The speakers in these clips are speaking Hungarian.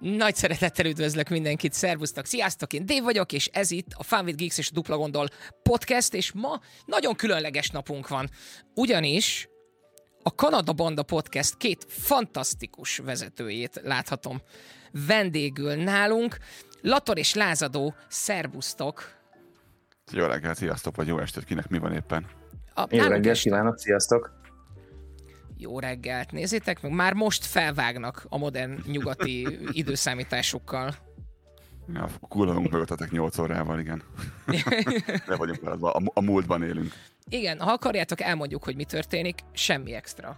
Nagy szeretettel üdvözlök mindenkit, szervusztok, sziasztok, én Dave vagyok, és ez itt a Fun with Geeks és a Dupla Gondol podcast, és ma nagyon különleges napunk van, ugyanis a Kanada Banda Podcast két fantasztikus vezetőjét láthatom vendégül nálunk. Lator és Lázadó, szervusztok! Jó reggelt, sziasztok, vagy jó estét, kinek mi van éppen? A, jó reggelt, kívánok, sziasztok! Jó reggelt, nézzétek meg, már most felvágnak a modern nyugati időszámításokkal. Ja, kullanunk mögöttetek 8 órával, igen. Le vagyunk a, a múltban élünk. Igen, ha akarjátok, elmondjuk, hogy mi történik, semmi extra.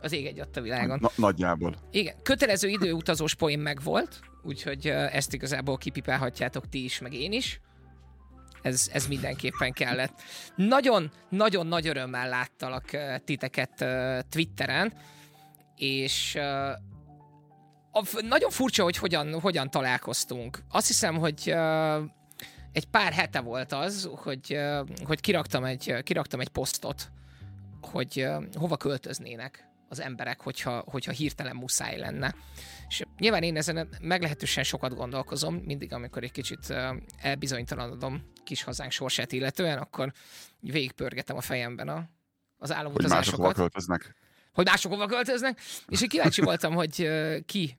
Az ég egy a világon. Na, nagyjából. Igen, kötelező időutazós poén meg volt, úgyhogy ezt igazából kipipálhatjátok ti is, meg én is ez, ez mindenképpen kellett. Nagyon, nagyon nagy örömmel láttalak titeket Twitteren, és nagyon furcsa, hogy hogyan, hogyan találkoztunk. Azt hiszem, hogy egy pár hete volt az, hogy, hogy kiraktam, egy, kiraktam egy posztot, hogy hova költöznének az emberek, hogyha, hogyha hirtelen muszáj lenne. És nyilván én ezen meglehetősen sokat gondolkozom, mindig, amikor egy kicsit elbizonytalanodom kis hazánk sorsát illetően, akkor végigpörgetem a fejemben a, az álomutazásokat. Hogy mások hova költöznek. Hogy mások hova költöznek. És én kíváncsi voltam, hogy ki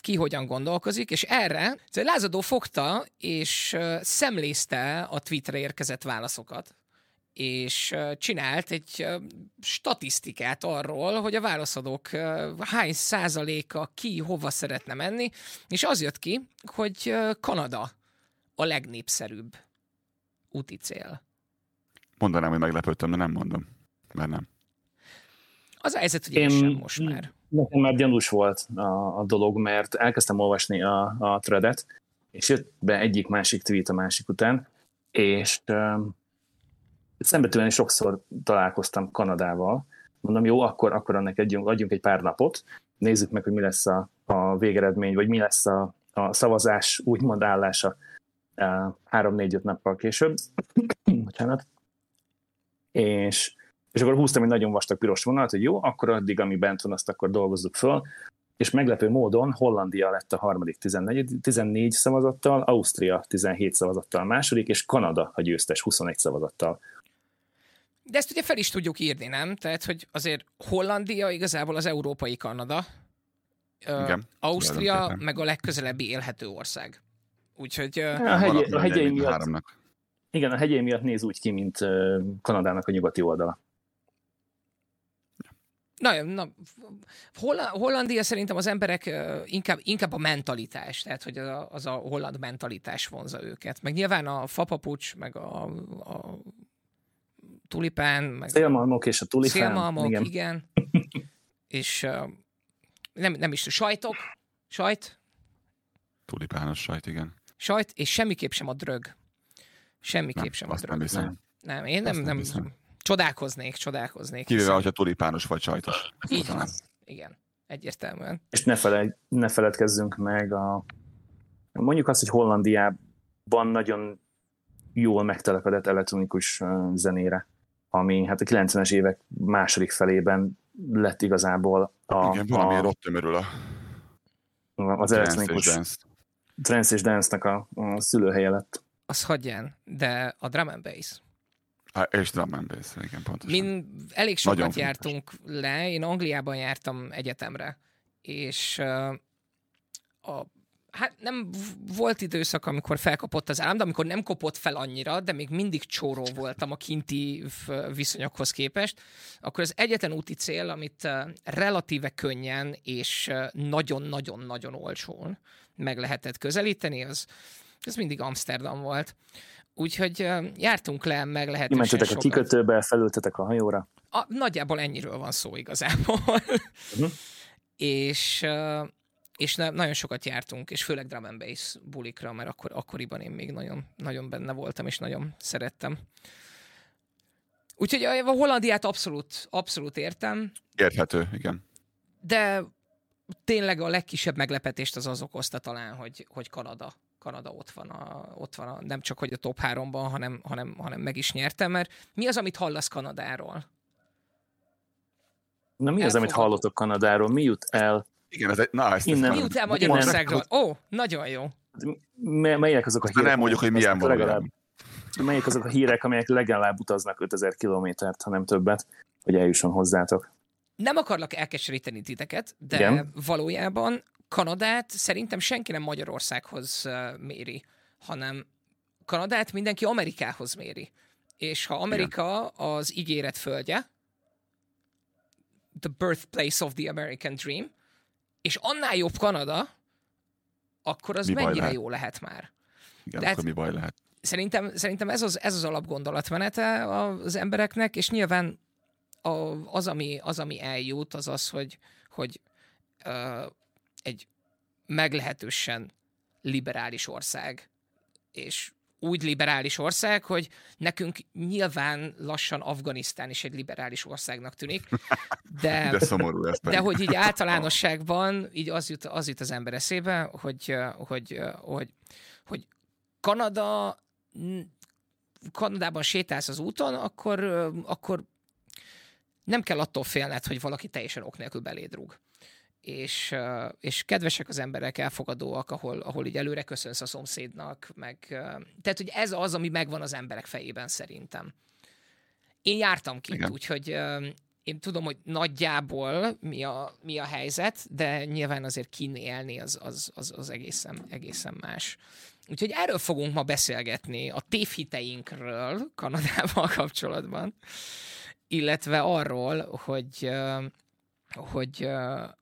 ki hogyan gondolkozik, és erre Lázadó fogta és szemlézte a tweetre érkezett válaszokat és csinált egy statisztikát arról, hogy a válaszadók hány százaléka ki hova szeretne menni, és az jött ki, hogy Kanada a legnépszerűbb úti cél. Mondanám, hogy meglepődtem, de nem mondom, mert nem. Az a helyzet, hogy én, én sem most már. Nekem már gyanús volt a, a dolog, mert elkezdtem olvasni a, a threadet, és jött be egyik másik tweet a másik után, és szembetűen sokszor találkoztam Kanadával, mondom, jó, akkor, akkor annak adjunk, adjunk egy pár napot, nézzük meg, hogy mi lesz a, a végeredmény, vagy mi lesz a, a szavazás úgymond állása e, három-négy-öt nappal később. Bocsánat. És, és akkor húztam egy nagyon vastag piros vonalat, hogy jó, akkor addig, ami bent van, azt akkor dolgozzuk föl, és meglepő módon Hollandia lett a harmadik 14, 14 szavazattal, Ausztria 17 szavazattal második, és Kanada a győztes 21 szavazattal. De ezt ugye fel is tudjuk írni, nem? Tehát, hogy azért Hollandia igazából az európai Kanada, Igen, Ausztria meg a legközelebbi élhető ország. Úgyhogy... A, hegy, a hegyei miatt, igen, a hegyei miatt néz úgy ki, mint Kanadának a nyugati oldala. Na, na Hollandia szerintem az emberek inkább, inkább a mentalitás, tehát hogy az a, az a holland mentalitás vonza őket. Meg nyilván a fapapucs, meg a, a tulipán. Meg szélmalmok és a tulipán. Szélmalmok, igen. igen. és uh, nem, nem is sajtok, sajt. Tulipános sajt, igen. Sajt, és semmiképp sem a drög. Semmiképp nem, sem a drög. Nem, hiszem. nem, én nem, nem, nem csodálkoznék, csodálkoznék. Kivéve, hiszen... hogyha tulipános vagy sajtos. Így van. Igen, egyértelműen. És ne, feled, ne feledkezzünk meg a mondjuk azt, hogy Hollandiában nagyon jól megtelepedett elektronikus zenére ami hát a 90-es évek második felében lett igazából a... Igen, valamiért ott tömörül a, az elektronikus trance és dance-nek a, a szülőhelye lett. Az hagyján, de a drum and bass. Há, és drum and bass, igen, pontosan. Min elég sokat Nagyon jártunk fontos. le, én Angliában jártam egyetemre, és uh, a hát nem volt időszak, amikor felkapott az állam, de amikor nem kopott fel annyira, de még mindig csóró voltam a kinti viszonyokhoz képest, akkor az egyetlen úti cél, amit relatíve könnyen és nagyon-nagyon-nagyon olcsón meg lehetett közelíteni, az, az mindig Amsterdam volt. Úgyhogy jártunk le meg lehetősen sokat. a kikötőbe, felültetek a hajóra? A, nagyjából ennyiről van szó igazából. Uh-huh. és és ne, nagyon sokat jártunk, és főleg drum and bass bulikra, mert akkor, akkoriban én még nagyon, nagyon benne voltam, és nagyon szerettem. Úgyhogy a Hollandiát abszolút, abszolút értem. Érthető, igen. De tényleg a legkisebb meglepetést az az okozta talán, hogy, hogy Kanada, Kanada ott van, a, ott van a, nem csak hogy a top 3-ban, hanem, hanem, hanem meg is nyertem, mert mi az, amit hallasz Kanadáról? Na mi az, amit hallotok Kanadáról? Mi jut el Igen, ez egy, na, ezt Innen- Miután Magyarországról. Ó, nagyon jó. Me- melyek azok a hírek? nem mondjuk, hogy milyen legalább, melyek azok a hírek, amelyek legalább utaznak 5000 kilométert, ha nem többet, hogy eljusson hozzátok. Nem akarlak elkeseríteni titeket, de Igen. valójában Kanadát szerintem senki nem Magyarországhoz méri, hanem Kanadát mindenki Amerikához méri. És ha Amerika az ígéret földje, the birthplace of the American dream, és annál jobb Kanada, akkor az Mi mennyire lehet? jó lehet már. Igen, De hát- akkor mi baj lehet? Szerintem, szerintem ez, az, ez az alapgondolatmenete az embereknek, és nyilván a, az, ami, az, ami eljut, az az, hogy, hogy uh, egy meglehetősen liberális ország, és úgy liberális ország, hogy nekünk nyilván lassan Afganisztán is egy liberális országnak tűnik, de, De szomorú ez de hogy így általánosságban így az jut, az jut az ember eszébe, hogy, hogy, hogy, hogy Kanada, Kanadában sétálsz az úton, akkor, akkor nem kell attól félned, hogy valaki teljesen ok nélkül beléd rúg. És, és kedvesek az emberek, elfogadóak, ahol, ahol így előre köszönsz a szomszédnak, meg, tehát, hogy ez az, ami megvan az emberek fejében szerintem. Én jártam kint, Igen. úgyhogy én tudom, hogy nagyjából mi a, mi a helyzet, de nyilván azért kinn élni az, az, az, az egészen, egészen más. Úgyhogy erről fogunk ma beszélgetni, a tévhiteinkről Kanadával kapcsolatban, illetve arról, hogy, hogy,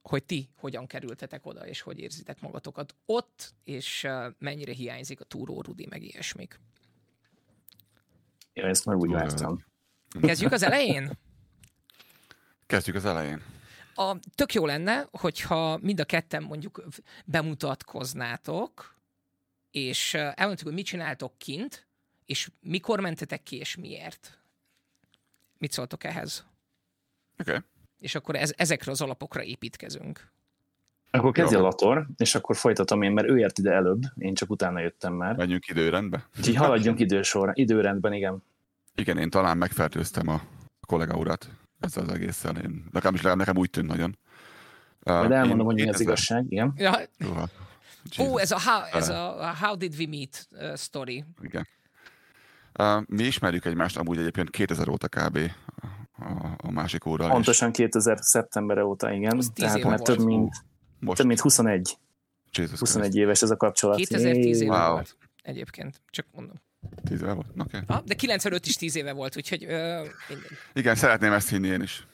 hogy ti hogyan kerültetek oda, és hogy érzitek magatokat ott, és mennyire hiányzik a túró Rudi, meg ilyesmik. Ja, ezt már úgy vártam. Kezdjük az elején? Kezdjük az elején. A, tök jó lenne, hogyha mind a ketten mondjuk bemutatkoznátok, és elmondtuk, hogy mit csináltok kint, és mikor mentetek ki, és miért. Mit szóltok ehhez? Oké. Okay. És akkor ez, ezekre az alapokra építkezünk. Akkor kezdje. Lator, és akkor folytatom én, mert ő ért ide előbb, én csak utána jöttem már. Menjünk időrendbe. Úgyhogy haladjunk idősorra, időrendben, igen. Igen, én talán megfertőztem a kollega urat ezzel az egésszel. Én, nekem is nekem úgy tűnt nagyon. Uh, Majd elmondom, én hogy mi az 2000 igazság, igen. Ja, Uha. ó, Jesus. ez a how, ez a how did we meet uh, story. Igen. Uh, mi ismerjük egymást amúgy egyébként 2000 óta kb. A, a másik óra. Pontosan 2000 szeptembere óta, igen. Tehát már több mint, Most több mint 21, Jesus 21 éves ez a kapcsolat. 2010 éve Wow. volt egyébként, csak mondom. 10 éve volt? Okay. Ah, de 95 is 10 éve volt, úgyhogy mindegy. Igen, szeretném ezt hinni én is.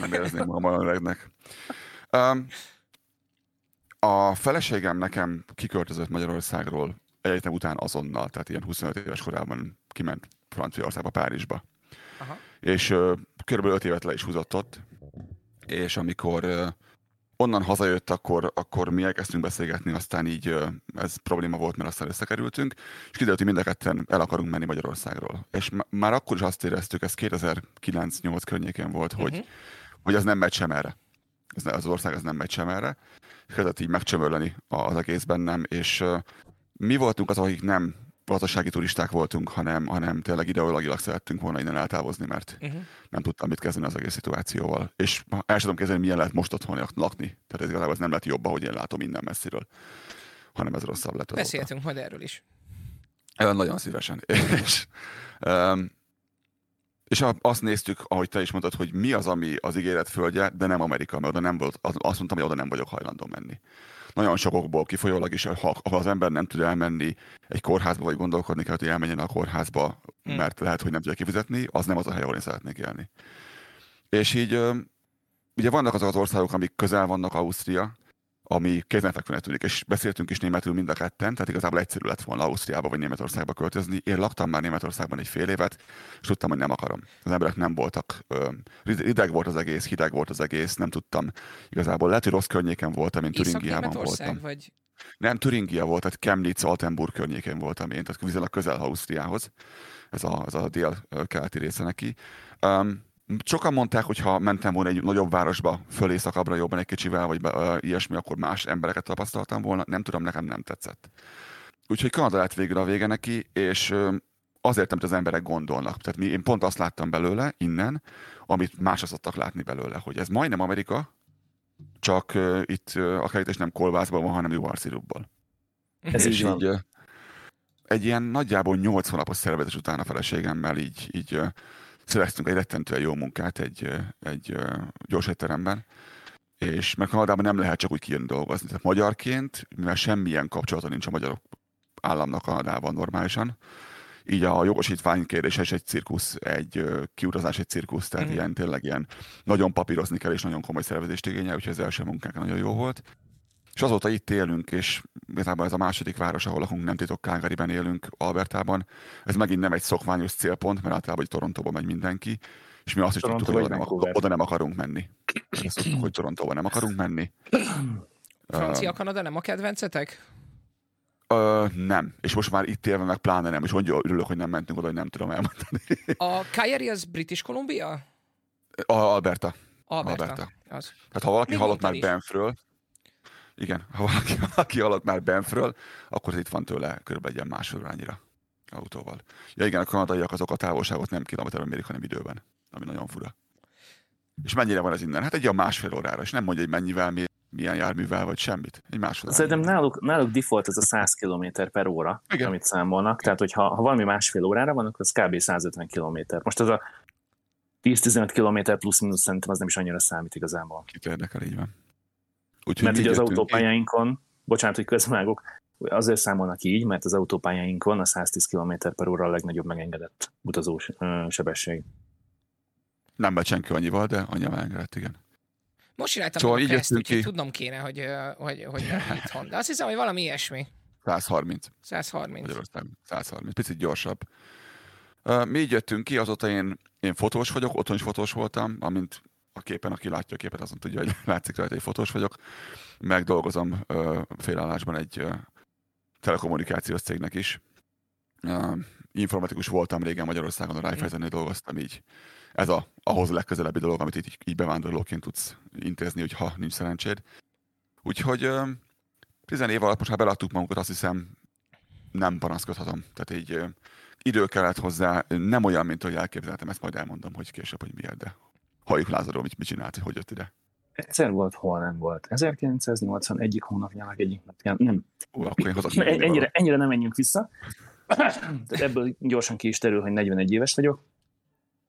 Nem érezném magam öregnek. Um, a feleségem nekem kiköltözött Magyarországról egyetem után azonnal, tehát ilyen 25 éves korában kiment Franciaországba, Párizsba. Aha. És körülbelül 5 évet le is húzott ott, és amikor onnan hazajött, akkor, akkor mi elkezdtünk beszélgetni, aztán így ez probléma volt, mert aztán összekerültünk, és kiderült, hogy mind a ketten el akarunk menni Magyarországról. És már akkor is azt éreztük, ez 2009-8 környékén volt, hogy, Mhm. hogy az nem megy sem erre. Ez, az ország az nem megy sem erre. Kezdett így megcsömörleni az egész bennem, és mi voltunk azok, akik nem gazdasági turisták voltunk, hanem, hanem tényleg ideológilag szerettünk volna innen eltávozni, mert Uh-huh. nem tudtam mit kezdeni az egész szituációval. És el sem tudom kezdeni, milyen lehet most otthon lakni. Tehát ez igazából ez nem lett jobb, ahogy én látom innen messziről, hanem ez rosszabb lett. azóta. Beszéltünk majd erről is. Ö, Nagyon szívesen. És, um, és azt néztük, ahogy te is mondtad, hogy mi az, ami az ígéret földje, de nem Amerika, mert oda nem volt, az- azt mondtam, hogy oda nem vagyok hajlandó menni. Nagyon sokokból kifolyólag is, ha, ha az ember nem tud elmenni egy kórházba, vagy gondolkodni kell, hogy elmenjen a kórházba, Hmm. mert lehet, hogy nem tudja kifizetni, az nem az a hely, ahol én szeretnék élni. És így, ugye vannak azok az országok, amik közel vannak Ausztria, ami kézenfekvőnek tűnik, és beszéltünk is németül mind a ketten, tehát igazából egyszerű lett volna Ausztriába vagy Németországba költözni. Én laktam már Németországban egy fél évet, és tudtam, hogy nem akarom. Az emberek nem voltak, ö, rideg volt az egész, hideg volt az egész, nem tudtam igazából. Lehet, hogy rossz környéken voltam, én Észak-Németország, voltam. vagy Nem, Turingia volt, tehát Chemnitz, Altenburg környékén voltam én, tehát viszonylag közel Ausztriához. Ez a, ez a dél-keleti része neki. Um, sokan mondták, hogy ha mentem volna egy nagyobb városba, föl északabbra jobban egy kicsivel, vagy be, uh, ilyesmi, akkor más embereket tapasztaltam volna. Nem tudom, nekem nem tetszett. Úgyhogy Kanada lett végül a vége neki, és ö, azért, amit az emberek gondolnak. Tehát mi, én pont azt láttam belőle innen, amit más szoktak látni belőle, hogy ez majdnem Amerika, csak uh, itt uh, a kerítés nem kolbászban van, hanem juharszirupból. Ez így van. Így, egy ilyen nagyjából 8 hónapos szervezés után a feleségemmel így, így uh, szereztünk egy rettentően jó munkát egy, egy gyors étteremben, és meg Kanadában nem lehet csak úgy kijönni dolgozni. Tehát magyarként, mivel semmilyen kapcsolata nincs a magyar államnak Kanadában normálisan, így a jogosítvány kérdése is egy cirkusz, egy kiutazás egy cirkusz, tehát mm. ilyen tényleg ilyen nagyon papírozni kell, és nagyon komoly szervezést igényel, úgyhogy az első munkánk nagyon jó volt. És azóta itt élünk, és igazából ez a második város, ahol lakunk, nem titok Calgaryben élünk, Albertában. Ez megint nem egy szokványos célpont, mert általában hogy Torontóba megy mindenki, és mi azt is Toronto tudtuk, hogy oda nem, oda nem akarunk menni. Azt tudtuk, hogy Torontóba nem akarunk menni. Francia, Kanada nem a kedvencetek? Ö, nem. És most már itt élve meg pláne nem. És mondja, örülök, hogy nem mentünk oda, hogy nem tudom elmondani. A Calgary az British Columbia? A Alberta. Alberta. Alberta. Az. Tehát ha valaki Mi hallott már Benfről, igen, ha valaki, valaki hallott már Benfről, akkor itt van tőle körülbelül egy órányira autóval. Ja igen, a kanadaiak azok a távolságot nem kilométerben mérik, hanem időben, ami nagyon fura. És mennyire van ez innen? Hát egy olyan másfél órára, és nem mondja, hogy mennyivel mér, milyen járművel, vagy semmit. Egy másfél Szerintem náluk, náluk default ez a 100 km per óra, igen. amit számolnak. Tehát, hogyha ha valami másfél órára van, akkor az kb. 150 km. Most ez a 10-15 km plusz-minusz szerintem az nem is annyira számít igazából. Kit érdekel, így van. Úgyhogy mert ugye az autópályáinkon, bocsánat, hogy közmágok, azért számolnak így, mert az autópályáinkon a 110 km per óra a legnagyobb megengedett utazós sebesség. Nem megy senki annyival, de annyi megengedett, igen. Most csináltam szóval így ezt, úgyhogy tudnom kéne, hogy, hogy, hogy itthon. De azt hiszem, hogy valami ilyesmi. 130. 130. Magyarország 130. Picit gyorsabb. Mi így jöttünk ki, azóta én, én fotós vagyok, otthon is fotós voltam, amint a képen, aki látja a képet, azon tudja, hogy látszik rajta, hogy fotós vagyok. Megdolgozom félállásban egy telekommunikációs cégnek is. Informatikus voltam régen Magyarországon, a Raiffeisennél dolgoztam így. Ez a, ahhoz a legközelebbi dolog, amit így, így bevándorlóként tudsz intézni, hogyha nincs szerencséd. Úgyhogy tizen év alatt most már beladtuk magunkat, azt hiszem nem panaszkodhatom. Tehát így idő kellett hozzá, nem olyan, mint hogy elképzeltem, ezt majd elmondom, hogy később, hogy miért, de halljuk Lázadról, mit, mit csinált, hogy jött ide. Egyszer volt, hol nem volt. 1981 hónapjának egyik napján. Nem. Ó, akkor én hazak ennyire, ennyire nem menjünk vissza. Tehát ebből gyorsan ki is terül, hogy 41 éves vagyok.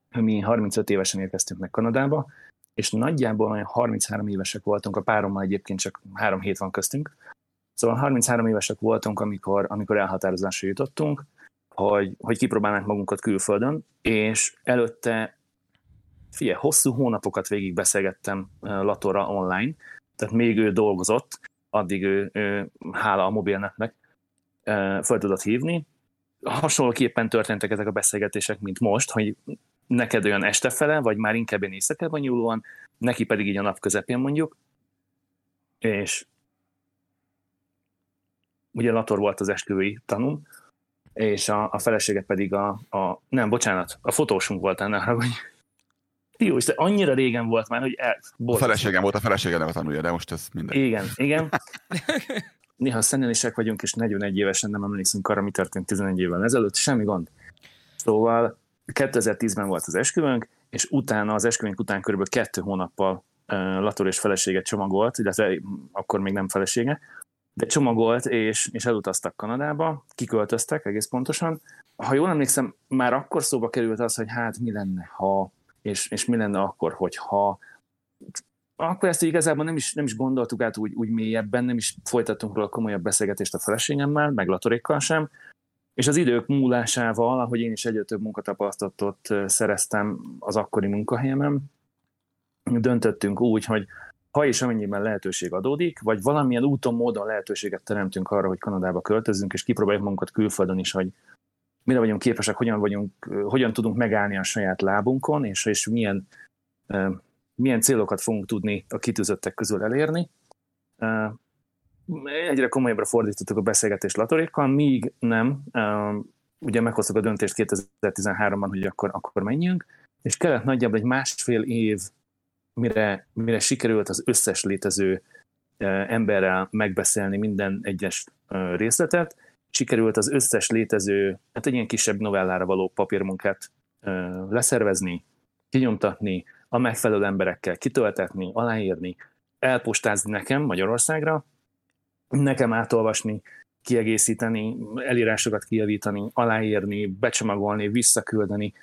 Mi 35 évesen érkeztünk meg Kanadába, és nagyjából olyan 33 évesek voltunk, a párommal egyébként csak három hét van köztünk. Szóval 33 évesek voltunk, amikor, amikor elhatározásra jutottunk, hogy, hogy kipróbálnánk magunkat külföldön, és előtte figyelj, hosszú hónapokat végig beszélgettem Latora online, tehát még ő dolgozott, addig ő, ő hála a mobilnetnek fel tudott hívni. Hasonlóképpen történtek ezek a beszélgetések, mint most, hogy neked olyan este fele, vagy már inkább ilyen éjszakában nyúlóan, neki pedig így a nap közepén mondjuk, és ugye Lator volt az esküvői tanum, és a, a feleséget pedig a, a, nem, bocsánat, a fotósunk volt ennek, hogy jó, és annyira régen volt már, hogy el... A feleségem volt, a feleségem a tanulja, de most ez minden. Igen, igen. Néha szennelisek vagyunk, és 41 évesen nem emlékszünk arra, mi történt 11 évvel ezelőtt, semmi gond. Szóval 2010-ben volt az esküvőnk, és utána, az esküvőnk után körülbelül kettő hónappal Lator és feleséget csomagolt, illetve akkor még nem felesége, de csomagolt, és, és elutaztak Kanadába, kiköltöztek egész pontosan. Ha jól emlékszem, már akkor szóba került az, hogy hát mi lenne, ha és, és mi lenne akkor, hogyha akkor ezt igazából nem is, nem is gondoltuk át úgy, úgy mélyebben, nem is folytattunk róla komolyabb beszélgetést a feleségemmel, meg Latorékkal sem, és az idők múlásával, ahogy én is egyre több munkatapasztalatot szereztem az akkori munkahelyemen, döntöttünk úgy, hogy ha és amennyiben lehetőség adódik, vagy valamilyen úton, módon lehetőséget teremtünk arra, hogy Kanadába költözünk, és kipróbáljuk magunkat külföldön is, hogy mire vagyunk képesek, hogyan, vagyunk, hogyan tudunk megállni a saját lábunkon, és, és milyen, milyen célokat fogunk tudni a kitűzöttek közül elérni. Egyre komolyabbra fordítottuk a beszélgetést Latorékkal, míg nem, ugye meghoztuk a döntést 2013-ban, hogy akkor, akkor menjünk, és kellett nagyjából egy másfél év, mire, mire sikerült az összes létező emberrel megbeszélni minden egyes részletet, sikerült az összes létező, hát egy ilyen kisebb novellára való papírmunkát leszervezni, kinyomtatni, a megfelelő emberekkel kitöltetni, aláírni, elpostázni nekem Magyarországra, nekem átolvasni, kiegészíteni, elírásokat kijavítani, aláírni, becsomagolni, visszaküldeni.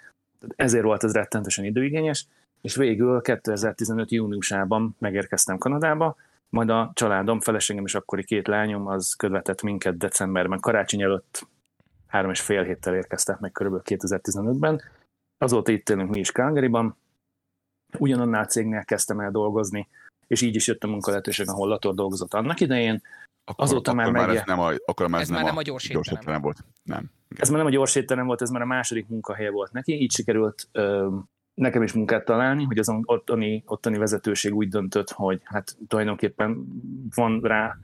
Ezért volt ez rettentesen időigényes, és végül 2015. júniusában megérkeztem Kanadába, majd a családom, feleségem és akkori két lányom az követett minket decemberben, karácsony előtt három és fél héttel érkeztek meg körülbelül 2015-ben. Azóta itt élünk mi is Calgaryban, ugyanannál cégnél kezdtem el dolgozni, és így is jött a munkalehetőség, ahol Lator dolgozott annak idején. Akkor, Azóta akkor már, már ez nem a, akkor már ez, ez nem, már nem a, a gyors, gyors étterem volt. Nem. Ez már nem a gyors étterem volt, ez már a második munkahely volt neki. Így sikerült ö, nekem is munkát találni, hogy az ottani, ottani vezetőség úgy döntött, hogy hát tulajdonképpen van rá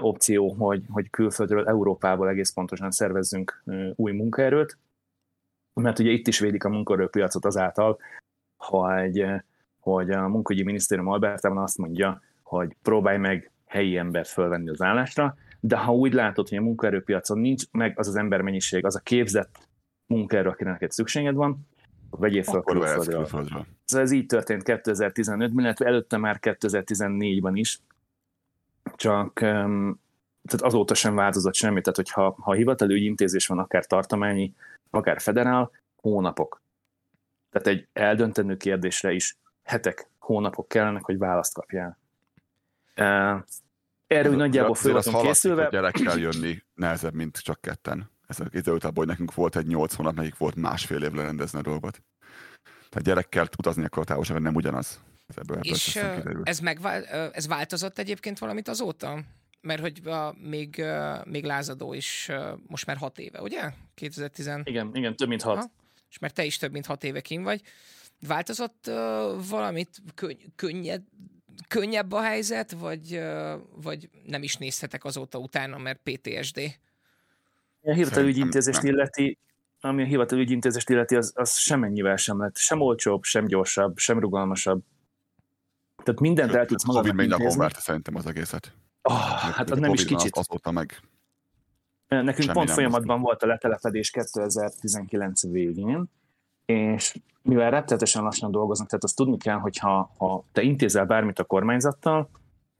opció, hogy, hogy külföldről, Európából egész pontosan szervezzünk új munkaerőt, mert ugye itt is védik a munkaerőpiacot azáltal, hogy, hogy a munkahogyi minisztérium Albertában azt mondja, hogy próbálj meg helyi embert fölvenni az állásra, de ha úgy látod, hogy a munkaerőpiacon nincs meg az az embermennyiség, az a képzett munkaerő, akinek neked szükséged van, vegyél fel külföldről. külföldről. Ez, ez így történt 2015-ben, illetve előtte már 2014-ben is, csak tehát azóta sem változott semmi, tehát hogyha ha hivatali ügyintézés van, akár tartományi, akár federál, hónapok. Tehát egy eldöntenő kérdésre is hetek, hónapok kellenek, hogy választ kapjál. Erről nagyjából föl készülve. A gyerekkel jönni nehezebb, mint csak ketten. Ez idő után, hogy nekünk volt egy nyolc hónap, nekik volt másfél év lerendezni a dolgot. Tehát gyerekkel utazni akkor a távolságon nem ugyanaz. Ez ebből És ez, megvál, ez változott egyébként valamit azóta? Mert hogy a, még, még lázadó is most már hat éve, ugye? 2010... Igen, igen, több mint hat. Ha? És mert te is több mint hat éve kim vagy. Változott uh, valamit könny- könnyed, könnyebb a helyzet, vagy, uh, vagy nem is nézhetek azóta utána, mert PTSD? A hivatalügyintézést illeti, ami a hivatalügyintézést illeti, az, az semennyivel sem lett. Sem olcsóbb, sem gyorsabb, sem rugalmasabb. Tehát mindent el tudsz magadnak Covid még napon várta szerintem az egészet. Oh, hát az nem is kicsit. Azóta meg Nekünk Semmi pont folyamatban volt a letelepedés 2019 végén, és mivel rettetesen lassan dolgoznak, tehát azt tudni kell, hogy ha, ha te intézel bármit a kormányzattal,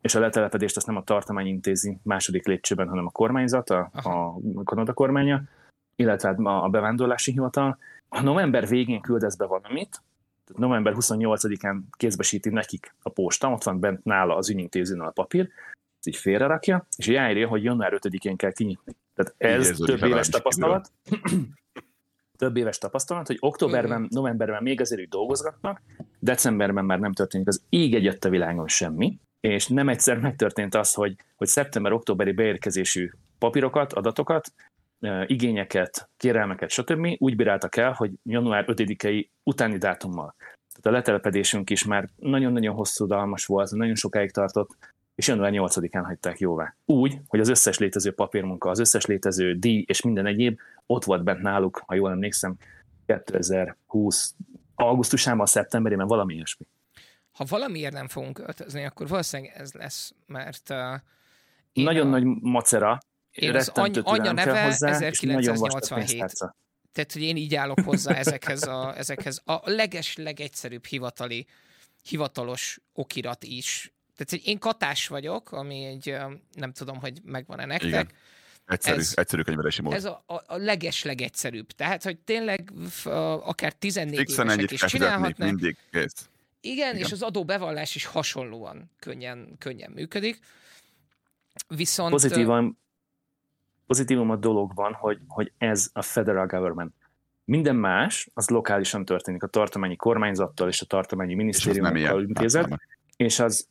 és a letelepedést azt nem a tartomány intézi második lépcsőben, hanem a kormányzat, a, a Kanada kormánya, illetve a bevándorlási hivatal. Ha november végén küldesz be valamit, tehát november 28-án kézbesíti nekik a posta, ott van bent nála az ügyintézőn a papír, így félrerakja, és ráírja, hogy január 5-én kell kinyitni. Tehát ez több éves tapasztalat. több éves tapasztalat, hogy októberben, novemberben még azért úgy dolgozgatnak, decemberben már nem történik az ég egyet a világon semmi, és nem egyszer megtörtént az, hogy, hogy szeptember-októberi beérkezésű papírokat, adatokat, igényeket, kérelmeket, stb. úgy bíráltak el, hogy január 5-i utáni dátummal. Tehát a letelepedésünk is már nagyon-nagyon hosszú dalmas volt, nagyon sokáig tartott, és január 8-án hagyták jóvá. Úgy, hogy az összes létező papírmunka, az összes létező díj és minden egyéb ott volt bent náluk, ha jól emlékszem, 2020 augusztusában, szeptemberében, valami ilyesmi. Ha valamiért nem fogunk költözni, akkor valószínűleg ez lesz, mert uh, nagyon a... nagy macera, én az any- anya neve hozzá, 1987. Tehát, hogy én így állok hozzá ezekhez a, ezekhez a leges, legegyszerűbb hivatali, hivatalos okirat is tehát hogy én katás vagyok, ami egy, nem tudom, hogy megvan-e nektek. Igen. Egyszerű, ez, egyszerű könyvelési mód. Ez a, a, a leges legegyszerűbb. Tehát, hogy tényleg akár 14 Fixen évesek is csinálhatnak. Mindig kész. Igen, Igen, és az adóbevallás is hasonlóan könnyen, könnyen működik. Viszont... Pozitívan, pozitívum a dologban, hogy, hogy ez a federal government. Minden más, az lokálisan történik, a tartományi kormányzattal és a tartományi minisztériumokkal intézet, és az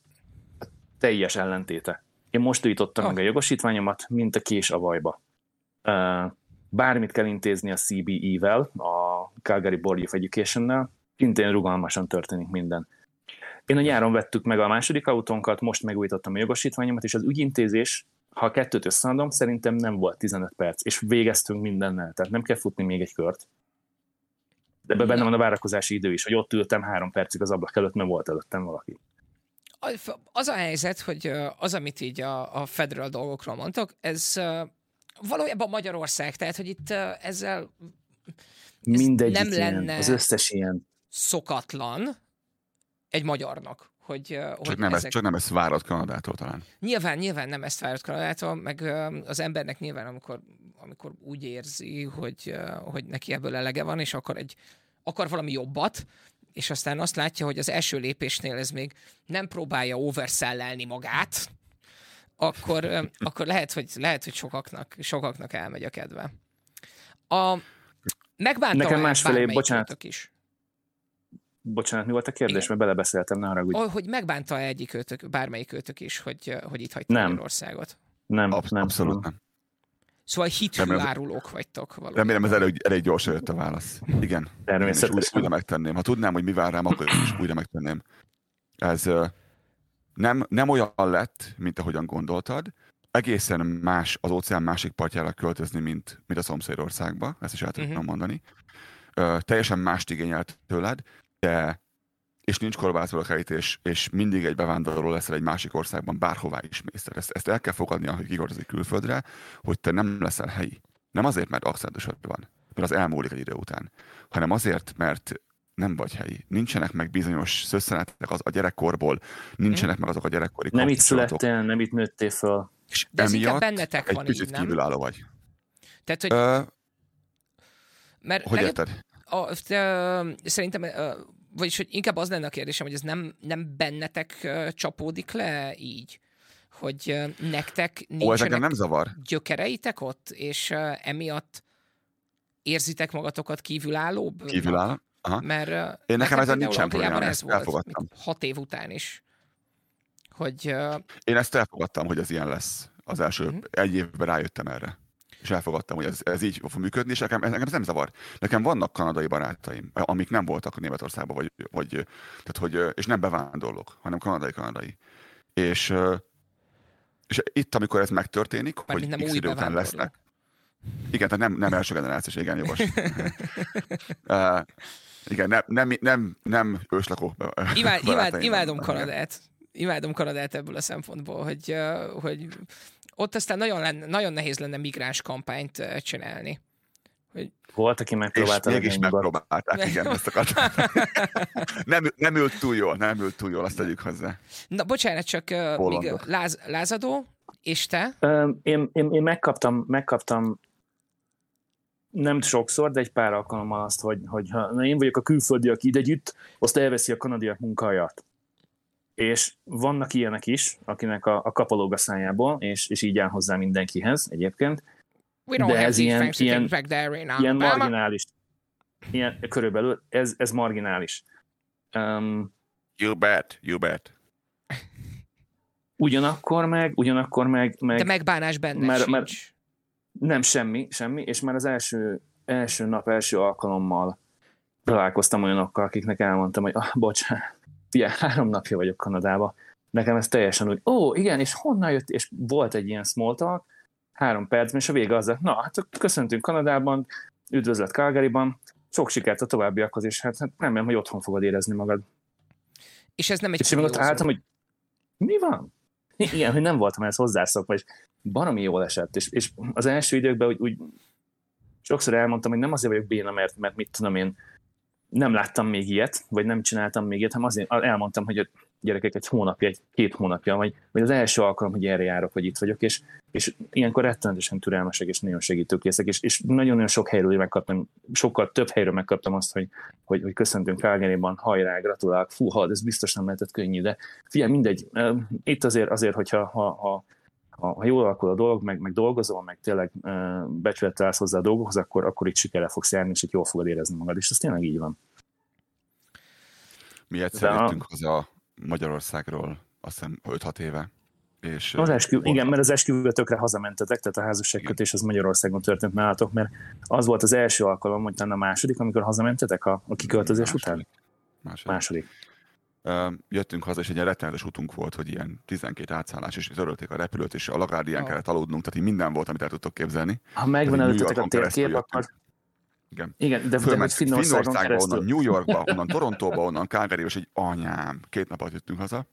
teljes ellentéte. Én most újítottam oh. meg a jogosítványomat, mint a kés a vajba. Bármit kell intézni a CBE-vel, a Calgary Board of Education-nel, szintén rugalmasan történik minden. Én a nyáron vettük meg a második autónkat, most megújítottam a jogosítványomat, és az ügyintézés, ha a kettőt összeadom, szerintem nem volt 15 perc, és végeztünk mindennel, tehát nem kell futni még egy kört. De ebben benne van a várakozási idő is, hogy ott ültem három percig az ablak előtt, mert volt előttem valaki az a helyzet, hogy az, amit így a, a federal dolgokról mondtok, ez valójában Magyarország, tehát, hogy itt ezzel Mindegy nem ilyen, lenne az összes ilyen szokatlan egy magyarnak, hogy, Csak, hogy nem ezek... ezt, csak nem ezt várod Kanadától talán. Nyilván, nyilván nem ezt várod Kanadától, meg az embernek nyilván, amikor, amikor úgy érzi, hogy, hogy neki ebből elege van, és akar, egy, akar valami jobbat, és aztán azt látja, hogy az első lépésnél ez még nem próbálja oversellelni magát, akkor, akkor lehet, hogy, lehet, hogy sokaknak, sokaknak elmegy a kedve. A, megbánta Nekem másfelé, bocsánat. is? Bocsánat, mi volt a kérdés, Igen. mert belebeszéltem, ne haragudj. Oh, hogy megbánta egyik őtök, bármelyik őtök is, hogy, hogy itt hagyta Nem. Magyarországot. Nem, Absz- nem. abszolút nem. Szóval hithű Remélem- árulók vagytok valójában. Remélem ez elég, elég gyorsan jött a válasz. Igen. Természetesen. újra, újra megtenném. Ha tudnám, hogy mi vár rám, akkor is újra megtenném. Ez nem, nem olyan lett, mint ahogyan gondoltad. Egészen más az óceán másik partjára költözni, mint, mint a szomszédországba. Ezt is el tudom Mhm. mondani. Ö, teljesen mást igényelt tőled, de és nincs korbácol a kerítés, és mindig egy bevándorló leszel egy másik országban, bárhová is mész. Ezt, ezt el kell fogadni, hogy kiköltözik külföldre, hogy te nem leszel helyi. Nem azért, mert akcentusod van, mert az elmúlik egy idő után, hanem azért, mert nem vagy helyi. Nincsenek meg bizonyos szösszenetek az a gyerekkorból, nincsenek meg azok a gyerekkori Nem itt születtél, nem itt nőttél föl. és De ez inkább emiatt bennetek egy van kicsit így, nem? kívülálló vagy. Tehát, hogy, Ö, mert hogy legalább- érted? A, te, szerintem, vagyis hogy inkább az lenne a kérdésem, hogy ez nem, nem bennetek csapódik le így? Hogy nektek Ó, ez nincsenek nem zavar. gyökereitek ott, és emiatt érzitek magatokat kívülállóbb? Kívülálló. Aha. Mert Én nekem például nincsen problémám, ez volt, elfogadtam. hat év után is. Hogy Én ezt elfogadtam, hogy ez ilyen lesz. Az első Mhm. egy évben rájöttem erre. És elfogadtam, hogy ez, ez így fog működni, és nekem, nekem ez nem zavar. Nekem vannak kanadai barátaim, amik nem voltak Németországban, vagy, vagy, tehát, hogy, és nem bevándorlók, hanem kanadai-kanadai. És, és itt, amikor ez megtörténik, hogy Mármint nem X idő után lesznek, igen, tehát nem, nem első generációs, igen, jogos. uh, igen, nem, nem, nem, nem őslakó Imád, imád, imádom. Kanadát. Imádom Kanadát ebből a szempontból, hogy, hogy ott aztán nagyon, lenne, nagyon nehéz lenne migráns kampányt csinálni. Volt, aki És megpróbálta mégis legyen nyugat. megpróbálták, igen, ezt akartam. nem, nem ült túl jól, nem ült túl jól, azt tegyük hozzá. Na, bocsánat, csak ö, még láz, lázadó, és te? Ö, Én, én, én megkaptam, megkaptam nem sokszor, de egy pár alkalommal azt, hogy, hogy ha na én vagyok a külföldi, aki ide jut, azt elveszi a kanadiak munkahelyat. És vannak ilyenek is, akinek a, a kapalóg a szájából, és, és így áll hozzá mindenkihez egyébként. We don't De have ez these ilyen- ilyen- things back there in Ilyen marginális. Ilyen, körülbelül, ez, ez marginális. Um, You bet, you bet. ugyanakkor meg, ugyanakkor meg, meg De megbánás benne Mert- sincs. mert- Nem, semmi, semmi, és már az első, első nap, első alkalommal találkoztam olyanokkal, akiknek elmondtam, hogy ah, bocsánat, figyelj, három napja vagyok Kanadában. Nekem ez teljesen úgy, ó, igen, és honnan jött, és volt egy ilyen small talk, három percben, és a vége az lett, na, hát köszöntünk Kanadában, üdvözlet Calgaryban, sok sikert a továbbiakhoz, és hát, hát remélem, hogy otthon fogod érezni magad. És ez nem egy És én ott álltam, hogy mi van? Igen, hogy nem voltam ehhez hozzászokva, és baromi jól esett. És, és az első időkben úgy, úgy sokszor elmondtam, hogy nem azért vagyok béna, mert, mert mit tudom én, nem láttam még ilyet, vagy nem csináltam még ilyet, hanem azért elmondtam, hogy a gyerekek egy hónapja, egy két hónapja, vagy, vagy az első alkalom, hogy erre járok, hogy itt vagyok, és, és ilyenkor rettenetesen türelmesek, és nagyon segítőkészek, és, és nagyon-nagyon sok helyről megkaptam, sokkal több helyről megkaptam azt, hogy, hogy, hogy köszöntünk Calgaryban, hajrá, gratulálok, fú, ez biztos nem lehetett könnyű, de figyelj, mindegy, itt azért, azért hogyha ha, ha, ha, ha jól alakul a dolog, meg, meg dolgozol, meg tényleg ö, becsülettel állsz hozzá a dolgokhoz, akkor, akkor itt sikerre fogsz járni, és itt jól fogod érezni magad, és ez tényleg így van. Mi egyszer De a- haza Magyarországról, azt hiszem 5-6 éve. És, Az eskü, igen, mert az esküvőtökre hazamentetek, tehát a házasságkötés az Magyarországon történt nálatok, mert az volt az első alkalom, talán a második, amikor hazamentetek a, a kiköltözés után? Második. Második. Jöttünk haza, és egy ilyen rettenetes utunk volt, hogy ilyen 12 átszállás, és törölték a repülőt, és a Lagárdián Ah. kellett aludnunk, tehát így minden volt, amit el tudtok képzelni. Ha megvan előttetek a térkép, akkor... Igen. Igen, de, de hogy Fölment Finnországon Finnországba, keresztül. onnan New Yorkba, onnan Torontóba, onnan Calgaryba, és egy anyám, két napot jöttünk haza,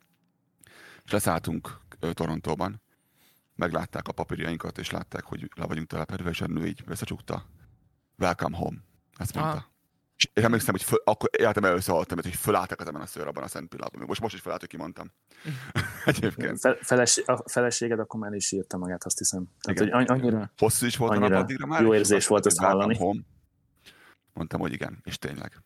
és leszálltunk ö, Torontóban. Meglátták a papírjainkat, és látták, hogy le vagyunk telepedve, és a nő így összecsukta. Welcome home. Ezt mondta. Aha. És emlékszem, hogy föl, akkor életem először hallottam, hogy fölálltak az emen a szőr abban a szent pillanatban. Most, most is felállt, hogy kimondtam. Egyébként. Fe, feles, a feleséged akkor már is írta magát, azt hiszem. Tehát, hogy annyira, Hosszú is volt a nap addigra már. Jó érzés volt ezt hallani. Home. Mondtam, hogy igen, és tényleg.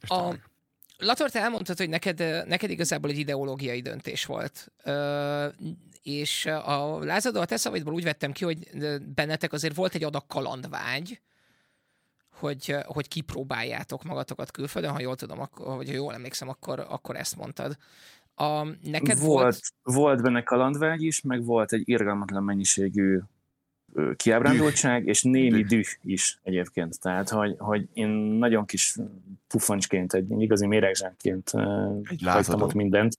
És a, tényleg. Lator, te elmondtad, hogy neked, neked igazából egy ideológiai döntés volt. Ö, és a lázadó a te szavaidból úgy vettem ki, hogy bennetek azért volt egy adag kalandvágy, hogy, hogy kipróbáljátok magatokat külföldön, ha jól tudom, akkor, vagy ha jól emlékszem, akkor, akkor ezt mondtad. A, neked volt, volt... Volt benne kalandvágy is, meg volt egy irgalmatlan mennyiségű kiábrándultság, és némi düh is egyébként. Tehát, hogy, hogy én nagyon kis pufoncsként, egy igazi méregzsákként hagytam ott mindent.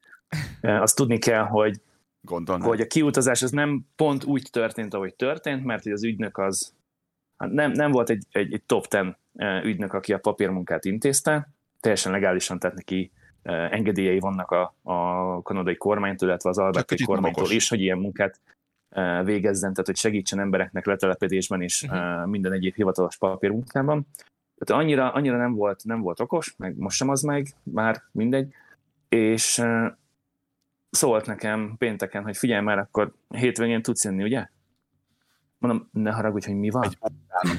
Azt tudni kell, hogy, Gondolnám. hogy a kiutazás az nem pont úgy történt, ahogy történt, mert hogy az ügynök az nem, nem volt egy, egy, egy top ten ügynök, aki a papírmunkát intézte, teljesen legálisan tett neki engedélyei vannak a, a kanadai kormánytól, illetve az albertai kormánytól is, hogy ilyen munkát végezzen, tehát hogy segítsen embereknek letelepedésben és uh-huh. minden egyéb hivatalos papírmunkában. Tehát annyira, annyira nem, volt, nem volt okos, meg most sem az meg, már mindegy, és szólt nekem pénteken, hogy figyelj már, akkor hétvégén tudsz jönni, ugye? Mondom, ne haragudj, hogy mi van? Egy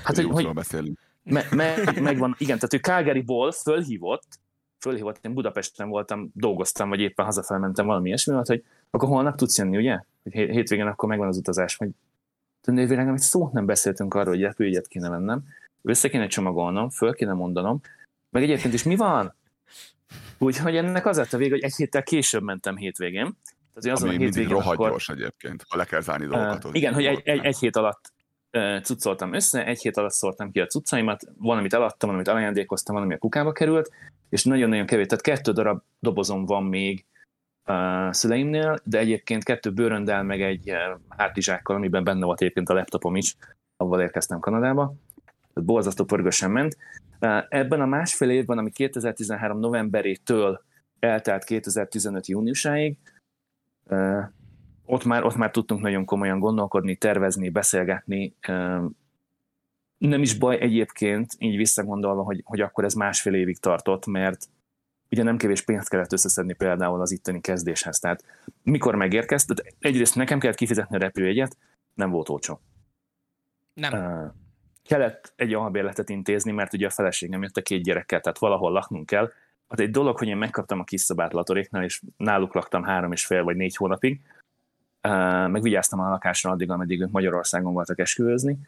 hát, hogy, hogy beszélünk. Me, me, megvan, igen, tehát ő Calgary-ból fölhívott, fölhívott, én Budapesten voltam, dolgoztam, vagy éppen hazafelmentem valami ilyesmi, hogy akkor holnap tudsz jönni, ugye? Hogy hétvégén akkor megvan az utazás, hogy nővérem, amit szót nem beszéltünk arról, hogy repülőjegyet kéne vennem, össze kéne csomagolnom, föl kéne mondanom, meg egyébként is mi van? Úgyhogy ennek az lett a vége, hogy egy héttel később mentem hétvégén. Tehát, azon Ami a hétvégén rohadt akkor... gyors egyébként, ha le kell zárni dolgokat. Uh, igen, hogy egy, egy, egy hét alatt uh, cuccoltam össze, egy hét alatt szórtam ki a cuccaimat, valamit eladtam, valamit elajándékoztam, valami a kukába került, és nagyon-nagyon kevés, tehát kettő darab dobozom van még a szüleimnél, de egyébként kettő bőröndel, meg egy hátizsákkal, amiben benne volt egyébként a laptopom is, avval érkeztem Kanadába. Tehát borzasztó pörgősen ment. Ebben a másfél évben, ami 2013 novemberétől eltelt 2015 júniusáig, ott már, ott már tudtunk nagyon komolyan gondolkodni, tervezni, beszélgetni. Nem is baj egyébként, így visszagondolva, hogy, hogy akkor ez másfél évig tartott, mert ugye nem kevés pénzt kellett összeszedni például az itteni kezdéshez. Tehát mikor megérkezett, egyrészt nekem kellett kifizetni a repülőjegyet, nem volt olcsó. Nem. Uh, kellett egy albérletet intézni, mert ugye a feleségem jött a két gyerekkel, tehát valahol laknunk kell. Az egy dolog, hogy én megkaptam a kis szabát Latoréknál, és náluk laktam három és fél vagy négy hónapig, meg vigyáztam a lakásra addig, ameddig ők Magyarországon voltak esküvőzni,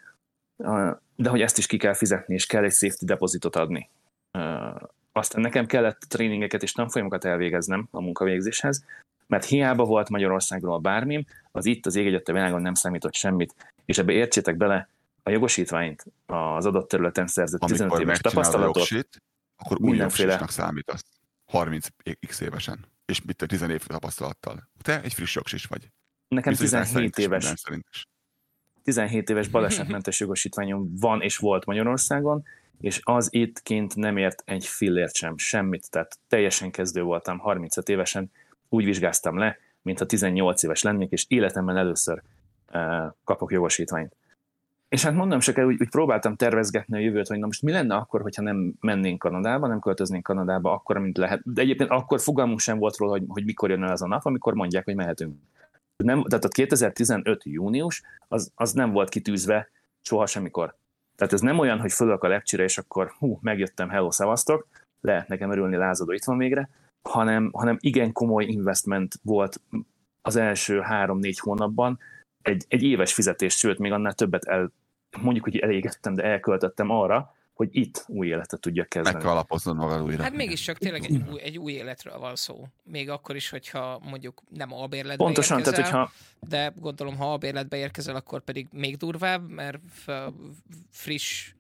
de hogy ezt is ki kell fizetni, és kell egy safety depositot adni. Aztán nekem kellett tréningeket és tanfolyamokat elvégeznem a munkavégzéshez, mert hiába volt Magyarországról bármim, az itt az ég a világon nem számított semmit, és ebbe értsétek bele a jogosítványt, az adott területen szerzett Amikor 15 éves tapasztalatot. Akkor új jogosítnak számítasz. 30 x évesen, és mit a 10 év tapasztalattal. Te egy friss jogsis vagy. Nekem Bizony 17 éves. 17 éves balesetmentes jogosítványom van és volt Magyarországon, és az itt kint nem ért egy fillért sem, semmit, tehát teljesen kezdő voltam, 35 évesen, úgy vizsgáztam le, mintha 18 éves lennék, és életemben először uh, kapok jogosítványt. És hát mondom csak el, úgy, úgy próbáltam tervezgetni a jövőt, hogy na most mi lenne akkor, hogyha nem mennénk Kanadába, nem költöznénk Kanadába akkor, mint lehet. De egyébként akkor fogalmunk sem volt róla, hogy, hogy mikor jön el az a nap, amikor mondják, hogy mehetünk. Nem, tehát a 2015. június az, az nem volt kitűzve soha semmikor. Tehát ez nem olyan, hogy fölök a lepcsire, és akkor hú, megjöttem, hello, szavaztok, lehet nekem örülni, lázadó itt van végre, hanem, hanem igen komoly investment volt az első három-négy hónapban, egy, egy éves fizetés, sőt, még annál többet el, mondjuk, hogy elégettem, de elköltöttem arra, hogy itt új életet tudjak kezdeni. Meg kell alapoznod magad újra. Hát mégiscsak tényleg egy új, egy új életről van szó. Még akkor is, hogyha mondjuk nem albérletbe Pontosan, érkezel, tehát hogyha... de gondolom, ha albérletbe érkezel, akkor pedig még durvább, mert friss,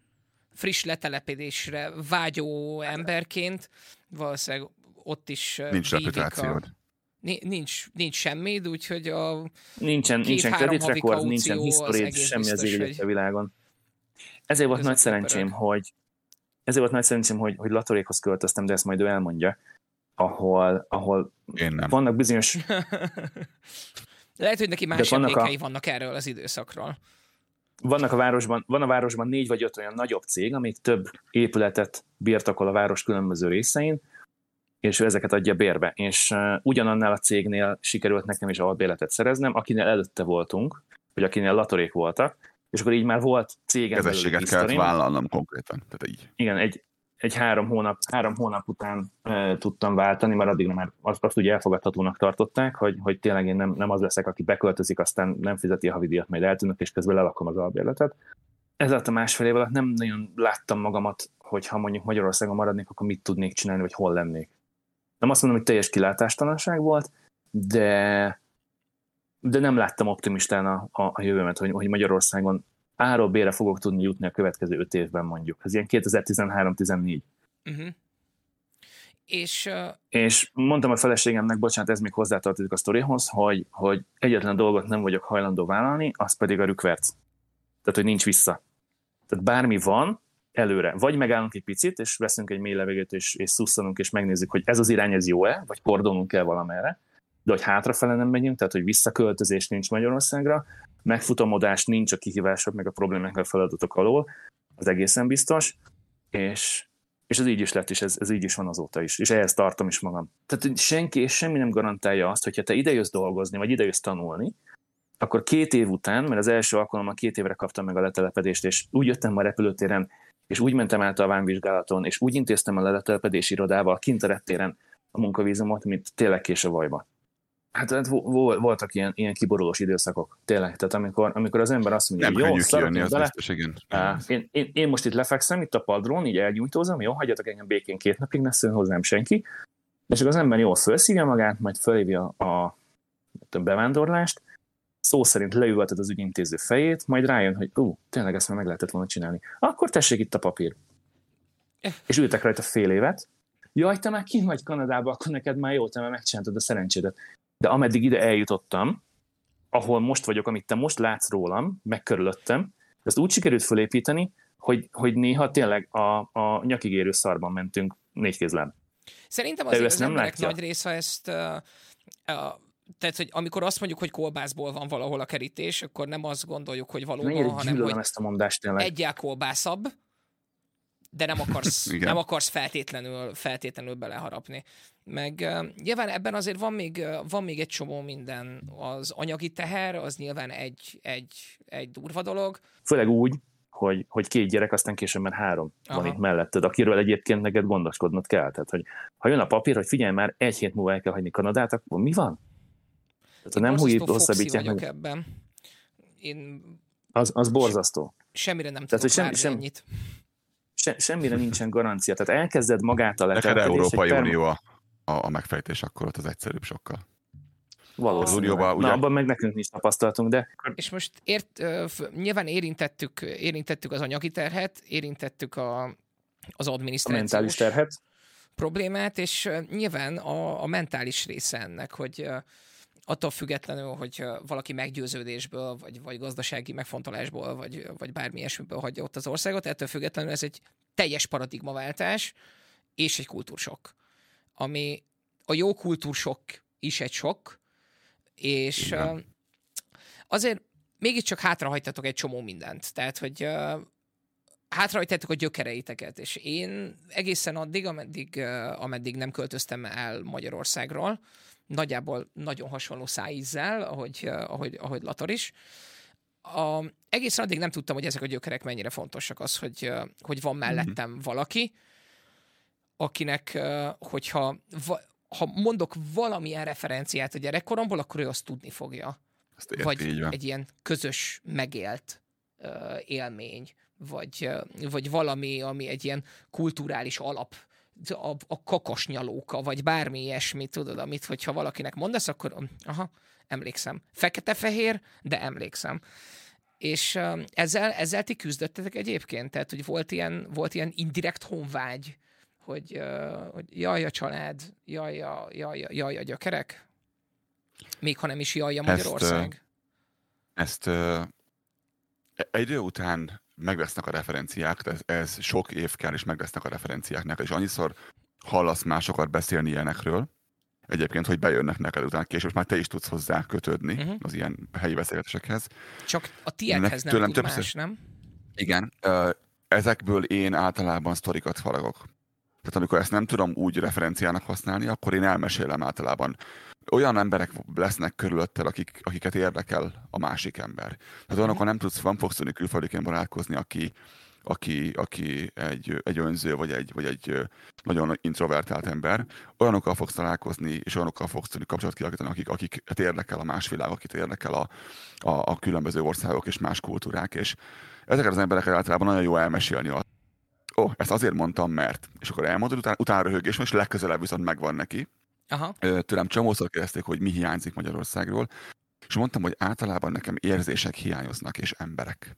friss letelepedésre vágyó emberként valószínűleg ott is Nincs reputációd. A... Nincs, nincs semmi, úgyhogy a nincsen, nincsen credit record, nincsen history, semmi az ég a világon. Ezért volt nagy szerencsém, hogy ezért volt nagy szerencsém, hogy, hogy Latorékhoz költöztem, de ezt majd ő elmondja, ahol, ahol Én nem. vannak bizonyos... Lehet, hogy neki más vannak emlékei a... vannak erről az időszakról. vannak a városban, van a városban négy vagy öt olyan nagyobb cég, amik több épületet birtokol a város különböző részein, és ő ezeket adja bérbe. És ugyanannál a cégnél sikerült nekem is albéletet szereznem, akinél előtte voltunk, vagy akinél latorék voltak, és akkor így már volt cégem Kezességet kellett vállalnom konkrétan. Tehát így. Igen, egy, egy három hónap, három hónap után e, tudtam váltani, mert addig már azt, azt ugye elfogadhatónak tartották, hogy, hogy tényleg én nem, nem az leszek, aki beköltözik, aztán nem fizeti a havidíjat, majd eltűnök, és közben lelakom az albérletet. Ez alatt a másfél év alatt nem nagyon láttam magamat, hogy ha mondjuk Magyarországon maradnék, akkor mit tudnék csinálni, vagy hol lennék. Nem azt mondom, hogy teljes kilátástalanság volt, de, de nem láttam optimistán a, a, a jövőmet, hogy, hogy Magyarországon A-ról B-re fogok tudni jutni a következő öt évben mondjuk. Ez ilyen 2013-14. Uh-huh. És, uh... és mondtam a feleségemnek, bocsánat, ez még hozzátartozik a sztorihoz, hogy, hogy egyetlen dolgot nem vagyok hajlandó vállalni, az pedig a rükverc. Tehát, hogy nincs vissza. Tehát bármi van, előre. Vagy megállunk egy picit, és veszünk egy mély levegőt, és, és szusszanunk, és megnézzük, hogy ez az irány, ez jó-e, vagy kordonunk kell valamerre, de hogy hátrafele nem megyünk, tehát hogy visszaköltözés nincs Magyarországra, megfutamodás nincs a kihívások, meg a problémák, a feladatok alól, az egészen biztos, és, és ez így is lett, és ez, ez így is van azóta is, és ehhez tartom is magam. Tehát senki és semmi nem garantálja azt, hogyha te idejössz dolgozni, vagy idejössz tanulni, akkor két év után, mert az első alkalommal két évre kaptam meg a letelepedést, és úgy jöttem a repülőtéren, és úgy mentem át a vámvizsgálaton, és úgy intéztem a letelepedési irodával kint a reptéren a munkavízumot, mint tényleg kés a vajba. Hát, hát voltak ilyen, ilyen kiborulós időszakok, tényleg. Tehát amikor, amikor az ember azt mondja, nem hogy jó, az bele, biztos, igen. Én, én, én, most itt lefekszem, itt a padrón, így elgyújtózom, jó, hagyjatok engem békén két napig, ne szóljon hozzám senki. És akkor az ember jól felszívja magát, majd fölhívja a, a bevándorlást, szó szerint leüvölted az ügyintéző fejét, majd rájön, hogy ú, tényleg ezt már meg lehetett volna csinálni. Akkor tessék itt a papír. És ültek rajta fél évet. Jaj, te már ki vagy Kanadába, akkor neked már jó, te már megcsináltad a szerencsédet. De ameddig ide eljutottam, ahol most vagyok, amit te most látsz rólam, meg körülöttem, ezt úgy sikerült fölépíteni, hogy, hogy néha tényleg a, a nyakigérő szarban mentünk négy kézlem. Szerintem azért az emberek látja. nagy része ezt uh, uh, tehát, hogy amikor azt mondjuk, hogy kolbászból van valahol a kerítés, akkor nem azt gondoljuk, hogy valóban, Mennyire hanem hogy ezt a mondást tényleg. egyel kolbászabb, de nem akarsz, nem akarsz feltétlenül, feltétlenül beleharapni. Meg nyilván ebben azért van még, van még egy csomó minden. Az anyagi teher, az nyilván egy, egy, egy durva dolog. Főleg úgy, hogy, hogy két gyerek, aztán később már három Aha. van itt melletted, akiről egyébként neked gondoskodnod kell. Tehát, hogy ha jön a papír, hogy figyelj már, egy hét múlva el kell hagyni Kanadát, akkor mi van? Tehát nem hújít, hosszabbítják meg. ebben. Én az, az borzasztó. Semmire nem Tehát, tudok sem, sem, ennyit. Se, semmire nincsen garancia. Tehát elkezded magát a letelepedést. Európai perm... Unió a, a megfejtés, akkor ott az egyszerűbb sokkal. Valószínűleg. Unióban, ugye... Na, abban meg nekünk is tapasztaltunk, de... És most ért, nyilván érintettük, érintettük az anyagi terhet, érintettük a, az adminisztrációs... A mentális terhet. Problémát, és nyilván a, a mentális része ennek, hogy attól függetlenül, hogy valaki meggyőződésből, vagy, vagy gazdasági megfontolásból, vagy, vagy bármi ilyesmiből hagyja ott az országot, ettől függetlenül ez egy teljes paradigmaváltás, és egy kultúrsok. Ami a jó kultúrsok is egy sok, és Igen. azért mégiscsak hátrahagytatok egy csomó mindent. Tehát, hogy hátrahagytátok a gyökereiteket, és én egészen addig, ameddig, ameddig nem költöztem el Magyarországról, nagyjából nagyon hasonló szájízzel, ahogy, eh, ahogy, ahogy Lator is. A, egészen addig nem tudtam, hogy ezek a gyökerek mennyire fontosak az, hogy, eh, hogy van mellettem mm-hmm. valaki, akinek, eh, hogyha ha mondok valamilyen referenciát a gyerekkoromból, akkor ő azt tudni fogja. Azt érti, vagy egy ilyen közös megélt élmény, vagy, vagy valami, ami egy ilyen kulturális alap a, a kakasnyalóka, vagy bármi ilyesmi, tudod, amit, hogyha valakinek mondasz, akkor aha, emlékszem. Fekete-fehér, de emlékszem. És uh, ezzel, ezzel ti küzdöttetek egyébként? Tehát, hogy volt ilyen, volt ilyen indirekt honvágy, hogy, uh, hogy jaj a család, jaj a, jaj, a, jaj a gyökerek? Még ha nem is jaj a Magyarország? Ezt, ezt egy idő után meg lesznek a referenciák, ez, ez sok év kell, és meg lesznek a referenciák neked, és annyiszor hallasz másokat beszélni ilyenekről, egyébként, hogy bejönnek neked utána később, már te is tudsz hozzá kötődni uh-huh. az ilyen helyi beszélgetésekhez. Csak a tiédhez nem tud többször... más, nem? Igen. Ezekből én általában sztorikat faragok. Tehát amikor ezt nem tudom úgy referenciának használni, akkor én elmesélem általában. Olyan emberek lesznek körülöttel, akik, akiket érdekel a másik ember. Tehát olyanokkal nem tudsz, van fogsz tudni külföldiként barátkozni, aki, aki, aki egy, egy önző, vagy egy, vagy egy nagyon introvertált ember, olyanokkal fogsz találkozni, és olyanokkal fogsz tudni kapcsolatot kialakítani, akik, akiket érdekel a más világ, akit érdekel a, a, a különböző országok és más kultúrák, és ezeket az embereket általában nagyon jó elmesélni ó, oh, ezt azért mondtam, mert, és akkor elmondod, utána, utána röhögés, és legközelebb viszont megvan neki. Aha. Tőlem csomószor kérdezték, hogy mi hiányzik Magyarországról, és mondtam, hogy általában nekem érzések hiányoznak, és emberek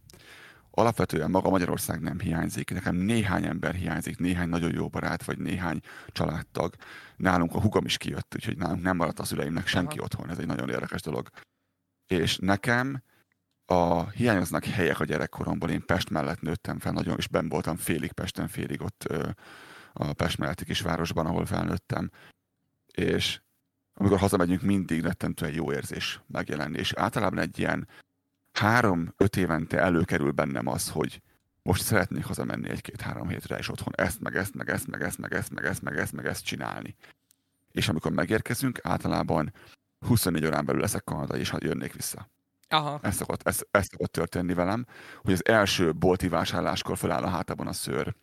alapvetően maga Magyarország nem hiányzik. Nekem néhány ember hiányzik, néhány nagyon jó barát, vagy néhány családtag. Nálunk a hugom is kijött, úgyhogy nálunk nem maradt a szüleimnek senki Aha. otthon. Ez egy nagyon érdekes dolog. És nekem a hiányoznak helyek a gyerekkoromból. Én Pest mellett nőttem fel, nagyon, és ben voltam félig Pesten, félig ott a Pest melletti kisvárosban, ahol felnőttem. És amikor hazamegyünk, mindig rettentően jó érzés megjelenni. És általában egy ilyen három-öt évente előkerül bennem az, hogy most szeretnék hazamenni egy-két-három hétre, és otthon ezt, meg ezt, meg ezt, meg ezt, meg ezt, meg ezt, meg ezt, meg ezt csinálni. És amikor megérkezünk, általában 24 órán belül leszek kanadai, és jönnék vissza. Aha. Ez szokott, ez, ez szokott történni velem, hogy az első bolti vásárláskor feláll a hátában a szőr,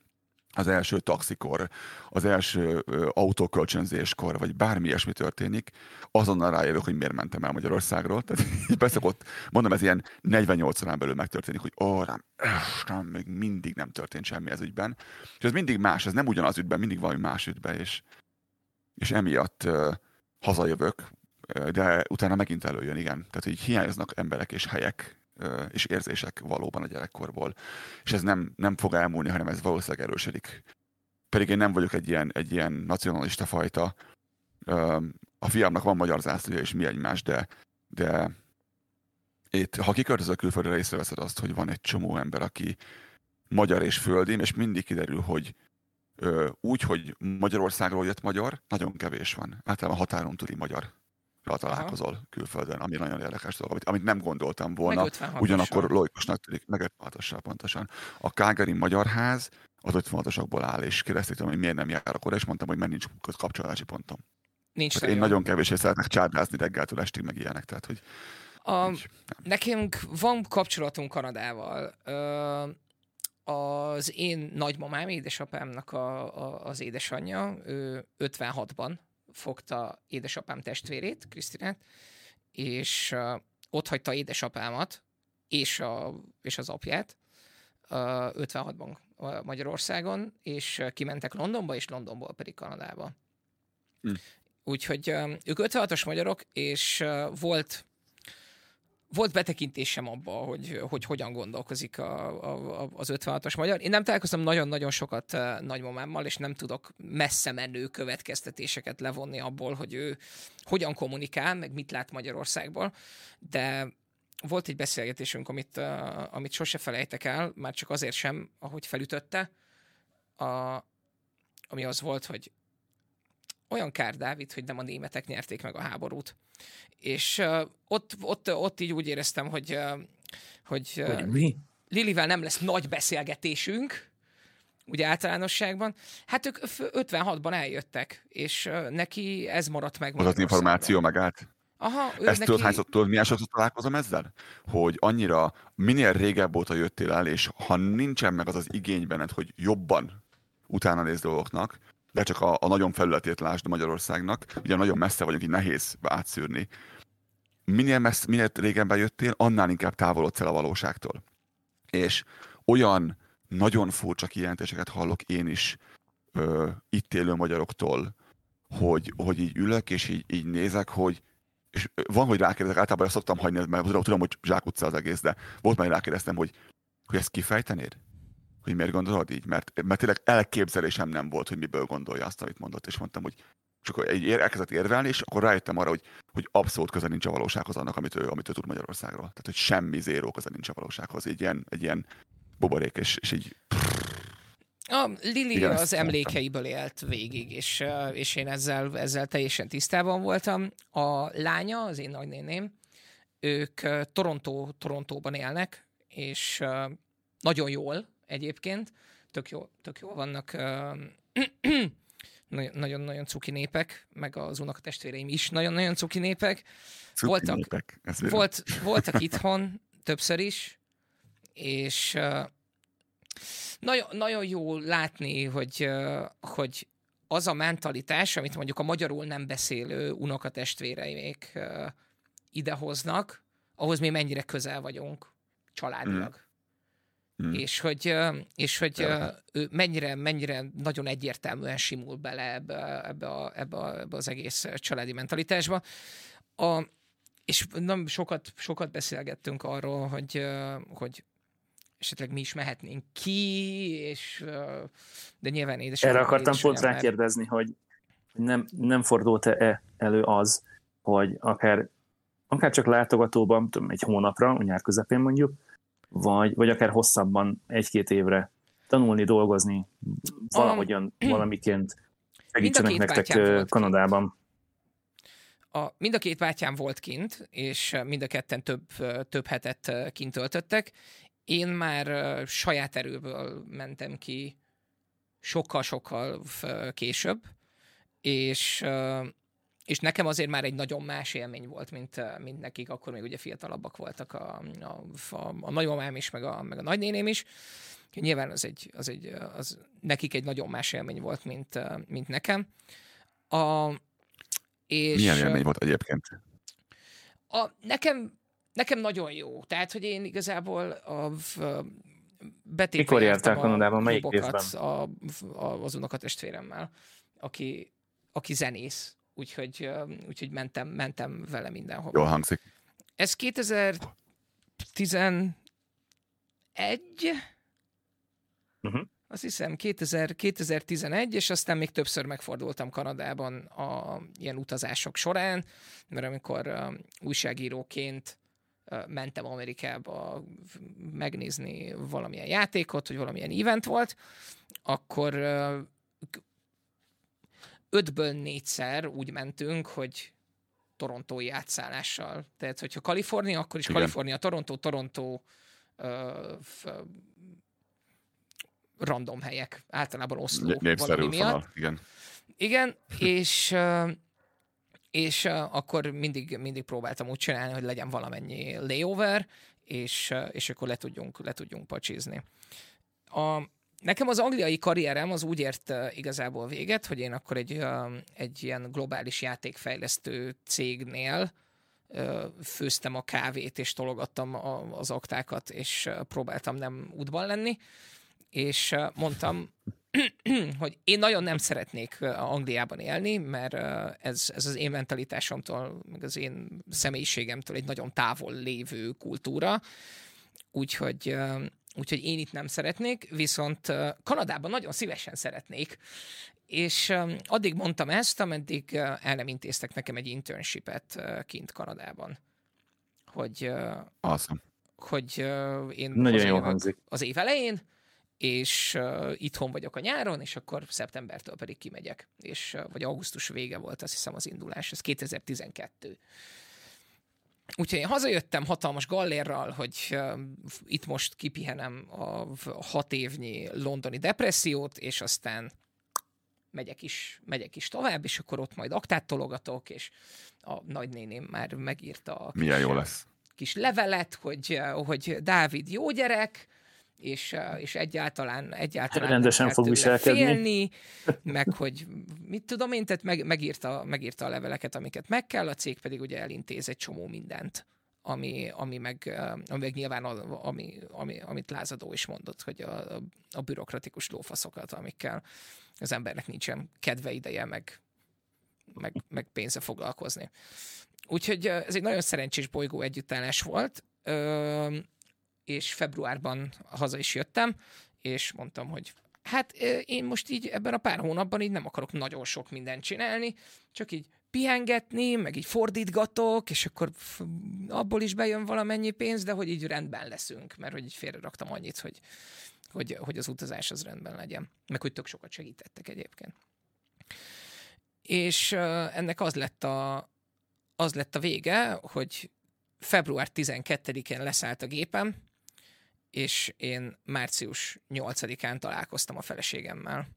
az első taxikor, az első autókölcsönzéskor, vagy bármi ilyesmi történik, azonnal rájövök, hogy miért mentem el Magyarországról. Tehát beszokott, mondom, ez ilyen 48 órán belül megtörténik, hogy ó, rám, nem, még mindig nem történt semmi ez ügyben. És ez mindig más, ez nem ugyanaz ügyben, mindig valami más ügyben, és, és emiatt uh, hazajövök, de utána megint előjön, igen. Tehát így hiányoznak emberek és helyek, és érzések valóban a gyerekkorból. És ez nem, nem fog elmúlni, hanem ez valószínűleg erősödik. Pedig én nem vagyok egy ilyen, egy ilyen nacionalista fajta. A fiamnak van magyar zászlója, és mi egymás, de, de itt, ha kiköltözök külföldre, észreveszed azt, hogy van egy csomó ember, aki magyar és földi, és mindig kiderül, hogy úgy, hogy Magyarországról jött magyar, nagyon kevés van. Általában határon túli magyar találkozol Aha. külföldön, ami nagyon érdekes dolog, amit, amit nem gondoltam volna, ugyanakkor logikusnak tűnik, meg 56 pontosan. A Kágari Magyar Ház az 56-osokból áll, és kérdezték hogy miért nem járok oda, és mondtam, hogy mert nincs kapcsolási pontom. Nincs hát én nagyon kevés szeretek csárdázni reggeltől estig, meg ilyenek, tehát hogy a, nincs, nekünk van kapcsolatunk Kanadával. Ö, az én nagymamám, édesapámnak a, a, az édesanyja, ő 56-ban fogta édesapám testvérét, Krisztinát, és uh, ott hagyta édesapámat és, a, és az apját uh, 56-ban Magyarországon, és kimentek Londonba, és Londonból pedig Kanadába. Hm. Úgyhogy uh, ők 56-os magyarok, és uh, volt volt betekintésem abba, hogy, hogy hogyan gondolkozik a, a, az 56-os magyar. Én nem találkoztam nagyon-nagyon sokat uh, nagymamámmal, és nem tudok messze menő következtetéseket levonni abból, hogy ő hogyan kommunikál, meg mit lát Magyarországból, de volt egy beszélgetésünk, amit, uh, amit sose felejtek el, már csak azért sem, ahogy felütötte, a, ami az volt, hogy olyan kár, Dávid, hogy nem a németek nyerték meg a háborút. És uh, ott, ott, ott így úgy éreztem, hogy, uh, hogy, uh, mi? Lilivel nem lesz nagy beszélgetésünk, ugye általánosságban. Hát ők 56-ban eljöttek, és uh, neki ez maradt meg. Az az információ megállt? Aha, Ezt neki... tudod, hányszor, tudod, milyen sokszor találkozom ezzel? Hogy annyira, minél régebb óta jöttél el, és ha nincsen meg az az igény benned, hogy jobban utána néz dolgoknak, de csak a, a nagyon felületét lásd Magyarországnak, ugye nagyon messze vagyunk, így nehéz átszűrni. Minél, messz, minél régen jöttél, annál inkább távolodsz el a valóságtól. És olyan nagyon furcsa kijelentéseket hallok én is ö, itt élő magyaroktól, hogy, hogy így ülök, és így, így nézek, hogy és van, hogy rákérdezek, általában ezt szoktam hagyni, mert tudom, hogy zsákutca az egész, de volt már, rákérdeztem, hogy, hogy ezt kifejtenéd? Hogy miért gondolod így, mert, mert tényleg elképzelésem nem volt, hogy miből gondolja azt, amit mondott, és mondtam, hogy csak egy ér, elkezdett érvelni, és akkor rájöttem arra, hogy, hogy abszolút köze nincs a valósághoz annak, amit ő, amit ő tud Magyarországról. Tehát, hogy semmi zéró köze nincs a valósághoz. Egy ilyen, egy ilyen buborék, és, és így... A Lili Igen, az emlékeiből élt végig, és, és én ezzel, ezzel teljesen tisztában voltam. A lánya, az én nagynéném, ők Toronto, Torontóban élnek, és nagyon jól egyébként, tök jól, tök jól vannak, nagyon-nagyon cuki népek, meg az unokatestvéreim is nagyon-nagyon cuki népek. Cuki voltak, népek, volt, voltak itthon többször is, és nagyon, nagyon jó látni, hogy, hogy az a mentalitás, amit mondjuk a magyarul nem beszélő unokatestvéreik idehoznak, ahhoz mi mennyire közel vagyunk családilag. Mm. És hogy, és hogy ő mennyire, mennyire nagyon egyértelműen simul bele ebbe, ebbe, a, ebbe, a, ebbe az egész családi mentalitásba. A, és nem sokat, sokat beszélgettünk arról, hogy, hogy esetleg mi is mehetnénk ki, és de nyilván édes. Erre akartam pont rákérdezni, hogy nem, nem fordult-e elő az, hogy akár, akár csak látogatóban, tudom, egy hónapra, nyár közepén mondjuk, vagy, vagy akár hosszabban, egy-két évre tanulni, dolgozni, valahogyan, valamiként segítsenek nektek Kanadában. A, mind a két bátyám volt kint, és mind a ketten több, több hetet kint töltöttek. Én már saját erőből mentem ki sokkal-sokkal később, és és nekem azért már egy nagyon más élmény volt, mint, mint nekik, akkor még ugye fiatalabbak voltak a, a, a, a nagymamám is, meg a, meg a nagynéném is. Nyilván az egy, az egy, az nekik egy nagyon más élmény volt, mint, mint nekem. A, és, Milyen élmény volt egyébként? A, nekem, nekem nagyon jó. Tehát, hogy én igazából a, a Mikor jártál Kanadában? Melyik részben? A, a, az unokatestvéremmel, aki, aki zenész úgyhogy, úgyhogy mentem, mentem vele mindenhova. Jól hangzik. Ez 2011, uh-huh. azt hiszem 2000, 2011, és aztán még többször megfordultam Kanadában a ilyen utazások során, mert amikor uh, újságíróként mentem Amerikába megnézni valamilyen játékot, vagy valamilyen event volt, akkor ötből négyszer úgy mentünk, hogy torontói átszállással. Tehát, hogyha Kalifornia, akkor is Igen. Kalifornia, Toronto, Toronto uh, f, random helyek. Általában Oszló valami miatt. Igen. Igen, és és akkor mindig, mindig próbáltam úgy csinálni, hogy legyen valamennyi layover, és, és akkor le tudjunk, le tudjunk pacsizni. A, Nekem az angliai karrierem az úgy ért igazából véget, hogy én akkor egy, egy ilyen globális játékfejlesztő cégnél főztem a kávét, és tologattam az aktákat, és próbáltam nem útban lenni, és mondtam, hogy én nagyon nem szeretnék Angliában élni, mert ez, ez az én mentalitásomtól, meg az én személyiségemtől egy nagyon távol lévő kultúra, úgyhogy úgyhogy én itt nem szeretnék, viszont Kanadában nagyon szívesen szeretnék, és addig mondtam ezt, ameddig el nem intéztek nekem egy internshipet kint Kanadában. Hogy, awesome. hogy én nagyon jó hangzik. az év elején, és itthon vagyok a nyáron, és akkor szeptembertől pedig kimegyek. És, vagy augusztus vége volt, azt hiszem az indulás, ez 2012. Úgyhogy én hazajöttem hatalmas gallérral, hogy uh, itt most kipihenem a hat évnyi londoni depressziót, és aztán megyek is, megyek is tovább, és akkor ott majd aktát tologatok, és a nagynéném már megírta a Milyen jó lesz. kis levelet, hogy, hogy Dávid jó gyerek, és, és egyáltalán, egyáltalán rendesen fog viselkedni. Félni, meg hogy mit tudom én, tehát meg, megírta, megírta a leveleket, amiket meg kell, a cég pedig ugye elintéz egy csomó mindent, ami, ami, meg, ami meg nyilván ami, ami, amit Lázadó is mondott, hogy a, a bürokratikus lófaszokat, amikkel az embernek nincsen kedve ideje, meg, meg, meg pénze foglalkozni. Úgyhogy ez egy nagyon szerencsés bolygó együttállás volt. Ö, és februárban haza is jöttem, és mondtam, hogy hát én most így ebben a pár hónapban így nem akarok nagyon sok mindent csinálni, csak így pihengetni, meg így fordítgatok, és akkor abból is bejön valamennyi pénz, de hogy így rendben leszünk, mert hogy így félre raktam annyit, hogy, hogy, hogy az utazás az rendben legyen. Meg hogy tök sokat segítettek egyébként. És ennek az lett a, az lett a vége, hogy február 12-én leszállt a gépem, és én március 8-án találkoztam a feleségemmel,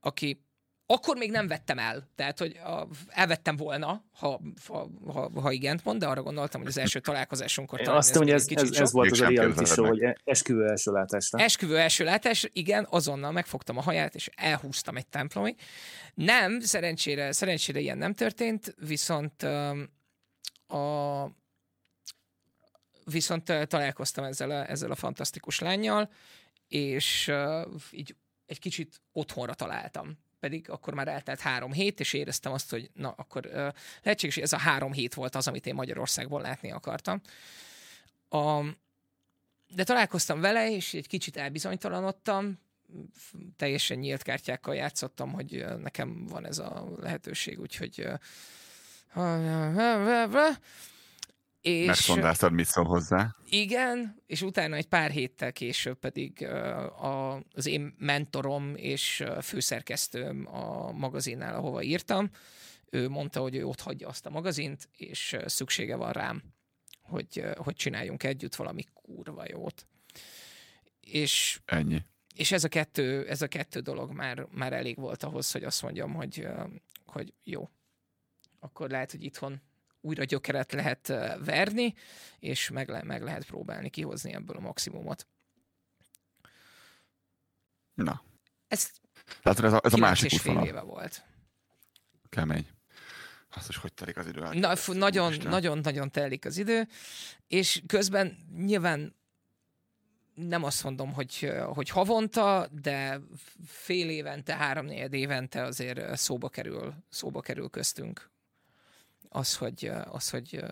aki akkor még nem vettem el, tehát hogy a, elvettem volna, ha, ha, ha, ha igent mond, de arra gondoltam, hogy az első találkozásunkkor talán azt mondom, hogy ez, ez, ez volt az a reality show, hogy esküvő első látásra. Esküvő első látás, igen, azonnal megfogtam a haját, és elhúztam egy templomig. Nem, szerencsére, szerencsére ilyen nem történt, viszont a, viszont találkoztam ezzel a, ezzel a fantasztikus lányjal, és így egy kicsit otthonra találtam. Pedig akkor már eltelt három hét, és éreztem azt, hogy na, akkor uh, lehetséges, hogy ez a három hét volt az, amit én Magyarországból látni akartam. A, de találkoztam vele, és egy kicsit elbizonytalanodtam, teljesen nyílt kártyákkal játszottam, hogy nekem van ez a lehetőség, úgyhogy és, Megszondáztad, mit szól hozzá. Igen, és utána egy pár héttel később pedig a, az én mentorom és főszerkesztőm a magazinnál, ahova írtam, ő mondta, hogy ő ott hagyja azt a magazint, és szüksége van rám, hogy, hogy csináljunk együtt valami kurva jót. És, Ennyi. És ez a kettő, ez a kettő dolog már, már elég volt ahhoz, hogy azt mondjam, hogy, hogy jó, akkor lehet, hogy itthon újra gyökeret lehet verni, és meg, le, meg lehet próbálni kihozni ebből a maximumot. Na. Ez, Tehát ez a, ez a másik fél éve volt. Kemény. Azt is hogy telik az idő? Na, nagyon, nagyon, nagyon telik az idő, és közben nyilván nem azt mondom, hogy, hogy havonta, de fél évente, három évente azért szóba kerül, szóba kerül köztünk az, hogy, az, hogy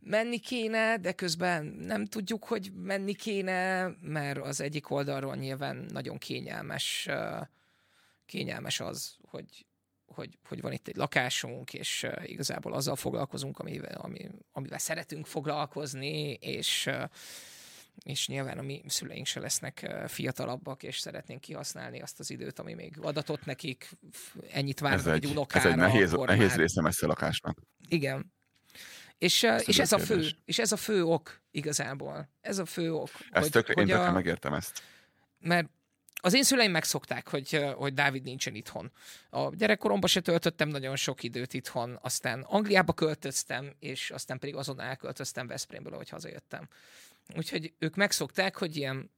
menni kéne, de közben nem tudjuk, hogy menni kéne, mert az egyik oldalról nyilván nagyon kényelmes, kényelmes az, hogy, hogy, hogy van itt egy lakásunk, és igazából azzal foglalkozunk, amivel, ami, amivel szeretünk foglalkozni, és és nyilván a mi szüleink se lesznek fiatalabbak, és szeretnénk kihasználni azt az időt, ami még adatott nekik, ennyit várnak egy, egy unokára. Ez egy nehéz, nehéz már... része messze lakásnak. Igen. És, és ez, a fő, és ez a fő ok igazából. Ez a fő ok. Ezt hogy, tök, hogy én a, megértem ezt. Mert az én szüleim megszokták, hogy, hogy Dávid nincsen itthon. A gyerekkoromban se töltöttem nagyon sok időt itthon, aztán Angliába költöztem, és aztán pedig azon elköltöztem Veszprémből, ahogy hazajöttem. Úgyhogy ők megszokták, hogy ilyen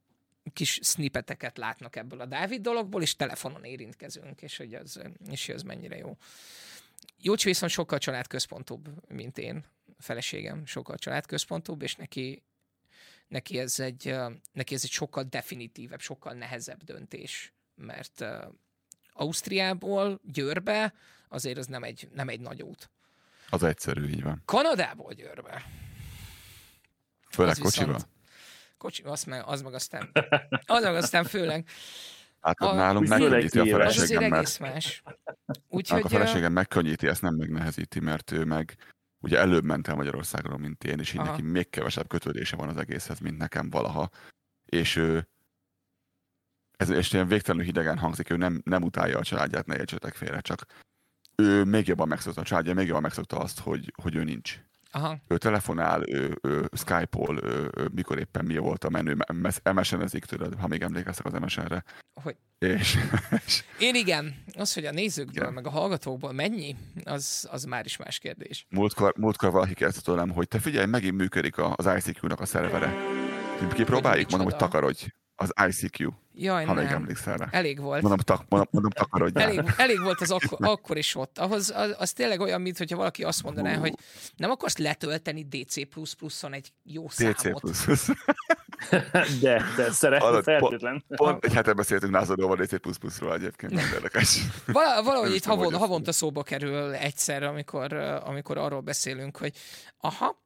kis snippeteket látnak ebből a Dávid dologból, és telefonon érintkezünk, és hogy az, és az mennyire jó. Jócsi viszont sokkal családközpontúbb, mint én. A feleségem sokkal családközpontúbb, és neki, neki, ez egy, neki ez egy sokkal definitívebb, sokkal nehezebb döntés, mert Ausztriából Győrbe azért az nem egy, nem egy nagy út. Az egyszerű, így van. Kanadából Győrbe Főleg az kocsival? Viszont, kocsi, az meg, az meg aztán, az meg aztán főleg. Hát a, nálunk megkönnyíti a feleségem, mert, más. Úgyhogy, a feleségem megkönnyíti, ezt nem megnehezíti, mert ő meg ugye előbb ment el Magyarországról, mint én, és így Aha. neki még kevesebb kötődése van az egészhez, mint nekem valaha. És ő ez és ilyen végtelenül hidegen hangzik, ő nem, nem utálja a családját, ne értsetek félre, csak ő még jobban megszokta a családja, még jobban megszokta azt, hogy, hogy ő nincs. Aha. Ő telefonál, ő, ő Skype-ol, ő, ő, mikor éppen mi volt a menő, MSN-ezik tőled, ha még emlékeztek az MSN-re. Hogy... És, és... Én igen. Az, hogy a nézőkből, igen. meg a hallgatókból mennyi, az, az már is más kérdés. Múltkor, múltkor valaki kérdezte tőlem, hogy te figyelj, megint működik az ICQ-nak a szervere. Kipróbáljuk? Mondom, hogy takarodj az ICQ. Jaj, ha nem. még emlékszel rá. Elég volt. Mondom, tak, mondom, mondom takarodjál. Elég, elég volt az akkor, akkor is ott. Ahhoz, az, az tényleg olyan, mint hogyha valaki azt mondaná, uh. hogy nem akarsz letölteni DC++-on egy jó DC++. számot. de, de szeretném feltétlen. Pont, pont egy hete beszéltünk Názadóval DC++-ról egyébként, nem érdekes. Val- valahogy itt havon, havonta szóba kerül egyszer, amikor, amikor arról beszélünk, hogy aha,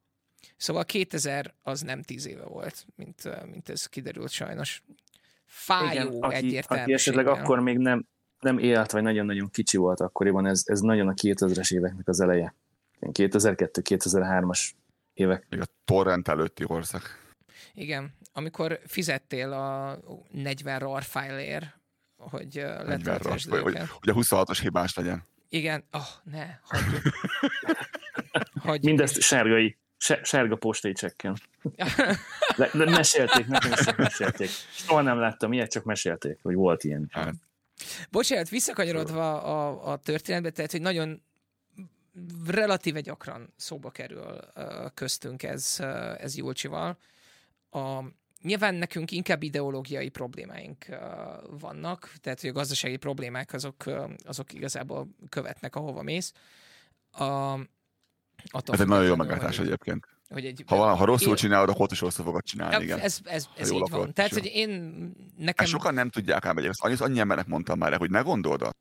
Szóval 2000 az nem 10 éve volt, mint, mint ez kiderült sajnos. Fájó Igen, aki, aki esetleg akkor még nem nem élt, vagy nagyon-nagyon kicsi volt akkoriban, ez, ez nagyon a 2000-es éveknek az eleje. 2002-2003-as évek. Még a torrent előtti korszak. Igen, amikor fizettél a 40 RAR fájlért, hogy letöltesd hogy, hogy, hogy a 26-os hibás legyen. Igen, oh, ne, hagyjuk. hagyjuk. Mindezt sárgai, sárga postai csekkel. De, de mesélték, nekem is mesélték. Soha nem láttam ilyet, csak mesélték, hogy volt ilyen. Hát. Bocsánat, visszakanyarodva a, a történetbe, tehát, hogy nagyon relatíve gyakran szóba kerül köztünk ez, ez Julcsival. A, nyilván nekünk inkább ideológiai problémáink vannak, tehát hogy a gazdasági problémák azok, azok igazából követnek, ahova mész. A, ez egy nagyon jó meglátás egyébként. Hogy egy, ha, van, ha rosszul csinálod, akkor ott is rosszul fogod csinálni, igen. Ez, ez, ez így van. Tehát, hogy én nekem... Hát sokan nem tudják ám egyébként. Annyi, annyi embernek mondtam már, hogy ne gondold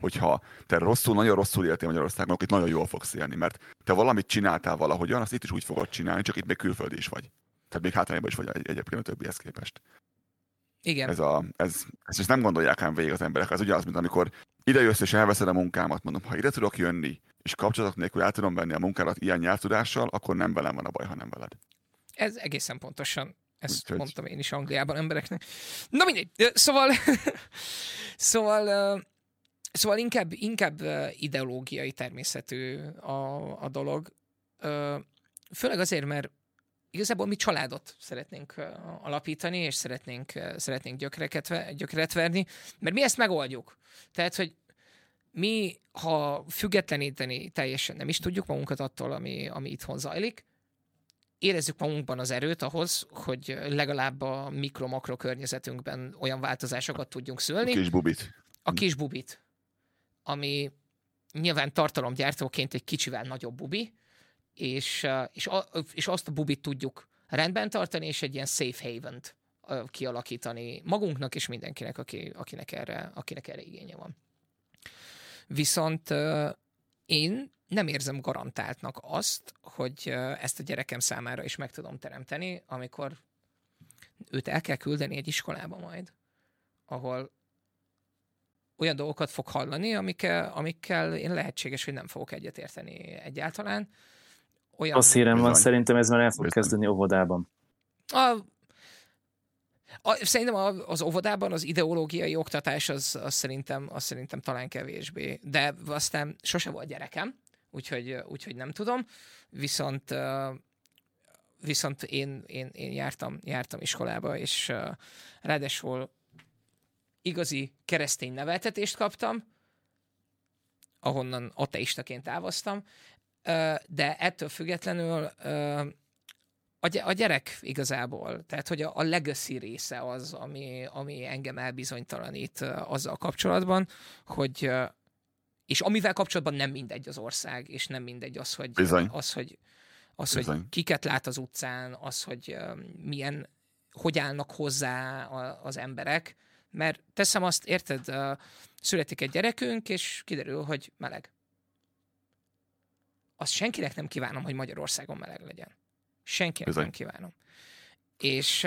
hogyha te rosszul, nagyon rosszul éltél Magyarországon, akkor itt nagyon jól fogsz élni, mert te valamit csináltál valahogyan, azt itt is úgy fogod csinálni, csak itt még külföldi is vagy. Tehát még hátrányban is vagy egy, egyébként a többihez képest. Igen. Ez, a, ez, ezt, ezt nem gondolják ám végig az emberek. Ez ugyanaz, mint amikor ide jössz és elveszed a munkámat, mondom, ha ide tudok jönni, és kapcsolatok nélkül el tudom venni a munkádat ilyen nyelvtudással, akkor nem velem van a baj, hanem veled. Ez egészen pontosan. Ezt Úgyhogy... mondtam én is Angliában embereknek. Na mindegy. Szóval, szóval, szóval inkább, inkább ideológiai természetű a, a dolog. Főleg azért, mert igazából mi családot szeretnénk alapítani, és szeretnénk, szeretnénk gyökereket, gyökeret verni, mert mi ezt megoldjuk. Tehát, hogy mi, ha függetleníteni teljesen nem is tudjuk magunkat attól, ami, ami itthon zajlik, érezzük magunkban az erőt ahhoz, hogy legalább a mikro-makro környezetünkben olyan változásokat tudjunk szülni. A kis bubit. A kis bubit, ami nyilván tartalomgyártóként egy kicsivel nagyobb bubi, és, és, és azt a bubit tudjuk rendben tartani, és egy ilyen safe haven-t kialakítani magunknak és mindenkinek, aki, akinek, erre, akinek erre igénye van. Viszont én nem érzem garantáltnak azt, hogy ezt a gyerekem számára is meg tudom teremteni, amikor őt el kell küldeni egy iskolába majd, ahol olyan dolgokat fog hallani, amikkel, amikkel én lehetséges, hogy nem fogok egyetérteni egyáltalán. Olyan... A szírem van, szerintem ez már el fog kezdeni óvodában. A, a, szerintem az óvodában az ideológiai oktatás az, az, szerintem, az szerintem talán kevésbé. De aztán sose volt gyerekem, úgyhogy, úgyhogy nem tudom. Viszont viszont én, én, én jártam, jártam iskolába, és ráadásul igazi keresztény neveltetést kaptam, ahonnan ateistaként távoztam, de ettől függetlenül a gyerek igazából, tehát hogy a legacy része az, ami, ami engem elbizonytalanít azzal kapcsolatban, hogy és amivel kapcsolatban nem mindegy az ország, és nem mindegy az, hogy, Bizony. az, hogy, az, Bizony. hogy kiket lát az utcán, az, hogy milyen, hogy állnak hozzá az emberek, mert teszem azt, érted, születik egy gyerekünk, és kiderül, hogy meleg. Azt senkinek nem kívánom, hogy Magyarországon meleg legyen. Senkinek Bizony. nem kívánom. És,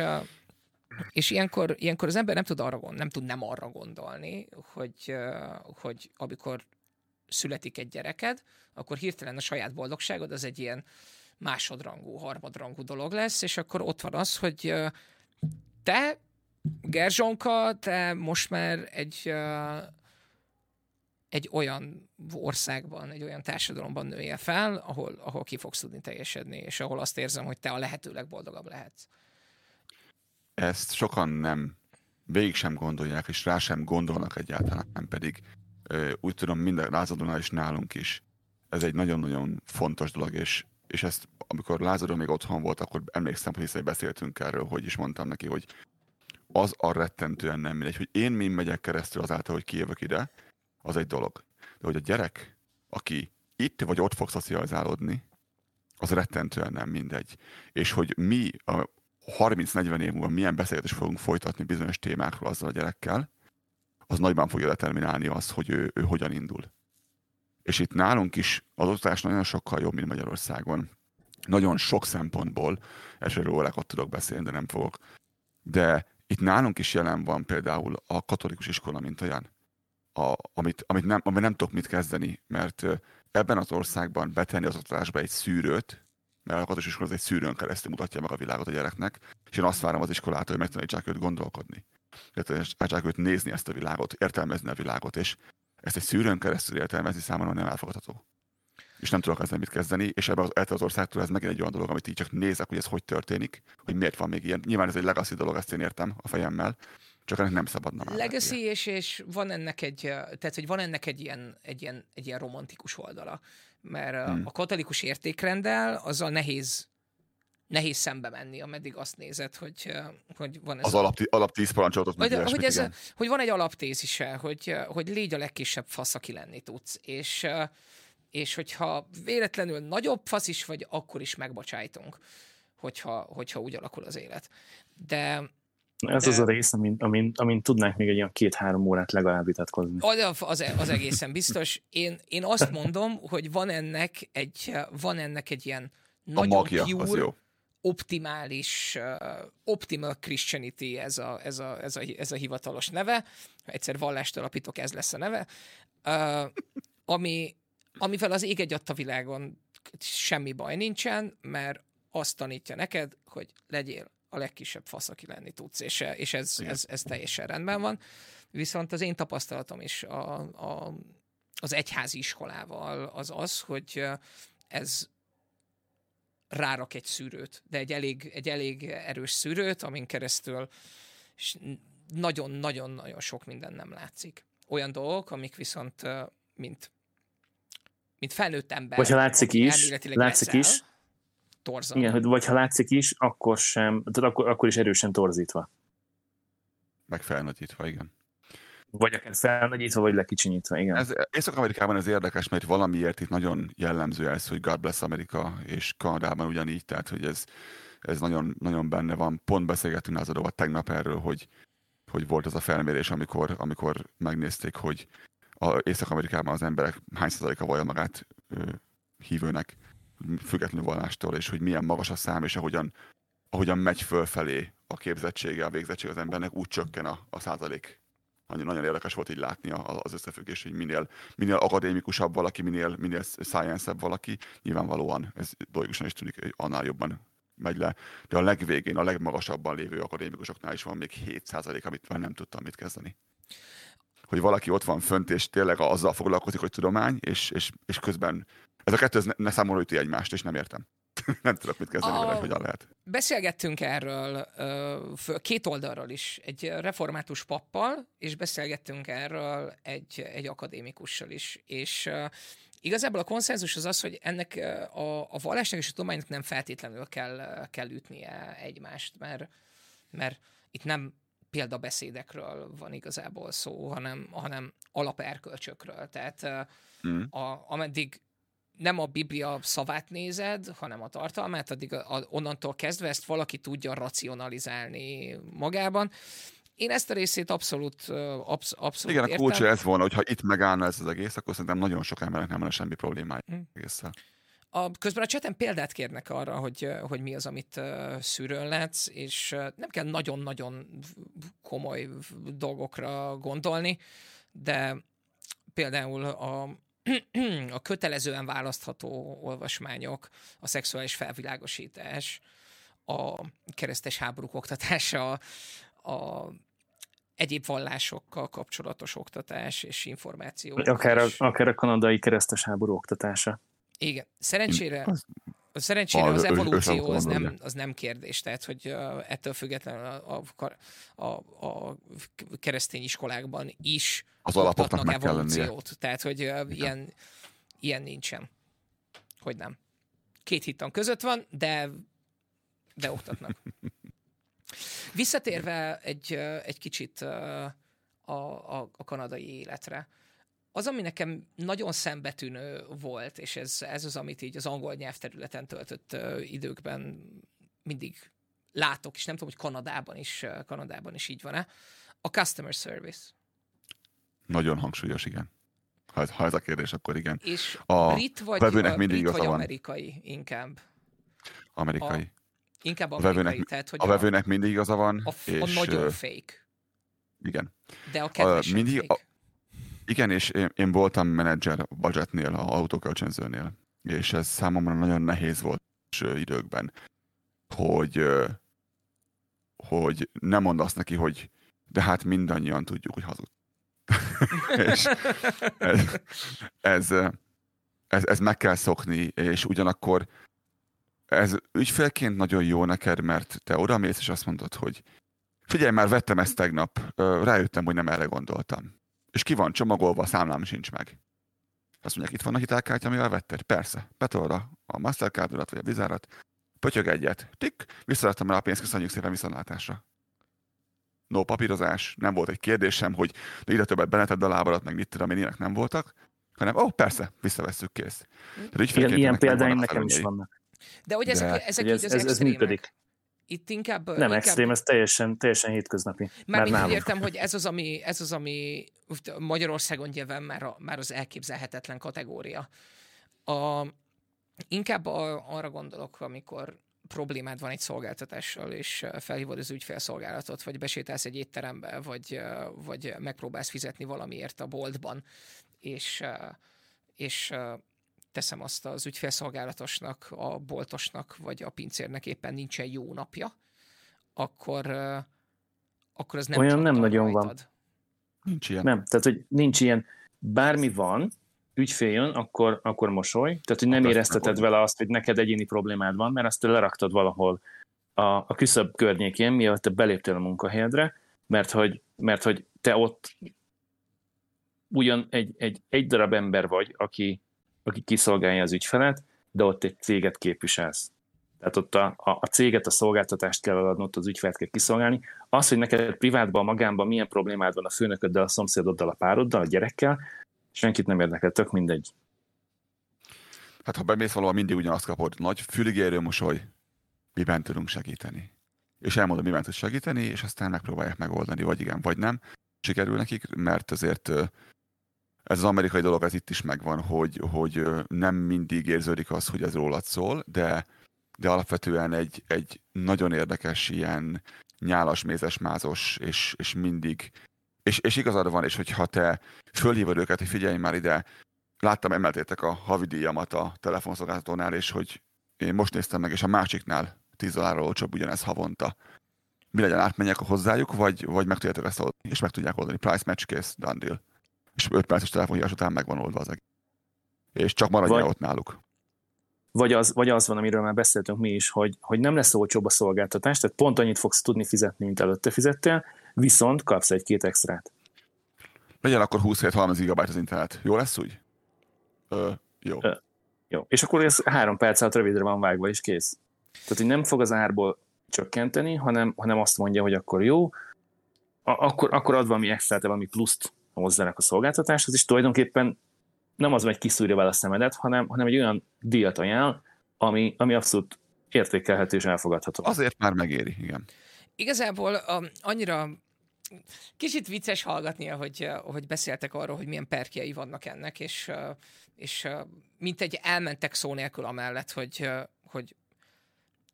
és ilyenkor, ilyenkor az ember nem tud arra gondolni, nem tud nem arra gondolni, hogy, hogy amikor születik egy gyereked, akkor hirtelen a saját boldogságod az egy ilyen másodrangú, harmadrangú dolog lesz, és akkor ott van az, hogy te, Gerzsonka, te most már egy egy olyan országban, egy olyan társadalomban nője fel, ahol, ahol ki fogsz tudni teljesedni, és ahol azt érzem, hogy te a lehető legboldogabb lehetsz. Ezt sokan nem, végig sem gondolják, és rá sem gondolnak egyáltalán, nem pedig úgy tudom minden lázadónál is nálunk is. Ez egy nagyon-nagyon fontos dolog, és, és ezt amikor Lázadó még otthon volt, akkor emlékszem, hogy hiszen beszéltünk erről, hogy is mondtam neki, hogy az a rettentően nem mindegy, hogy én mi megyek keresztül azáltal, hogy kijövök ide, az egy dolog. De hogy a gyerek, aki itt vagy ott fog szocializálódni, az rettentően nem mindegy. És hogy mi a 30-40 év múlva milyen beszélgetést fogunk folytatni bizonyos témákról azzal a gyerekkel, az nagyban fogja determinálni azt, hogy ő, ő hogyan indul. És itt nálunk is az oktatás nagyon sokkal jobb, mint Magyarországon. Nagyon sok szempontból, esetleg órákat tudok beszélni, de nem fogok. De itt nálunk is jelen van például a katolikus iskola, mint olyan a, amit, amit nem, amit nem tudok mit kezdeni, mert ebben az országban betenni az oktatásba egy szűrőt, mert a katolikus iskola az egy szűrőn keresztül mutatja meg a világot a gyereknek, és én azt várom az iskolától, hogy megtanítsák őt gondolkodni. Megtanítsák őt nézni ezt a világot, értelmezni a világot, és ezt egy szűrőn keresztül értelmezni számomra nem elfogadható. És nem tudok ezzel mit kezdeni, és ebben az, az országtól ez megint egy olyan dolog, amit így csak nézek, hogy ez hogy történik, hogy miért van még ilyen. Nyilván ez egy legacy dolog, ezt én értem a fejemmel, csak ennek nem szabadna már. Legacy, és, és van ennek egy, tehát hogy van ennek egy ilyen, egy ilyen, egy ilyen romantikus oldala. Mert hmm. a katolikus értékrenddel azzal nehéz nehéz szembe menni, ameddig azt nézed, hogy, hogy van ez Az a... alap, alap tíz parancsolatot hogy, hogy, ez, hogy van egy alaptézise, hogy, hogy légy a legkisebb fasz, aki lenni tudsz. És, és hogyha véletlenül nagyobb fasz is vagy, akkor is megbocsájtunk, hogyha, hogyha úgy alakul az élet. De ez az a rész, amin, amin, amin tudnánk még egy olyan két-három órát legalább vitatkozni. Az, az, az egészen biztos. Én, én azt mondom, hogy van ennek egy, van ennek egy ilyen nagyon a magia, pure, jó. optimális, uh, optimal Christianity ez a, ez, a, ez, a, ez a hivatalos neve. Ha egyszer vallást alapítok, ez lesz a neve. Uh, ami, amivel az ég egy a világon semmi baj nincsen, mert azt tanítja neked, hogy legyél a legkisebb fasz, aki lenni tudsz, és, és ez, ez, ez teljesen rendben van. Viszont az én tapasztalatom is a, a, az egyházi iskolával az az, hogy ez rárak egy szűrőt, de egy elég, egy elég erős szűrőt, amin keresztül nagyon-nagyon-nagyon sok minden nem látszik. Olyan dolgok, amik viszont, mint, mint felnőtt ember. Vagy ha látszik is, látszik leszel, is, torzan. Igen, vagy ha látszik is, akkor sem, tehát akkor, akkor is erősen torzítva. Meg felnagyítva, igen. Vagy akár felnagyítva, vagy lekicsinyítve, igen. Ez, Észak-Amerikában ez érdekes, mert valamiért itt nagyon jellemző ez, hogy God bless Amerika, és Kanadában ugyanígy, tehát hogy ez, ez nagyon, nagyon benne van. Pont beszélgettünk az adóval tegnap erről, hogy, hogy volt az a felmérés, amikor, amikor megnézték, hogy a Észak-Amerikában az emberek hány százaléka vallja magát ö, hívőnek, függetlenül vallástól, és hogy milyen magas a szám, és ahogyan, ahogyan megy fölfelé a képzettsége, a végzettség az embernek, úgy csökken a, a százalék. Nagyon, nagyon érdekes volt így látni az összefüggés, hogy minél, minél akadémikusabb valaki, minél, minél science valaki, nyilvánvalóan ez dolgosan is tűnik, hogy annál jobban megy le, de a legvégén, a legmagasabban lévő akadémikusoknál is van még 7% amit már nem tudtam mit kezdeni. Hogy valaki ott van fönt, és tényleg azzal foglalkozik, hogy tudomány, és, és, és közben ez a kettő ez ne, ne számolja egymást, és nem értem. nem tudok mit kezdeni a... vele, hogyan lehet. Beszélgettünk erről két oldalról is, egy református pappal, és beszélgettünk erről egy, egy akadémikussal is, és Igazából a konszenzus az az, hogy ennek a, a vallásnak és a tudománynak nem feltétlenül kell, kell ütnie egymást, mert, mert itt nem példabeszédekről van igazából szó, hanem, hanem alaperkölcsökről. Tehát mm. a, ameddig nem a Biblia szavát nézed, hanem a tartalmát, addig a, a, onnantól kezdve ezt valaki tudja racionalizálni magában. Én ezt a részét abszolút, absz, abszolút Igen, értem. a kulcsa ez volna, hogyha itt megállna ez az egész, akkor szerintem nagyon sok embernek nem lenne semmi problémája hmm. egészszel. A, közben a cseten példát kérnek arra, hogy, hogy mi az, amit uh, szűrőn látsz, és uh, nem kell nagyon-nagyon komoly dolgokra gondolni, de például a, a kötelezően választható olvasmányok, a szexuális felvilágosítás, a keresztes háborúk oktatása, a egyéb vallásokkal kapcsolatos oktatás és információ. Akár a, akár a kanadai keresztes háború oktatása. Igen. Szerencsére, szerencsére az evolúció az nem, az nem kérdés, tehát hogy ettől függetlenül a, a, a, keresztény iskolákban is az alapoknak meg evolúciót. Kell tehát, hogy ilyen, ilyen nincsen. Hogy nem. Két hittan között van, de, de oktatnak. Visszatérve egy, egy kicsit a, a, a kanadai életre az, ami nekem nagyon szembetűnő volt, és ez, ez az, amit így az angol nyelvterületen töltött időkben mindig látok, és nem tudom, hogy Kanadában is, Kanadában is így van-e, a customer service. Nagyon hangsúlyos, igen. Ha, ha ez a kérdés, akkor igen. És a brit vagy, vevőnek mindig brit vagy van. amerikai inkább? Amerikai. A, inkább amerikai. A vevőnek, tehát, hogy a, vevőnek mindig igaza van. A, és, a nagyon fake. Igen. De a kedves mindig, fake. A, Igen, és én, én voltam menedzser budgetnél, a autókölcsönzőnél, és ez számomra nagyon nehéz volt időkben, hogy, hogy nem mondasz neki, hogy de hát mindannyian tudjuk, hogy hazud. és ez, ez, ez, ez meg kell szokni, és ugyanakkor ez ügyfélként nagyon jó neked, mert te odamész, és azt mondod, hogy figyelj, már vettem ezt tegnap, rájöttem, hogy nem erre gondoltam. És ki van csomagolva, a számlám sincs meg. Azt mondják, itt van a hitelkártya, amivel vetted? Persze. Betolod a Mastercardodat vagy a vizárat, pötyög egyet, tik, visszaadtam rá a pénzt, köszönjük szépen viszontlátásra. No papírozás, nem volt egy kérdésem, hogy de ide többet beneted a lábadat, meg mit tudom én, nem voltak, hanem ó, oh, persze, visszavesszük, kész. ilyen, ilyen példáim nekem is vannak. De hogy ezek, De, ezek ez, ez, ez működik. Itt inkább... Nem inkább... extrém, ez teljesen, teljesen hétköznapi. Már, már úgy értem, hogy ez az, ami, ez az, ami Magyarországon nyilván már, a, már az elképzelhetetlen kategória. A, inkább a, arra gondolok, amikor problémád van egy szolgáltatással, és felhívod az ügyfélszolgálatot, vagy besétálsz egy étterembe, vagy, vagy megpróbálsz fizetni valamiért a boltban, és, és teszem azt az ügyfélszolgálatosnak, a boltosnak, vagy a pincérnek éppen nincsen jó napja, akkor, akkor az nem Olyan nem nagyon rajtad. van. Nincs ilyen. Nem, tehát hogy nincs ilyen, bármi van, ügyfél jön, akkor, akkor mosoly, tehát hogy nem akkor érezteted vele azt, hogy neked egyéni problémád van, mert azt leraktad valahol a, a küszöbb környékén, mielőtt te beléptél a munkahelyedre, mert hogy, mert hogy te ott ugyan egy, egy, egy darab ember vagy, aki, aki kiszolgálja az ügyfelet, de ott egy céget képviselsz. Tehát ott a, a, a céget, a szolgáltatást kell ott az ügyfelet kell kiszolgálni. Az, hogy neked privátban, magánban milyen problémád van a főnököddel, a szomszédoddal, a pároddal, a gyerekkel, senkit nem érdekel, tök mindegy. Hát ha bemész valahol, mindig ugyanazt kapod. Nagy füligérő mosoly, miben tudunk segíteni. És elmondom, miben tud segíteni, és aztán megpróbálják megoldani, vagy igen, vagy nem. Sikerül nekik, mert azért ez az amerikai dolog, ez itt is megvan, hogy, hogy nem mindig érződik az, hogy ez rólad szól, de, de alapvetően egy, egy nagyon érdekes ilyen nyálas, mézes, mázos, és, és mindig és, és igazad van, és hogyha te fölhívod őket, hogy figyelj már ide, láttam, emeltétek a havidíjamat a telefonszolgáltatónál, és hogy én most néztem meg, és a másiknál 10 dollárról olcsóbb ugyanez havonta. Mi legyen, átmenjek hozzájuk, vagy, vagy meg tudjátok ezt oldani, és meg tudják oldani. Price match case, done deal. És 5 perces telefonhívás után megvan oldva az egész. És csak maradja vagy, ott náluk. Vagy az, vagy az van, amiről már beszéltünk mi is, hogy, hogy nem lesz olcsóbb a szolgáltatás, tehát pont annyit fogsz tudni fizetni, mint előtte fizettél, viszont kapsz egy-két extrát. Legyen akkor 20 helyett 30 GB az internet. Jó lesz úgy? Ö, jó. Ö, jó. És akkor ez három perc alatt rövidre van vágva, és kész. Tehát, hogy nem fog az árból csökkenteni, hanem, hanem azt mondja, hogy akkor jó, a, akkor, akkor ad valami extrát, valami pluszt hozzának a szolgáltatáshoz, és tulajdonképpen nem az, hogy kiszúrja vele a szemedet, hanem, hanem egy olyan díjat ajánl, ami, ami abszolút értékelhető és elfogadható. Azért már megéri, igen. Igazából a, annyira kicsit vicces hallgatni, hogy, hogy beszéltek arról, hogy milyen perkjei vannak ennek, és, és mint egy elmentek szó nélkül amellett, hogy, hogy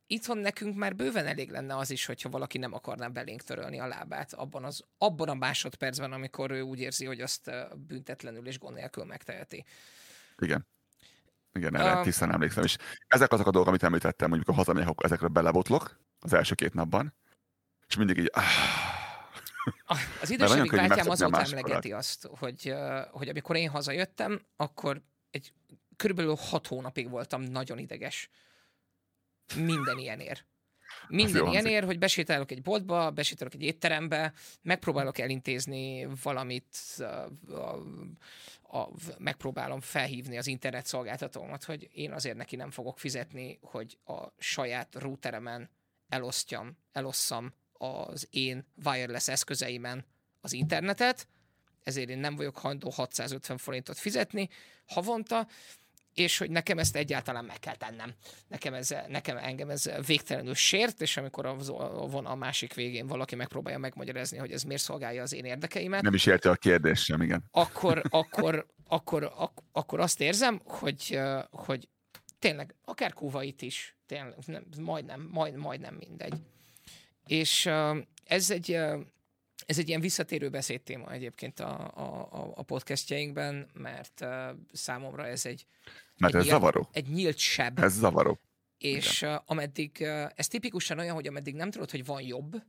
itthon nekünk már bőven elég lenne az is, hogyha valaki nem akarná belénk törölni a lábát abban, az, abban a másodpercben, amikor ő úgy érzi, hogy azt büntetlenül és gond nélkül megteheti. Igen. Igen, erre uh, tisztán emlékszem. És ezek azok a dolgok, amit említettem, hogy amikor hazamegyek, akkor ezekre belebotlok az első két napban, és mindig így... Az idősebbik bátyám azóta emlegeti azt, hogy, hogy amikor én hazajöttem, akkor egy körülbelül hat hónapig voltam nagyon ideges. Minden ilyenért. Minden ilyenért, hogy besétálok egy boltba, besétálok egy étterembe, megpróbálok elintézni valamit, a, a, a, megpróbálom felhívni az internet szolgáltatómat, hogy én azért neki nem fogok fizetni, hogy a saját routeremen elosztjam, elosszam az én wireless eszközeimen az internetet, ezért én nem vagyok hajlandó 650 forintot fizetni havonta, és hogy nekem ezt egyáltalán meg kell tennem. Nekem, ez, nekem engem ez végtelenül sért, és amikor a vonal másik végén valaki megpróbálja megmagyarázni, hogy ez miért szolgálja az én érdekeimet. Nem is érte a kérdés sem, igen. Akkor, akkor, akkor, ak, akkor azt érzem, hogy, hogy tényleg, akár kúvait is, tényleg, nem, majdnem, majd, majdnem mindegy. És ez egy ez egy ilyen visszatérő beszédtéma egyébként a, a, a podcastjainkben, mert számomra ez egy... Mert egy ez nyílt, zavaró. Egy nyílt seb. Ez zavaró. És uh, ameddig, uh, ez tipikusan olyan, hogy ameddig nem tudod, hogy van jobb,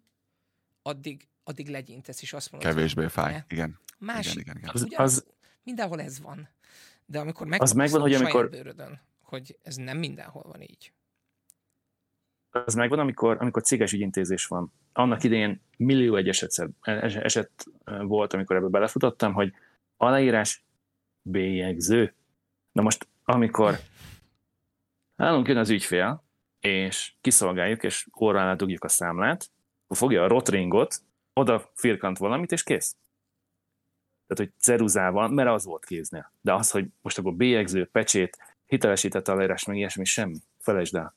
addig, addig legyintesz, és azt mondod, Kevésbé hogy fáj, ne. igen. Másik. Igen, igen, igen. Az, az, mindenhol ez van. De amikor megkapsz az megvan, hogy amikor... bőrödön, hogy ez nem mindenhol van így. Az megvan, amikor, amikor céges ügyintézés van. Annak idején millió egy eset, eset volt, amikor ebbe belefutottam, hogy aláírás bélyegző. Na most, amikor állunk jön az ügyfél, és kiszolgáljuk, és alá dugjuk a számlát, akkor fogja a rotringot, oda firkant valamit, és kész. Tehát, hogy ceruzával, mert az volt kéznél. De az, hogy most akkor bélyegző, pecsét, hitelesített aláírás, meg ilyesmi, semmi. Felejtsd el.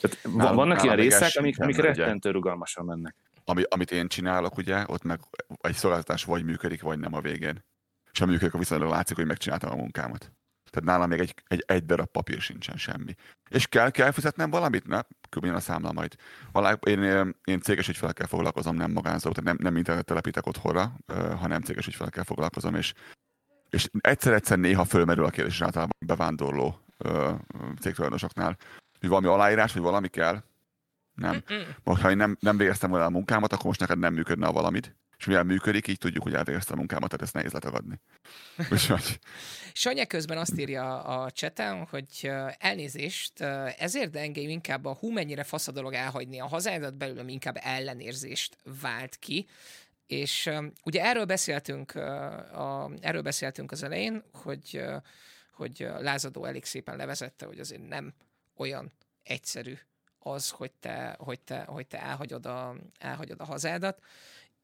Tehát nálam, vannak ilyen részek, amik, amik rettentő rugalmasan mennek. Ami, amit én csinálok, ugye, ott meg egy szolgáltatás vagy működik, vagy nem a végén. És ha működik, akkor viszonylag látszik, hogy megcsináltam a munkámat. Tehát nálam még egy, egy, egy darab papír sincsen semmi. És kell, kell fizetnem valamit? Na, kb. a számla majd. Valá, én, én céges ügyfelekkel foglalkozom, nem magánzó, tehát nem, nem internet telepítek otthonra, hanem céges ügyfelekkel foglalkozom, és, és egyszer-egyszer néha fölmerül a kérdés, általában bevándorló cégtulajdonosoknál, hogy valami aláírás, vagy valami kell. Nem. Most, ha én nem, nem végeztem volna a munkámat, akkor most neked nem működne a valamit. És mivel működik, így tudjuk, hogy elvégeztem a munkámat, tehát ezt nehéz letagadni. Úgyhogy... Sanya közben azt írja a cseten, hogy elnézést, ezért de engem inkább a hú mennyire fasz a dolog elhagyni a hazádat belül, inkább ellenérzést vált ki. És ugye erről beszéltünk, a, erről beszéltünk az elején, hogy, hogy Lázadó elég szépen levezette, hogy azért nem olyan egyszerű az, hogy te, hogy te, hogy te elhagyod, a, elhagyod a hazádat.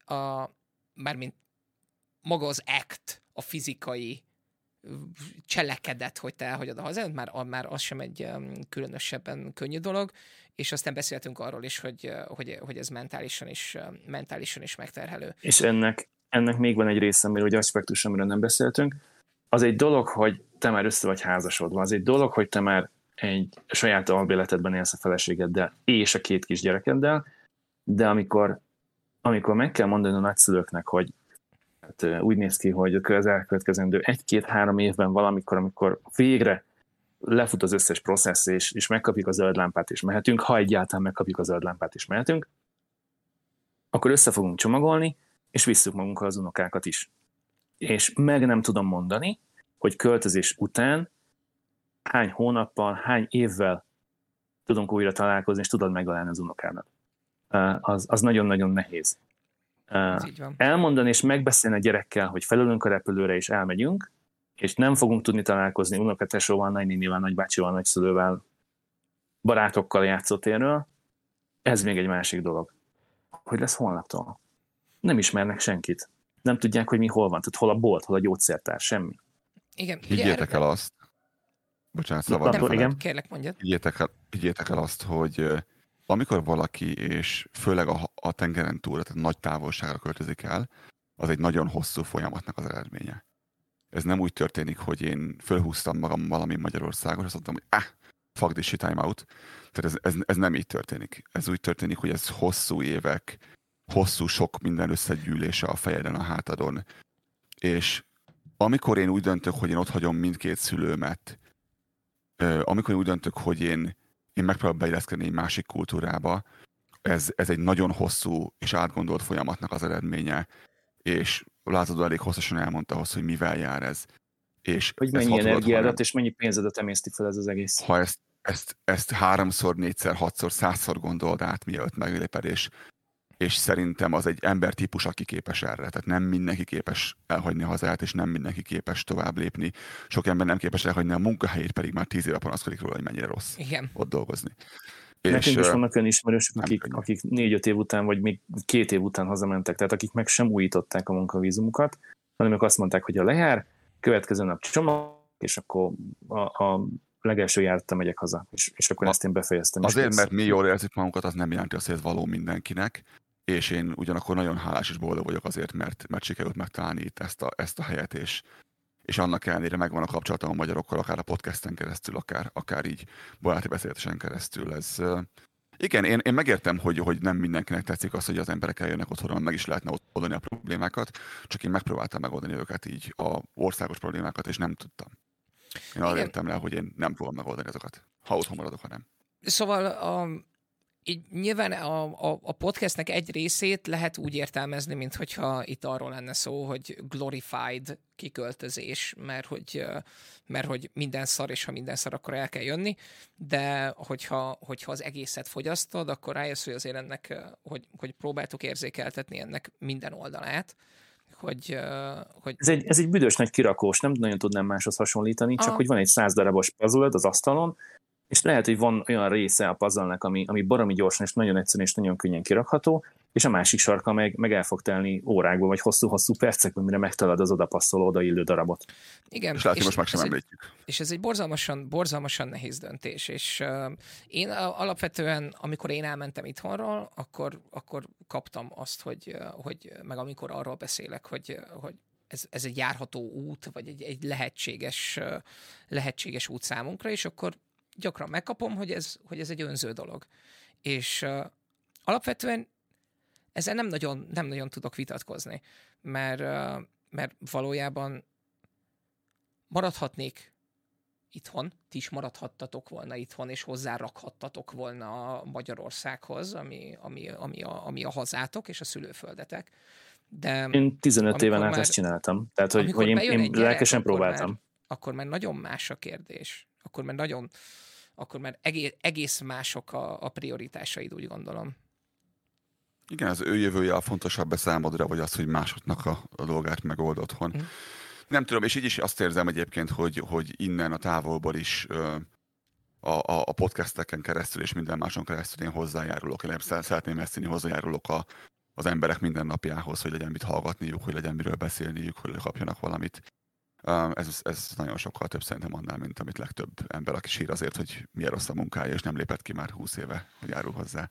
A, mármint maga az act, a fizikai cselekedet, hogy te elhagyod a hazádat, már, már az sem egy különösebben könnyű dolog, és aztán beszéltünk arról is, hogy, hogy, hogy ez mentálisan is, mentálisan is megterhelő. És ennek, ennek még van egy része, amiről hogy aspektus, amiről nem beszéltünk. Az egy dolog, hogy te már össze vagy házasodva, az egy dolog, hogy te már egy saját albéletedben élsz a feleségeddel és a két kis gyerekeddel, de amikor, amikor meg kell mondani a nagyszülőknek, hogy hát, úgy néz ki, hogy az elkövetkezendő egy-két-három évben valamikor, amikor végre lefut az összes processz, és, és megkapjuk a zöld lámpát, és mehetünk, ha egyáltalán megkapjuk a zöld lámpát, és mehetünk, akkor össze fogunk csomagolni, és visszük magunkkal az unokákat is. És meg nem tudom mondani, hogy költözés után hány hónappal, hány évvel tudunk újra találkozni, és tudod megalálni az unokádat. Az, az nagyon-nagyon nehéz. Elmondani és megbeszélni a gyerekkel, hogy felülünk a repülőre és elmegyünk, és nem fogunk tudni találkozni unokatesóval, nagynénivel, nagybácsival, nagyszülővel, barátokkal játszótérről, ez még egy másik dolog. Hogy lesz holnaptól? Nem ismernek senkit. Nem tudják, hogy mi hol van. Tehát hol a bolt, hol a gyógyszertár, semmi. Igen. Higgyétek el azt, Bocsánat, szabad. Igen. Kérlek, mondjad. Higgyétek el, higgyétek el azt, hogy amikor valaki, és főleg a, a tengeren túl, tehát nagy távolságra költözik el, az egy nagyon hosszú folyamatnak az eredménye. Ez nem úgy történik, hogy én fölhúztam magam valami Magyarországon, azt mondtam, hogy ah, fuck this time out. Tehát ez, ez, ez nem így történik. Ez úgy történik, hogy ez hosszú évek, hosszú sok minden összegyűlése a fejeden, a hátadon. És amikor én úgy döntök, hogy én ott hagyom mindkét szülőmet, amikor én úgy döntök, hogy én, én megpróbálok beilleszkedni egy másik kultúrába, ez, ez egy nagyon hosszú és átgondolt folyamatnak az eredménye, és Lázadó elég hosszasan elmondta ahhoz, hogy mivel jár ez. És hogy mennyi energiádat és mennyi pénzedet emészti fel ez az egész. Ha ezt, ezt, ezt háromszor, négyszer, hatszor, százszor gondold át, mielőtt megléped, és szerintem az egy embertípus, aki képes erre. Tehát nem mindenki képes elhagyni a hazáját, és nem mindenki képes tovább lépni. Sok ember nem képes elhagyni a munkahelyét, pedig már tíz éve panaszkodik róla, hogy mennyire rossz Igen. ott dolgozni. Nekünk is vannak olyan ismerősök, akik, akik négy-öt év után, vagy még két év után hazamentek, tehát akik meg sem újították a munkavízumukat, hanem ők azt mondták, hogy a lejár, következő nap csomag, és akkor a, a legelső jártam megyek haza, és, és akkor a, ezt én befejeztem. Azért, mert mi jól érzik magunkat, az nem jelenti azt, hogy ez való mindenkinek és én ugyanakkor nagyon hálás és boldog vagyok azért, mert, mert sikerült megtalálni itt ezt a, ezt a helyet, és, és annak ellenére megvan a kapcsolatom a magyarokkal, akár a podcasten keresztül, akár, akár így baráti beszélgetésen keresztül. Ez, Igen, én, én megértem, hogy, hogy nem mindenkinek tetszik az, hogy az emberek eljönnek otthonról, meg is lehetne ott oldani a problémákat, csak én megpróbáltam megoldani őket így, a országos problémákat, és nem tudtam. Én arra értem le, hogy én nem fogom megoldani azokat, ha otthon maradok, ha nem. Szóval a, így nyilván a, a, a podcastnek egy részét lehet úgy értelmezni, mint hogyha itt arról lenne szó, hogy glorified kiköltözés, mert hogy, mert hogy minden szar, és ha minden szar, akkor el kell jönni, de hogyha, hogyha az egészet fogyasztod, akkor rájössz, hogy azért ennek, hogy, hogy próbáltuk érzékeltetni ennek minden oldalát, hogy, hogy... Ez, egy, ez egy büdös nagy kirakós, nem nagyon tudnám máshoz hasonlítani, csak a... hogy van egy száz darabos puzzle az asztalon, és lehet, hogy van olyan része a puzzle ami, ami baromi gyorsan és nagyon egyszerűen és nagyon könnyen kirakható, és a másik sarka meg, meg el fog telni órákból, vagy hosszú-hosszú percekben, mire megtalad az odapasszoló, odaillő darabot. Igen. És látni, most meg sem említjük. Egy, és ez egy borzalmasan, borzalmasan nehéz döntés, és uh, én alapvetően, amikor én elmentem itthonról, akkor, akkor kaptam azt, hogy, hogy meg amikor arról beszélek, hogy, hogy ez, ez egy járható út, vagy egy, egy lehetséges, lehetséges út számunkra, és akkor gyakran megkapom, hogy ez, hogy ez egy önző dolog. És uh, alapvetően ezzel nem nagyon, nem nagyon tudok vitatkozni, mert, uh, mert valójában maradhatnék itthon, ti is maradhattatok volna itthon, és hozzárakhattatok volna a Magyarországhoz, ami, ami, ami, a, ami a hazátok és a szülőföldetek. De én 15 éven át ezt csináltam. Tehát, hogy, hogy én, én lelkesen próbáltam. Már, akkor már nagyon más a kérdés. Akkor már nagyon, akkor már egész, egész mások a, a prioritásaid, úgy gondolom. Igen, az ő jövője a fontosabb számodra, vagy az, hogy másoknak a, a dolgát megold otthon. Mm. Nem tudom, és így is azt érzem egyébként, hogy, hogy innen a távolból is ö, a, a, a podcasteken keresztül és minden máson keresztül én hozzájárulok, én szeretném ezt tenni, hozzájárulok a, az emberek mindennapjához, hogy legyen mit hallgatniuk, hogy legyen miről beszélniük, hogy kapjanak valamit. Ez, ez nagyon sokkal több szerintem annál, mint amit legtöbb ember, aki sír azért, hogy milyen rossz a munkája, és nem lépett ki már húsz éve, hogy járul hozzá.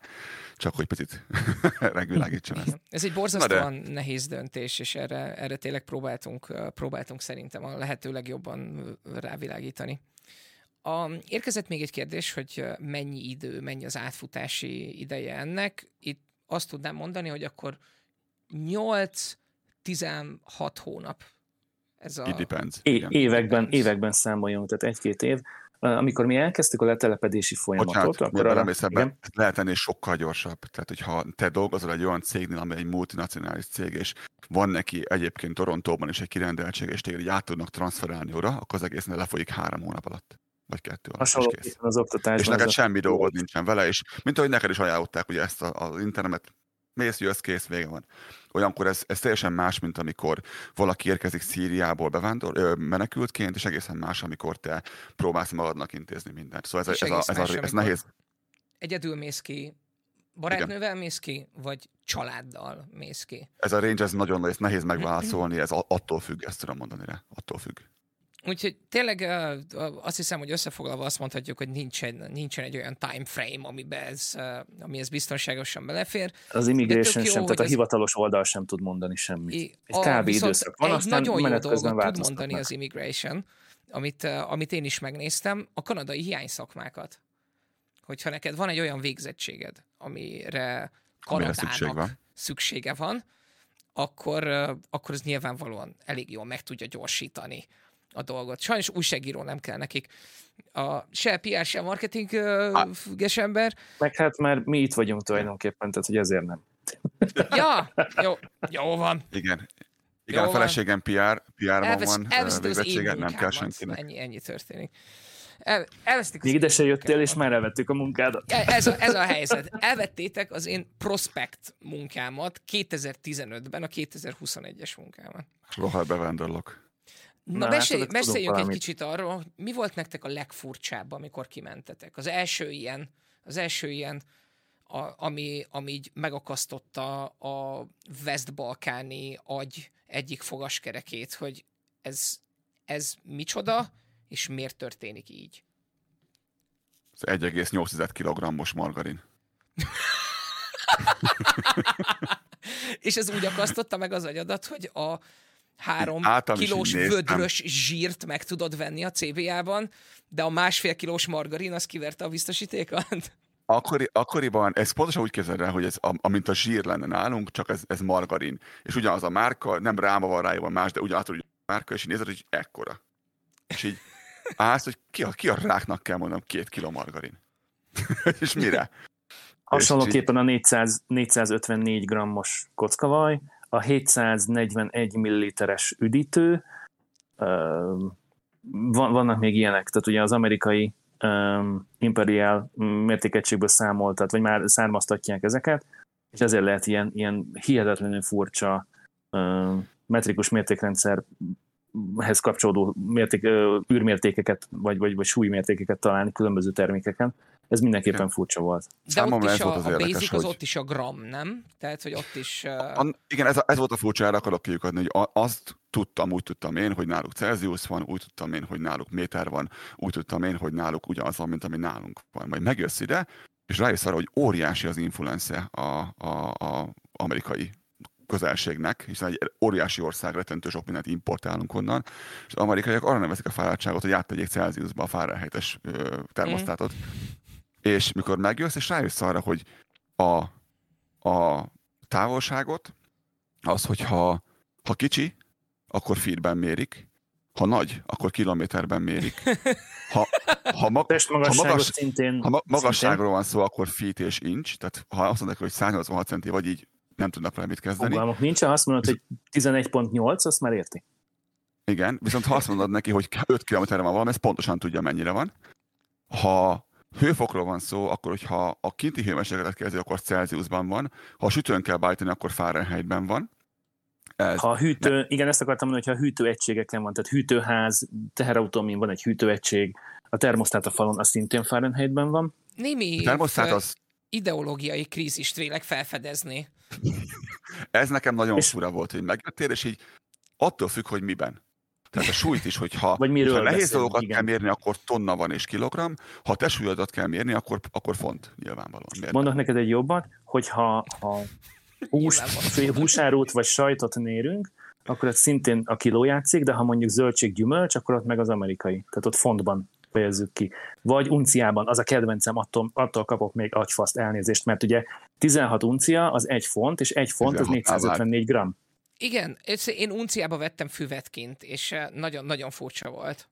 Csak hogy picit megvilágítsam ezt. Ez egy borzasztóan de... nehéz döntés, és erre, erre tényleg próbáltunk, próbáltunk szerintem a lehető legjobban rávilágítani. A, érkezett még egy kérdés, hogy mennyi idő, mennyi az átfutási ideje ennek. Itt azt tudnám mondani, hogy akkor 8-16 hónap ez a... It depends. É- években, években számoljunk, tehát egy-két év. Amikor mi elkezdtük a letelepedési folyamatot, Bocsánat, akkor arra... Igen? Lehet ennél sokkal gyorsabb. Tehát, hogyha te dolgozol egy olyan cégnél, ami egy multinacionális cég, és van neki egyébként Torontóban is egy kirendeltség, és téged így át tudnak transferálni oda, akkor az egésznél lefolyik három hónap alatt vagy kettő alatt. Hasonló az oktatásban. És neked semmi dolgod nincsen vele, és mint ahogy neked is ajánlották ugye ezt az internet mész, jössz, kész, vége van. Olyankor ez, ez teljesen más, mint amikor valaki érkezik Szíriából bevándor, ö, menekültként, és egészen más, amikor te próbálsz magadnak intézni mindent. Szóval ez, ez, a, ez, a, ez nehéz. Egyedül mész ki, barátnővel mész ki, vagy családdal mész ki? Ez a range, ez nagyon nehéz, nehéz megválaszolni, ez attól függ, ezt tudom mondani rá, attól függ. Úgyhogy tényleg azt hiszem, hogy összefoglalva azt mondhatjuk, hogy nincsen, nincsen egy olyan time frame, amiben ez, ami ez biztonságosan belefér. Az immigration jó, sem, tehát a hivatalos oldal sem tud mondani semmit. Egy a, kb. időszak van, egy nagyon jó dolgot tud mondani az immigration, amit, amit én is megnéztem, a kanadai hiányszakmákat. Hogyha neked van egy olyan végzettséged, amire Kanadának szükség van. szüksége van, akkor, akkor ez nyilvánvalóan elég jól meg tudja gyorsítani a dolgot. Sajnos újságíró nem kell nekik. A, se PR, se marketing uh, ember. Meg hát már mi itt vagyunk tulajdonképpen, tehát hogy ezért nem. Ja, jó, jó van. Igen. Igen, jó a feleségem PR, PR-ban van, végzettsége, nem kell senkinek. Ennyi, ennyi történik. El, Még ide se jöttél, és már elvettük a munkádat. E, ez a, ez a helyzet. Elvettétek az én prospekt munkámat 2015-ben, a 2021-es munkámat. Rohadt bevándorlok. Na, Na mesélj, hát, meséljünk egy kicsit arról, mi volt nektek a legfurcsább, amikor kimentetek? Az első ilyen, az első ilyen, a, ami, ami így megakasztotta a West-Balkáni agy egyik fogaskerekét, hogy ez, ez micsoda, és miért történik így? Ez 1,8 kg-os margarin. és ez úgy akasztotta meg az agyadat, hogy a, három kilós vödrös zsírt meg tudod venni a CBA-ban, de a másfél kilós margarin az kiverte a biztosítékat? akkori, akkoriban ez pontosan úgy képzeld el, hogy ez amint a zsír lenne nálunk, csak ez, ez margarin. És ugyanaz a márka, nem ráma van rájában más, de ugyanaz a márka, és így nézed, hogy ekkora. És így állsz, hogy ki a, ki a ráknak kell mondom két kiló margarin. és mire? Hasonlóképpen a 400, 454 grammos kockavaj, a 741 milliliteres üdítő, vannak még ilyenek, tehát ugye az amerikai um, imperial mértékegységből számoltat, vagy már származtatják ezeket, és ezért lehet ilyen, ilyen hihetetlenül furcsa um, metrikus mértékrendszerhez kapcsolódó mérték, űrmértékeket, vagy, vagy, vagy súlymértékeket találni különböző termékeken. Ez mindenképpen igen. furcsa volt. De Számomra ott is a, az a basic hogy... az ott is a gram, nem? Tehát, hogy ott is... Uh... A, igen, ez, a, ez volt a furcsa, erre akarok kiukadni, hogy azt tudtam, úgy tudtam én, hogy náluk Celsius van, úgy tudtam én, hogy náluk méter van, úgy tudtam én, hogy náluk ugyanaz van, mint ami nálunk van. Majd megjössz ide, és rájössz arra, hogy óriási az influence a, a, a amerikai közelségnek, hiszen egy óriási ország, retentő sok mindent importálunk onnan, és az amerikaiak arra nevezik a fáradtságot, hogy áttegyék Celsiusba a Fahrenheit-es termosztátot. Mm. És mikor megjössz, és rájössz arra, hogy a, a távolságot, az, hogyha ha kicsi, akkor feetben mérik, ha nagy, akkor kilométerben mérik. Ha, ha, ma, ha, magas, szintén, ha ma, magasságról szintén. van szó, akkor feet és inch, tehát ha azt mondják, hogy 186 centi vagy így, nem tudnak vele mit kezdeni. Fogalmuk nincs, ha azt mondod, hogy 11.8, azt már érti. Igen, viszont ha azt mondod neki, hogy 5 km van valami, ez pontosan tudja, mennyire van. Ha hőfokról van szó, akkor hogyha a kinti hőmérsékletet kezdi, akkor Celsiusban van. Ha a sütőn kell bájtani, akkor Fahrenheitben van. Ez, ha a hűtő, ne... igen, ezt akartam mondani, hogyha a hűtőegységeken van, tehát hűtőház, teherautó, van egy hűtőegység, a termosztát a falon, az szintén Fahrenheitben van. Némi a termosztát az... ideológiai krízist vélek felfedezni. Ez nekem nagyon és... fura volt, hogy megjöttél, és így attól függ, hogy miben. Tehát a súlyt is, hogyha, Vagy miről hogyha nehéz dolgokat igen. kell mérni, akkor tonna van és kilogramm, ha te súlyodat kell mérni, akkor, akkor font nyilvánvalóan. Miért Mondok neked egy jobbat, hogyha ha hús, húsárút vagy sajtot mérünk, akkor ott szintén a kiló játszik, de ha mondjuk zöldség, gyümölcs, akkor ott meg az amerikai. Tehát ott fontban fejezzük ki. Vagy unciában, az a kedvencem, attól, attól kapok még agyfaszt elnézést, mert ugye 16 uncia az egy font, és egy font az 454 gram. Igen, én unciába vettem füvetkint, és nagyon-nagyon furcsa volt.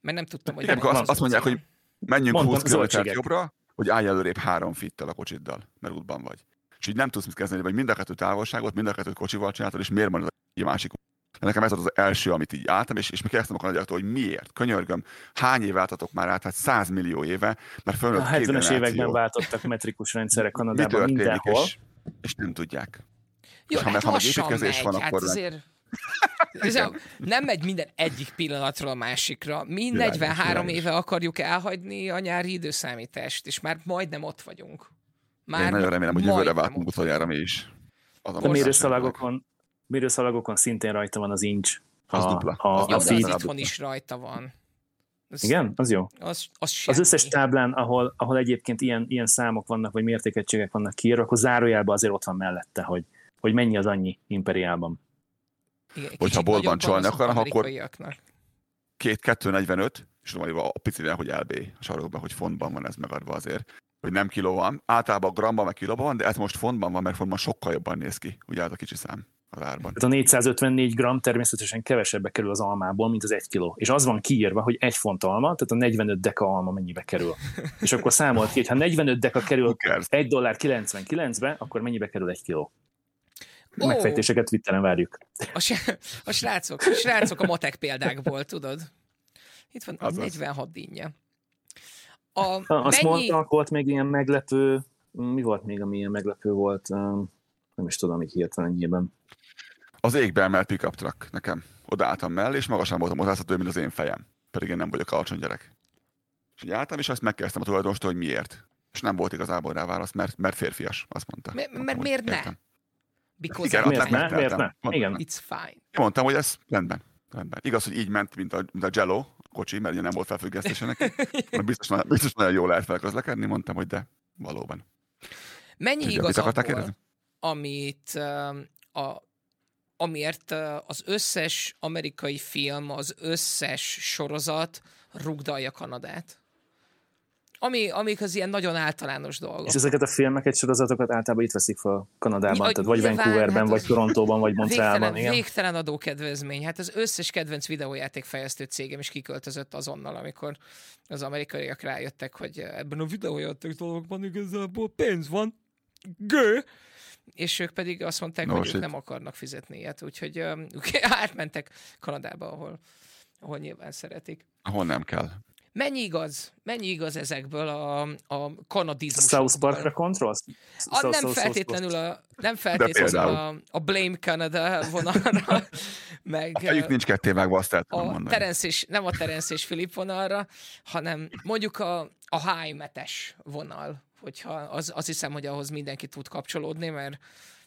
Mert nem tudtam, hogy... Igen, azt, azt mondják, hogy menjünk Mondtam, 20 km jobbra, hogy állj előrébb három fittel a kocsiddal, mert útban vagy. És így nem tudsz mit kezdeni, vagy mind a kettő távolságot, mind a kettő kocsival csináltad, és miért van egy másik nekem ez volt az első, amit így álltam, és, és mi kérdeztem a kanadiaktól, hogy miért, könyörgöm, hány éve álltatok már át, hát 100 millió éve, mert fölött A 70-es években váltottak metrikus rendszerek Kanadában mindenhol. És, és nem tudják. Jó, és ha, hát ha meg építkezés van, hát akkor azért... Nem megy minden egyik pillanatról a másikra. Mi 43 világos. éve akarjuk elhagyni a nyári időszámítást, és már majdnem ott vagyunk. Már Én nagyon remélem, hogy jövőre váltunk utoljára mi is. Az a, mérőszalagokon, mérőszalagokon szintén rajta van az inch. Az a, dupla. A, az a, a itthon is rajta van. Az, Igen, az jó. Az, az, az összes táblán, ahol, ahol egyébként ilyen, ilyen számok vannak, vagy mértékegységek vannak kiírva, akkor zárójelben azért ott van mellette, hogy, hogy mennyi az annyi imperiálban. Igen, Hogyha boltban csalni akarnak, akkor két 245, és tudom, a picivel, hogy LB a sarokban, hogy fontban van ez megadva azért, hogy nem kiló van. Általában gramban meg kilóban van, de ez most fontban van, mert fontban sokkal jobban néz ki, ugye ez a kicsi szám az árban. Ez a 454 gram természetesen kevesebbe kerül az almából, mint az egy kiló. És az van kiírva, hogy egy font alma, tehát a 45 deka alma mennyibe kerül. És akkor számolt ki, hogy ha 45 deka kerül 1 dollár 99-be, akkor mennyibe kerül egy kiló. Oh. Megfejtéseket Twitteren várjuk. A, a, srácok, a srácok a matek példákból, tudod? Itt van a 46 dinnye. A, Azt mennyi... mondta, volt még ilyen meglepő, mi volt még, ami ilyen meglepő volt? Nem is tudom, hogy hirtelen ennyiben. Az égbe emelt pickup truck nekem. Odaálltam mellé, és magasan voltam hozzászható, mint az én fejem. Pedig én nem vagyok alacsony gyerek. És így álltam, és azt megkezdtem a tulajdonostól, hogy miért. És nem volt igazából rá válasz, mert, mert férfias, azt mondta. M- mert mondtam, miért ne? Because Igen, miért ne? Miért ne? Igen. It's fine. Mondtam, hogy ez rendben. rendben. Igaz, hogy így ment, mint a, mint a Jello, a kocsi, mert ugye nem volt felfüggesztése neki. biztos, biztos nagyon jól lehet felközlekedni, mondtam, hogy de valóban. Mennyi igaz abból, amit a, amiért az összes amerikai film, az összes sorozat rugdalja Kanadát. Ami, amik az ilyen nagyon általános dolgok. És ezeket a filmeket, sorozatokat általában itt veszik fel Kanadában, Mi, tehát vagy Vancouverben, hát vagy Torontóban, vagy Montrealban. Végtelen, igen. végtelen adókedvezmény. Hát az összes kedvenc videójáték fejlesztő cégem is kiköltözött azonnal, amikor az amerikaiak rájöttek, hogy ebben a videójáték dolgokban igazából pénz van. Gő! és ők pedig azt mondták, no, hogy shit. ők nem akarnak fizetni ilyet, úgyhogy um, átmentek Kanadába, ahol, ahol nyilván szeretik. Ahol nem kell. Mennyi igaz? Mennyi igaz ezekből a, a kanadizmusokból? South Parkra kontrollsz? A, nem feltétlenül, a, nem feltétlenül a, a Blame Canada vonalra, meg... A fejük nincs ketté meg, azt el a mondani. Terence és, nem a Terence és Filip vonalra, hanem mondjuk a, a high metes vonal, hogyha az, az hiszem, hogy ahhoz mindenki tud kapcsolódni, mert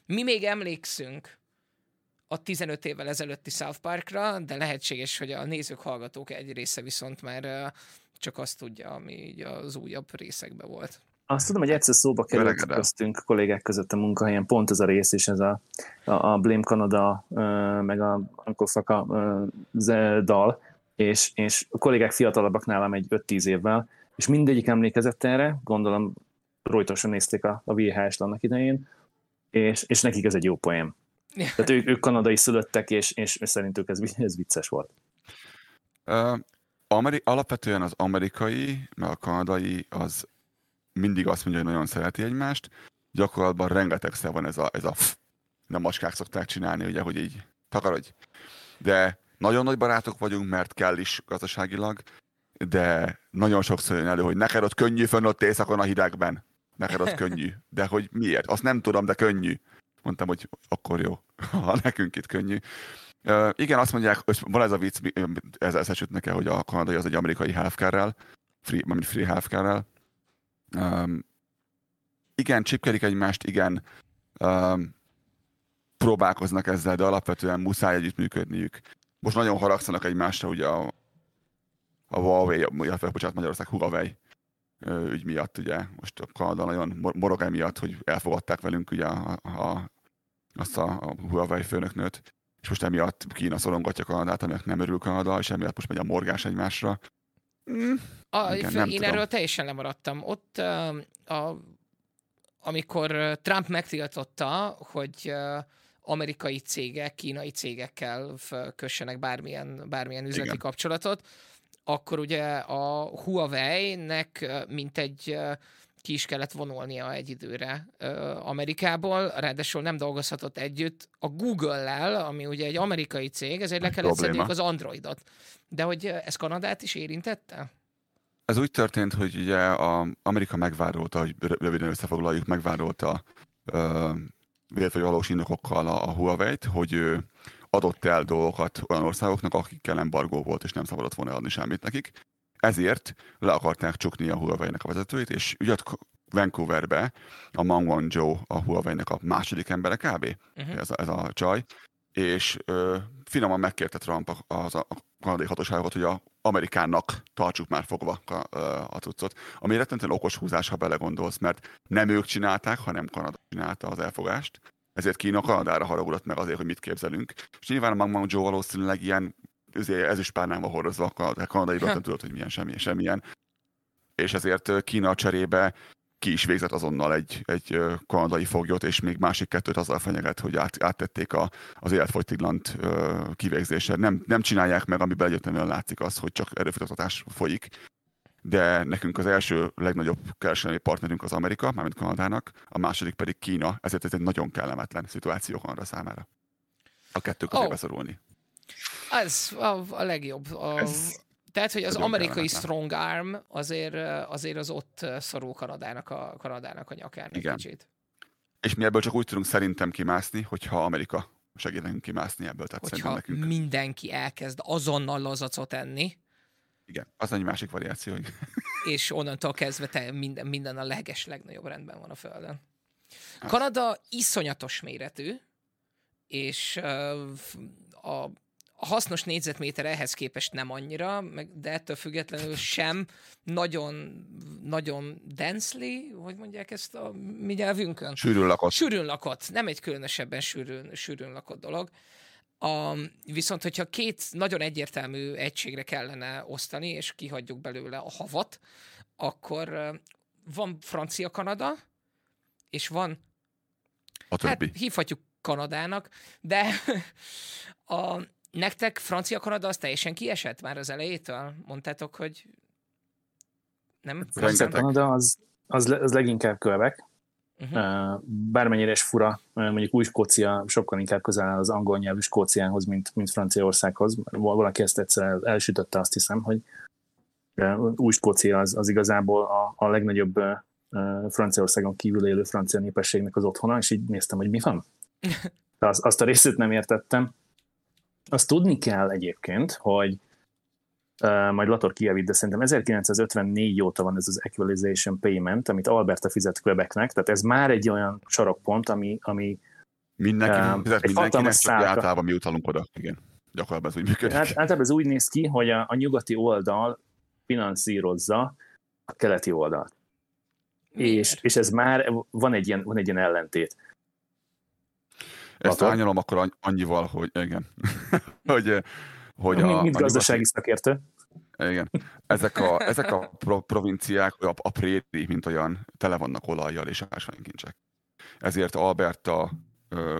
mi még emlékszünk a 15 évvel ezelőtti South Parkra, de lehetséges, hogy a nézők, hallgatók egy része viszont már csak azt tudja, ami így az újabb részekben volt. Azt tudom, hogy egyszer szóba került köztünk kollégák között a munkahelyen pont ez a rész, és ez a, a, a Blame Canada, meg a Uncle Faka dal, és, és a kollégák fiatalabbak nálam egy 5-10 évvel, és mindegyik emlékezett erre, gondolom rojtosan nézték a, a VHS-t annak idején, és, és nekik ez egy jó poém. Tehát ők, ők kanadai szülöttek, és, és szerintük ez, ez vicces volt. Uh, Ameri- alapvetően az amerikai, mert a kanadai az mindig azt mondja, hogy nagyon szereti egymást. Gyakorlatban rengetegszer van ez a, ez a nem macskák szokták csinálni, ugye, hogy így takarodj. De nagyon nagy barátok vagyunk, mert kell is gazdaságilag, de nagyon sokszor jön elő, hogy neked ott könnyű fönn ott éjszakon a hidegben. Neked ott könnyű. De hogy miért? Azt nem tudom, de könnyű. Mondtam, hogy akkor jó, ha nekünk itt könnyű. Igen, azt mondják, hogy van ez a vicc, ez esett nekem, hogy a kanadai az egy amerikai healthcare-rel, free, mint free healthcare-rel. Um, igen, csipkelik egymást, igen, um, próbálkoznak ezzel, de alapvetően muszáj együttműködniük. Most nagyon haragszanak egymásra, ugye a, a Huawei, illetve, bocsánat, Magyarország Huawei ügy miatt, ugye, most a Kanada nagyon morog emiatt, hogy elfogadták velünk ugye a, a, azt a, a Huawei főnöknőt, és most emiatt Kína szorongatja Kanadát, aminek nem örül Kanada, és emiatt most megy a morgás egymásra. Mm, a, igen, nem én tudom. erről teljesen lemaradtam. Ott, uh, a, amikor Trump megtiltotta, hogy uh, amerikai cégek, kínai cégekkel kössenek bármilyen, bármilyen üzleti Igen. kapcsolatot, akkor ugye a Huawei-nek mint egy ki is kellett vonulnia egy időre Amerikából, ráadásul nem dolgozhatott együtt a Google-lel, ami ugye egy amerikai cég, ezért le kellett szedniük az Androidot. De hogy ez Kanadát is érintette? Ez úgy történt, hogy ugye a Amerika megvárolta, hogy röviden összefoglaljuk, megvárolta uh, vagy valós indokokkal a, a Huawei-t, hogy adott el dolgokat olyan országoknak, akikkel embargó volt, és nem szabadott volna adni semmit nekik. Ezért le akarták csukni a Huawei-nek a vezetőit, és ügyet Vancouverbe a Mang Wanzhou, a Huawei-nek a második embere kb. Uh-huh. Ez, a, ez a csaj, és ö, finoman megkérte Trump az a, a kanadai hatóságokat, hogy a Amerikának tartsuk már fogva a, a cuccot. Ami rettentően okos húzás, ha belegondolsz, mert nem ők csinálták, hanem Kanada csinálta az elfogást. Ezért Kína Kanadára haragudott meg azért, hogy mit képzelünk. És nyilván a Mang Mang Joe valószínűleg ilyen ezüstpárnába hordozva a kanadai nem tudott, hogy milyen semmi, semmilyen. És ezért Kína cserébe ki is végzett azonnal egy, egy kanadai foglyot, és még másik kettőt azzal fenyeget, hogy át, áttették a, az életfogytiglant kivégzésre. Nem, nem csinálják meg, amiben egyértelműen látszik az, hogy csak erőfitatás folyik. De nekünk az első legnagyobb kereskedelmi partnerünk az Amerika, mármint Kanadának, a második pedig Kína, ezért ez egy nagyon kellemetlen szituáció Kanada számára. A kettő közé oh. beszorulni. Ez a, a legjobb. A, ez tehát, hogy az amerikai strong arm azért, azért az ott szorul Kanadának a, Kanadának a nyakán Igen. kicsit. És mi ebből csak úgy tudunk szerintem kimászni, hogyha Amerika segít nekünk kimászni ebből. Tehát hogyha nekünk... mindenki elkezd azonnal lazacot enni. Igen, az egy másik variáció. és onnantól kezdve te minden, minden a leges, legnagyobb rendben van a Földön. Hát. Kanada iszonyatos méretű, és a a hasznos négyzetméter ehhez képest nem annyira, de ettől függetlenül sem nagyon, nagyon densely, hogy mondják ezt a mi nyelvünkön? Sűrűn lakott. Sűrűn lakott, nem egy különösebben sűrűn, sűrűn lakott dolog. A, viszont, hogyha két nagyon egyértelmű egységre kellene osztani, és kihagyjuk belőle a havat, akkor van Francia-Kanada, és van, A többi. hát hívhatjuk Kanadának, de a, nektek Francia-Kanada az teljesen kiesett már az elejétől? Mondtátok, hogy nem? Rengeteg. Kanada az, az, le- az leginkább kövek, Uh-huh. Uh, bármennyire is fura, mondjuk új Skócia sokkal inkább közel áll az angol nyelvű Skóciához, mint, mint Franciaországhoz. Val- Valaki ezt egyszer el- elsütötte, azt hiszem, hogy új Skócia az, az igazából a, a legnagyobb Franciaországon kívül élő francia népességnek az otthona, és így néztem, hogy mi van. De az, azt a részét nem értettem. Azt tudni kell egyébként, hogy Uh, majd Lator kijavít, de szerintem 1954 óta van ez az equalization payment, amit Alberta fizet Quebecnek, tehát ez már egy olyan sarokpont, ami, ami Mindenki Um, fizet egy mindenkinek, csak általában mi utalunk oda. Igen. Gyakorlatilag ez úgy működik. hát, általában ez úgy néz ki, hogy a, a nyugati oldal finanszírozza a keleti oldalt. És, és ez már van egy ilyen, van egy ilyen ellentét. Ezt Lator? árnyalom akkor anny- annyival, hogy igen. hogy, hogy Mint, a, mint a gazdasági szakértő. Igen. Ezek a, ezek a pro- provinciák, a, a préri, mint olyan, tele vannak olajjal és ásványkincsek. Ezért Alberta,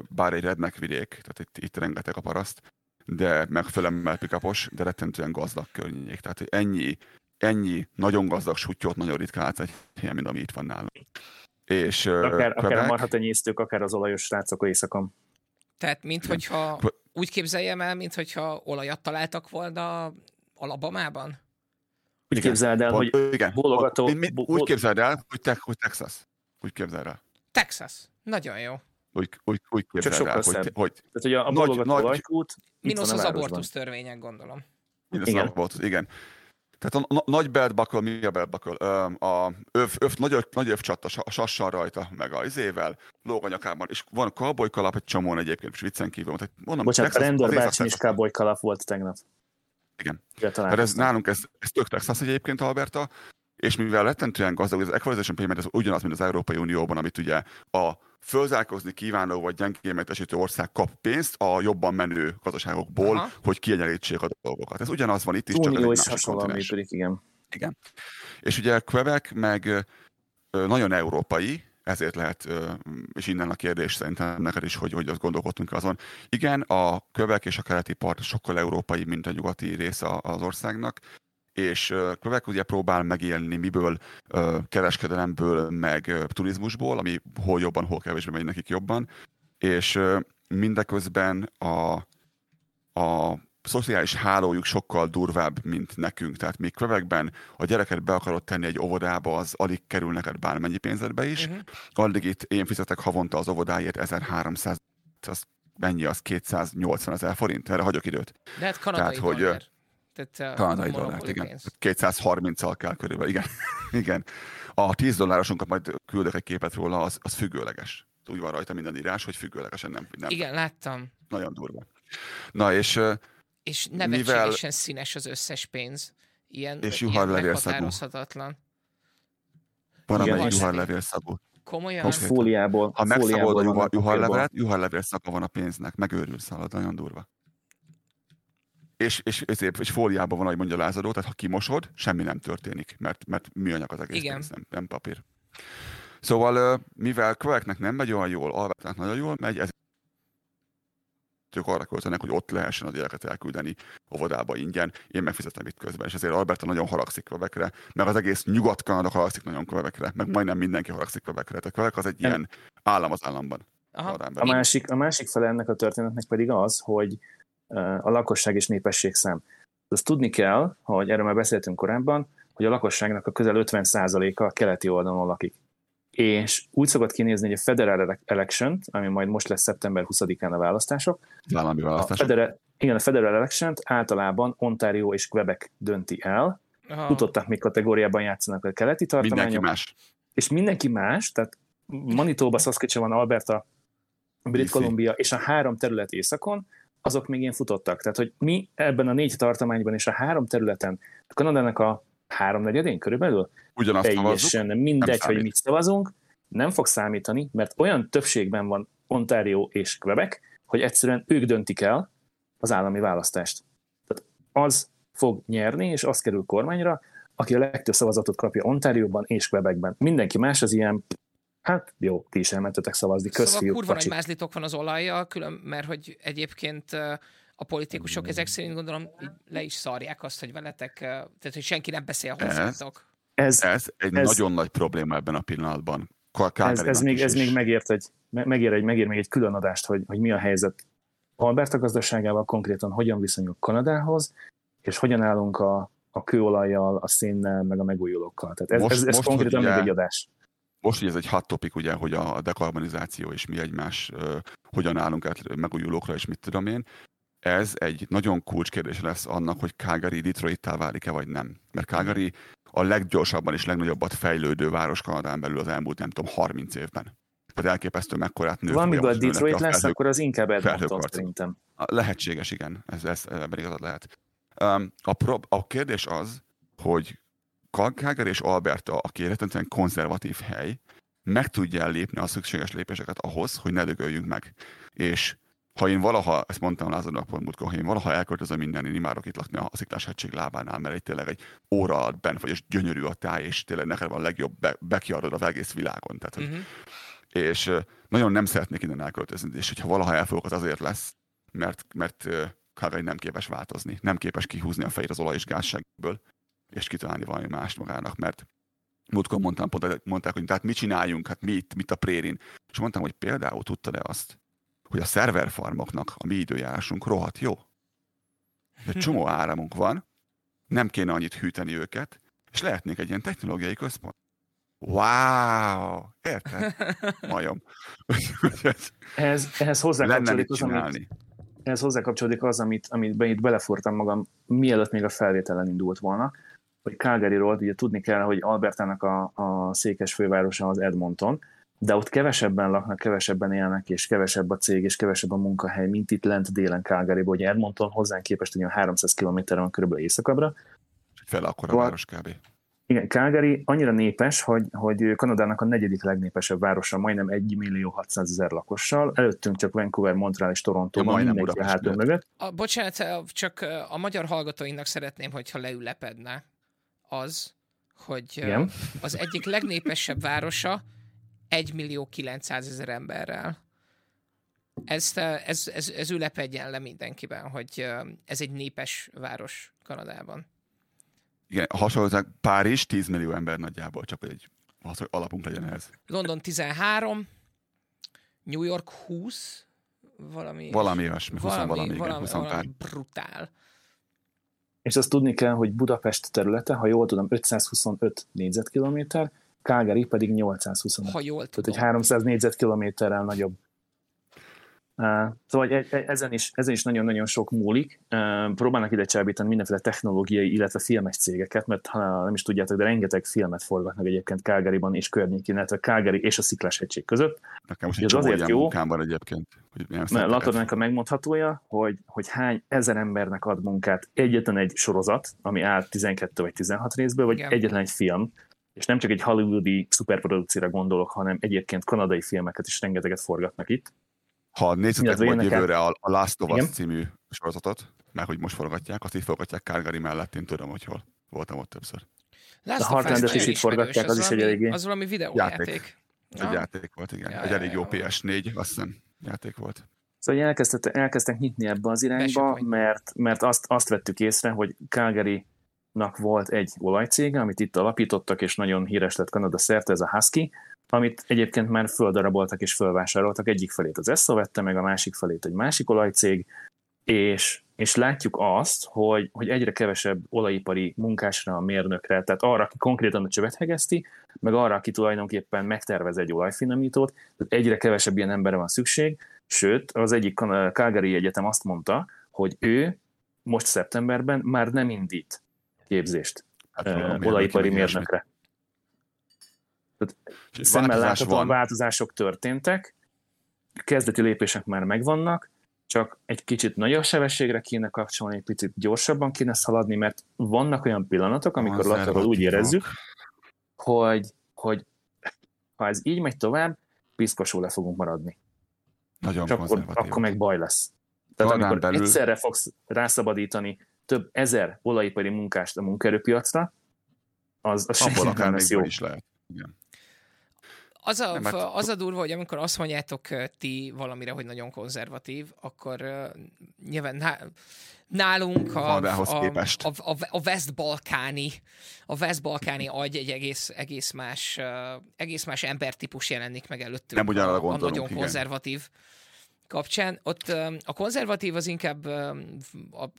bár egy rednek vidék, tehát itt, itt rengeteg a paraszt, de meg fölemmel pikapos, de rettentően gazdag környék. Tehát hogy ennyi, ennyi nagyon gazdag sutyót nagyon ritkán látsz egy helyen, mint ami itt van nálunk. És Akár, akár a Quebec- marhatenyésztők, akár az olajos srácok éjszakon. Tehát, mint hogyha úgy képzeljem el, mint hogyha olajat találtak volna Alabamában? Úgy Igen, képzeld el, pont- hogy igen, bólogató- pont- mi- bo- úgy képzeld el, hogy, te, hogy Texas. Úgy képzeld el. Texas. Nagyon jó. Úgy, úgy, úgy képzeld sokkal el, hogy, szebb. hogy tehát, hogy a, a Nagy- nagy- olajkút itt Minusz van a az abortusz törvények, gondolom. Igen. Igen. Volt, igen. Tehát a na- nagy belt buckle, mi a belt buckle? A öv, öv, nagy, öv, nagy övcsat a sa- a sassal rajta, meg a izével, lóg a nyakában, és van cowboy kalap egy csomón egyébként, és viccen kívül. Tehát mondom, Bocsánat, a Texas- rendőr az bácsi Texas- is cowboy kalap volt tegnap. Igen. Ugye Tehát ez nálunk, ez, ez tök Texas egyébként, Alberta, és mivel rettentően gazdag, az equalization payment ez ugyanaz, mint az Európai Unióban, amit ugye a fölzárkozni kívánó vagy gyengén mentesítő ország kap pénzt a jobban menő gazdaságokból, Aha. hogy kiegyenlítsék a dolgokat. Ez ugyanaz van itt is, csak ez Unió egy hasonlóan kontinens. működik, igen. Igen. És ugye Quebec meg nagyon európai, ezért lehet, és innen a kérdés szerintem neked is, hogy, hogy azt gondolkodtunk azon. Igen, a Quebec és a keleti part sokkal európai, mint a nyugati része az országnak, és Quebec ugye próbál megélni miből, kereskedelemből, meg turizmusból, ami hol jobban, hol kevésbé megy nekik jobban, és mindeközben a, a szociális hálójuk sokkal durvább, mint nekünk. Tehát még Quebecben a gyereket be akarod tenni egy óvodába, az alig kerül neked bármennyi pénzedbe is. Uh-huh. Addig itt én fizetek havonta az óvodáért 1300, az mennyi az 280 ezer forint? Erre hagyok időt. De hát kanadai Tehát, hogy, dollár. Tehát, Kanadai uh, dollárt, igen. pénz. 230-al kell körülbelül, igen. igen. A 10 dollárosunkat majd küldök egy képet róla, az, az függőleges. Úgy van rajta minden írás, hogy függőlegesen nem, nem Igen, láttam. nagyon durva. Na és ö, És Mivel- nevetségesen színes az összes pénz. Ilyen, És van Igen, amelyik és- juharlevélszagú. Komolyan? Most fóliából, Ha megszabod a juharlevelet, juharlevél van a pénznek, megőrülsz halad, nagyon durva. És, és, és, és fóliában van, ahogy mondja lázadó, tehát ha kimosod, semmi nem történik, mert, mert műanyag az egész Igen. pénz, nem, nem papír. Szóval, mivel Quebecnek nem megy olyan jól, Albertának nagyon jól megy, ez ők arra költenek, hogy ott lehessen a gyereket elküldeni óvodába ingyen, én megfizetem itt közben, és ezért Alberta nagyon haragszik Quebecre, meg az egész Nyugat-Kanada haragszik nagyon Quebecre, meg majdnem mindenki haragszik Quebecre. Tehát Quebec az egy ilyen állam az államban. Aha. A másik, a másik fele ennek a történetnek pedig az, hogy a lakosság és népesség szám. Azt tudni kell, hogy erről már beszéltünk korábban, hogy a lakosságnak a közel 50%-a a keleti oldalon lakik. És úgy szokott kinézni, hogy a Federal Election, ami majd most lesz szeptember 20-án a választások, állami a választások. Federal, igen, a Federal election általában Ontario és Quebec dönti el, Aha. tudottak még kategóriában játszanak a keleti Mindenki tartományok, más. és mindenki más, tehát Manitoba, Saskatchewan, Alberta, Brit. Columbia és a három terület északon, azok még ilyen futottak. Tehát, hogy mi ebben a négy tartományban és a három területen, a Kanadának a háromnegyedén körülbelül, Ugyanazt szavazzuk. teljesen mindegy, hogy mit szavazunk, nem fog számítani, mert olyan többségben van Ontario és Quebec, hogy egyszerűen ők döntik el, az állami választást. Tehát az fog nyerni, és az kerül kormányra, aki a legtöbb szavazatot kapja Ontárióban és Quebecben. Mindenki más az ilyen, hát jó, ti is elmentetek szavazni, Szóval közfiúk, kurva nagy mázlitok van az olajjal, külön, mert hogy egyébként a politikusok ezek szerint gondolom le is szarják azt, hogy veletek, tehát hogy senki nem beszél hozzátok. Ez, Ez egy Ez- nagyon nagy probléma ebben a pillanatban. Ez, ez, még, ez még megért, egy, me- megér, egy, megér még egy külön adást, hogy, hogy mi a helyzet Alberta gazdaságával, konkrétan hogyan viszonyulunk Kanadához, és hogyan állunk a, a kőolajjal, a szénnel, meg a megújulókkal. Tehát ez, Most- ez, ez most, konkrétan még egy adás. Most, hogy ez egy hot topic, ugye, hogy a dekarbonizáció és mi egymás, hogyan állunk át megújulókra, és mit tudom én, ez egy nagyon kulcskérdés lesz annak, hogy Calgary Detroit-tál válik-e, vagy nem. Mert Calgary a leggyorsabban és legnagyobbat fejlődő város Kanadán belül az elmúlt, nem tudom, 30 évben. Tehát elképesztő mekkorát vagy ahogy nőnek Detroit a lesz, felhők. akkor az inkább Edmonton szerintem. Lehetséges, igen. Ez, ez ebben igazad lehet. Um, a, prob- a kérdés az, hogy Calgary és Alberta, aki rettentően konzervatív hely, meg tudja lépni a szükséges lépéseket ahhoz, hogy ne dögöljünk meg. És ha én valaha, ezt mondtam Lázadnak pont múltkor, ha én valaha elköltözöm innen, én imádok itt lakni a Sziklás hegység lábánál, mert egy tényleg egy óra alatt bent vagy, és gyönyörű a táj, és tényleg neked van a legjobb be- backyardod az egész világon. Tehát, hogy Uh-huh. és nagyon nem szeretnék innen elköltözni, és hogyha valaha elfogok, az azért lesz, mert, mert Calgary nem képes változni, nem képes kihúzni a fejét az olaj és gázsegből, és kitalálni valami mást magának, mert múltkor mondtam, pont, mondták, hogy tehát mit csináljunk, hát mit, mit a prérin, és mondtam, hogy például tudtad-e azt, hogy a szerverfarmoknak a mi időjárásunk rohadt jó. Egy csomó áramunk van, nem kéne annyit hűteni őket, és lehetnénk egy ilyen technológiai központ. Wow! Érted? Majom. Ehhez, ehhez hozzákapcsolódik az, amit, ehhez hozzákapcsolódik az, amit, amit be itt belefortam magam, mielőtt még a felvételen indult volna, hogy Calgaryról ugye tudni kell, hogy Albertának a, a székes fővárosa az Edmonton, de ott kevesebben laknak, kevesebben élnek, és kevesebb a cég, és kevesebb a munkahely, mint itt lent délen Calgaryból. Ugye Edmonton hozzánk képest ugye 300 km van körülbelül északabbra. Fel akkor a város kb. Igen, Calgary annyira népes, hogy, hogy Kanadának a negyedik legnépesebb városa, majdnem 1 millió 600 ezer lakossal. Előttünk csak Vancouver, Montreal és Toronto Ja, majdnem mindenki a miatt. mögött. A, bocsánat, csak a magyar hallgatóinknak szeretném, hogyha leülepedne az, hogy Igen. az egyik legnépesebb városa 1 millió 900 ezer emberrel. Ezt, ö, ez, ez, ez ülepedjen le mindenkiben, hogy ez egy népes város Kanadában. Igen, hasonlóan Párizs 10 millió ember nagyjából, csak hogy egy az, hogy alapunk legyen ez. London 13, New York 20, valami... Valami olyasmi, 20 valami, igen, valami, 20 pár. valami brutál. És azt tudni kell, hogy Budapest területe, ha jól tudom, 525 négyzetkilométer, Calgary pedig 825. Ha jól Tehát tudom. egy 300 négyzetkilométerrel nagyobb. Szóval e- e- ezen is, ezen is nagyon-nagyon sok múlik. Próbálnak ide csábítani mindenféle technológiai, illetve filmes cégeket, mert ha nem is tudjátok, de rengeteg filmet forgatnak egyébként Calgaryban és környékén, illetve Calgary és a Sziklás hegység között. Nekem most egy azért jó. van egyébként. Mert Latornak a megmondhatója, hogy, hogy hány ezer embernek ad munkát egyetlen egy sorozat, ami áll 12 vagy 16 részből, vagy Igen. egyetlen egy film, és nem csak egy hollywoodi szuperprodukcióra gondolok, hanem egyébként kanadai filmeket is rengeteget forgatnak itt. Ha nézzetek Illetve majd jövőre a, a Last of Us Igen. című sorozatot, mert hogy most forgatják, azt így forgatják Calgary mellett, én tudom, hogy hol. Voltam ott többször. Last A Heartlandet is itt forgatják, ismerős, az is egy valami- eléggé- Az valami videójáték. Játék. Ja. egy játék volt, igen. Ja, egy ja, elég jó ja. PS4, azt hiszem, játék volt. Szóval elkezdtek, elkezdtek nyitni ebbe az irányba, mert, mert azt, azt vettük észre, hogy Calgary-nak volt egy olajcége, amit itt alapítottak, és nagyon híres lett Kanada szerte, ez a Husky, amit egyébként már földaraboltak és fölvásároltak. Egyik felét az ESSO vette, meg a másik felét egy másik olajcég, és, és látjuk azt, hogy, hogy egyre kevesebb olajipari munkásra, mérnökre, tehát arra, aki konkrétan a csövet hegeszti, meg arra, aki tulajdonképpen megtervez egy olajfinomítót, tehát egyre kevesebb ilyen emberre van szükség, sőt, az egyik Calgary Egyetem azt mondta, hogy ő most szeptemberben már nem indít képzést Hát ö, olajipari mérnöki, mérnökre. És Szemmel láthatóan változások történtek, kezdeti lépések már megvannak, csak egy kicsit nagyobb sebességre kéne kapcsolni, egy picit gyorsabban kéne szaladni, mert vannak olyan pillanatok, amikor latorról úgy érezzük, hogy, hogy ha ez így megy tovább, piszkosul le fogunk maradni. Nagyon És akkor, akkor meg baj lesz. Tehát amikor belül... egyszerre fogsz rászabadítani több ezer olajipari munkást a munkaerőpiacra, az, az Abból akár még jó. is lehet. Igen. Az a, Nem, hát... az a durva, hogy amikor azt mondjátok ti valamire, hogy nagyon konzervatív, akkor uh, nyilván nálunk a, a, a, a, a West-Balkáni a West-Balkáni agy egy egész, egész, más, uh, egész más embertípus jelenik meg előttünk. Nem ugyanarra a, a nagyon igen. konzervatív kapcsán. Ott a konzervatív az inkább,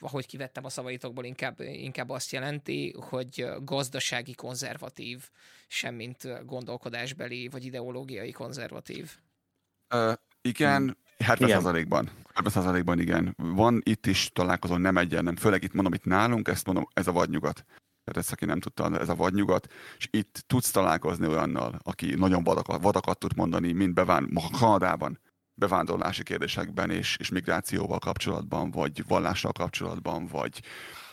ahogy kivettem a szavaitokból, inkább, inkább azt jelenti, hogy gazdasági konzervatív, semmint gondolkodásbeli vagy ideológiai konzervatív. Uh, igen, 70%-ban. 70%-ban igen. Van itt is találkozó, nem egyen, nem. Főleg itt mondom, itt nálunk, ezt mondom, ez a vadnyugat. Tehát ezt, aki nem tudta, ez a vadnyugat, és itt tudsz találkozni olyannal, aki nagyon vadakat, vadakat tud mondani, mint beván, Kanadában, bevándorlási kérdésekben és, és migrációval kapcsolatban, vagy vallással kapcsolatban, vagy,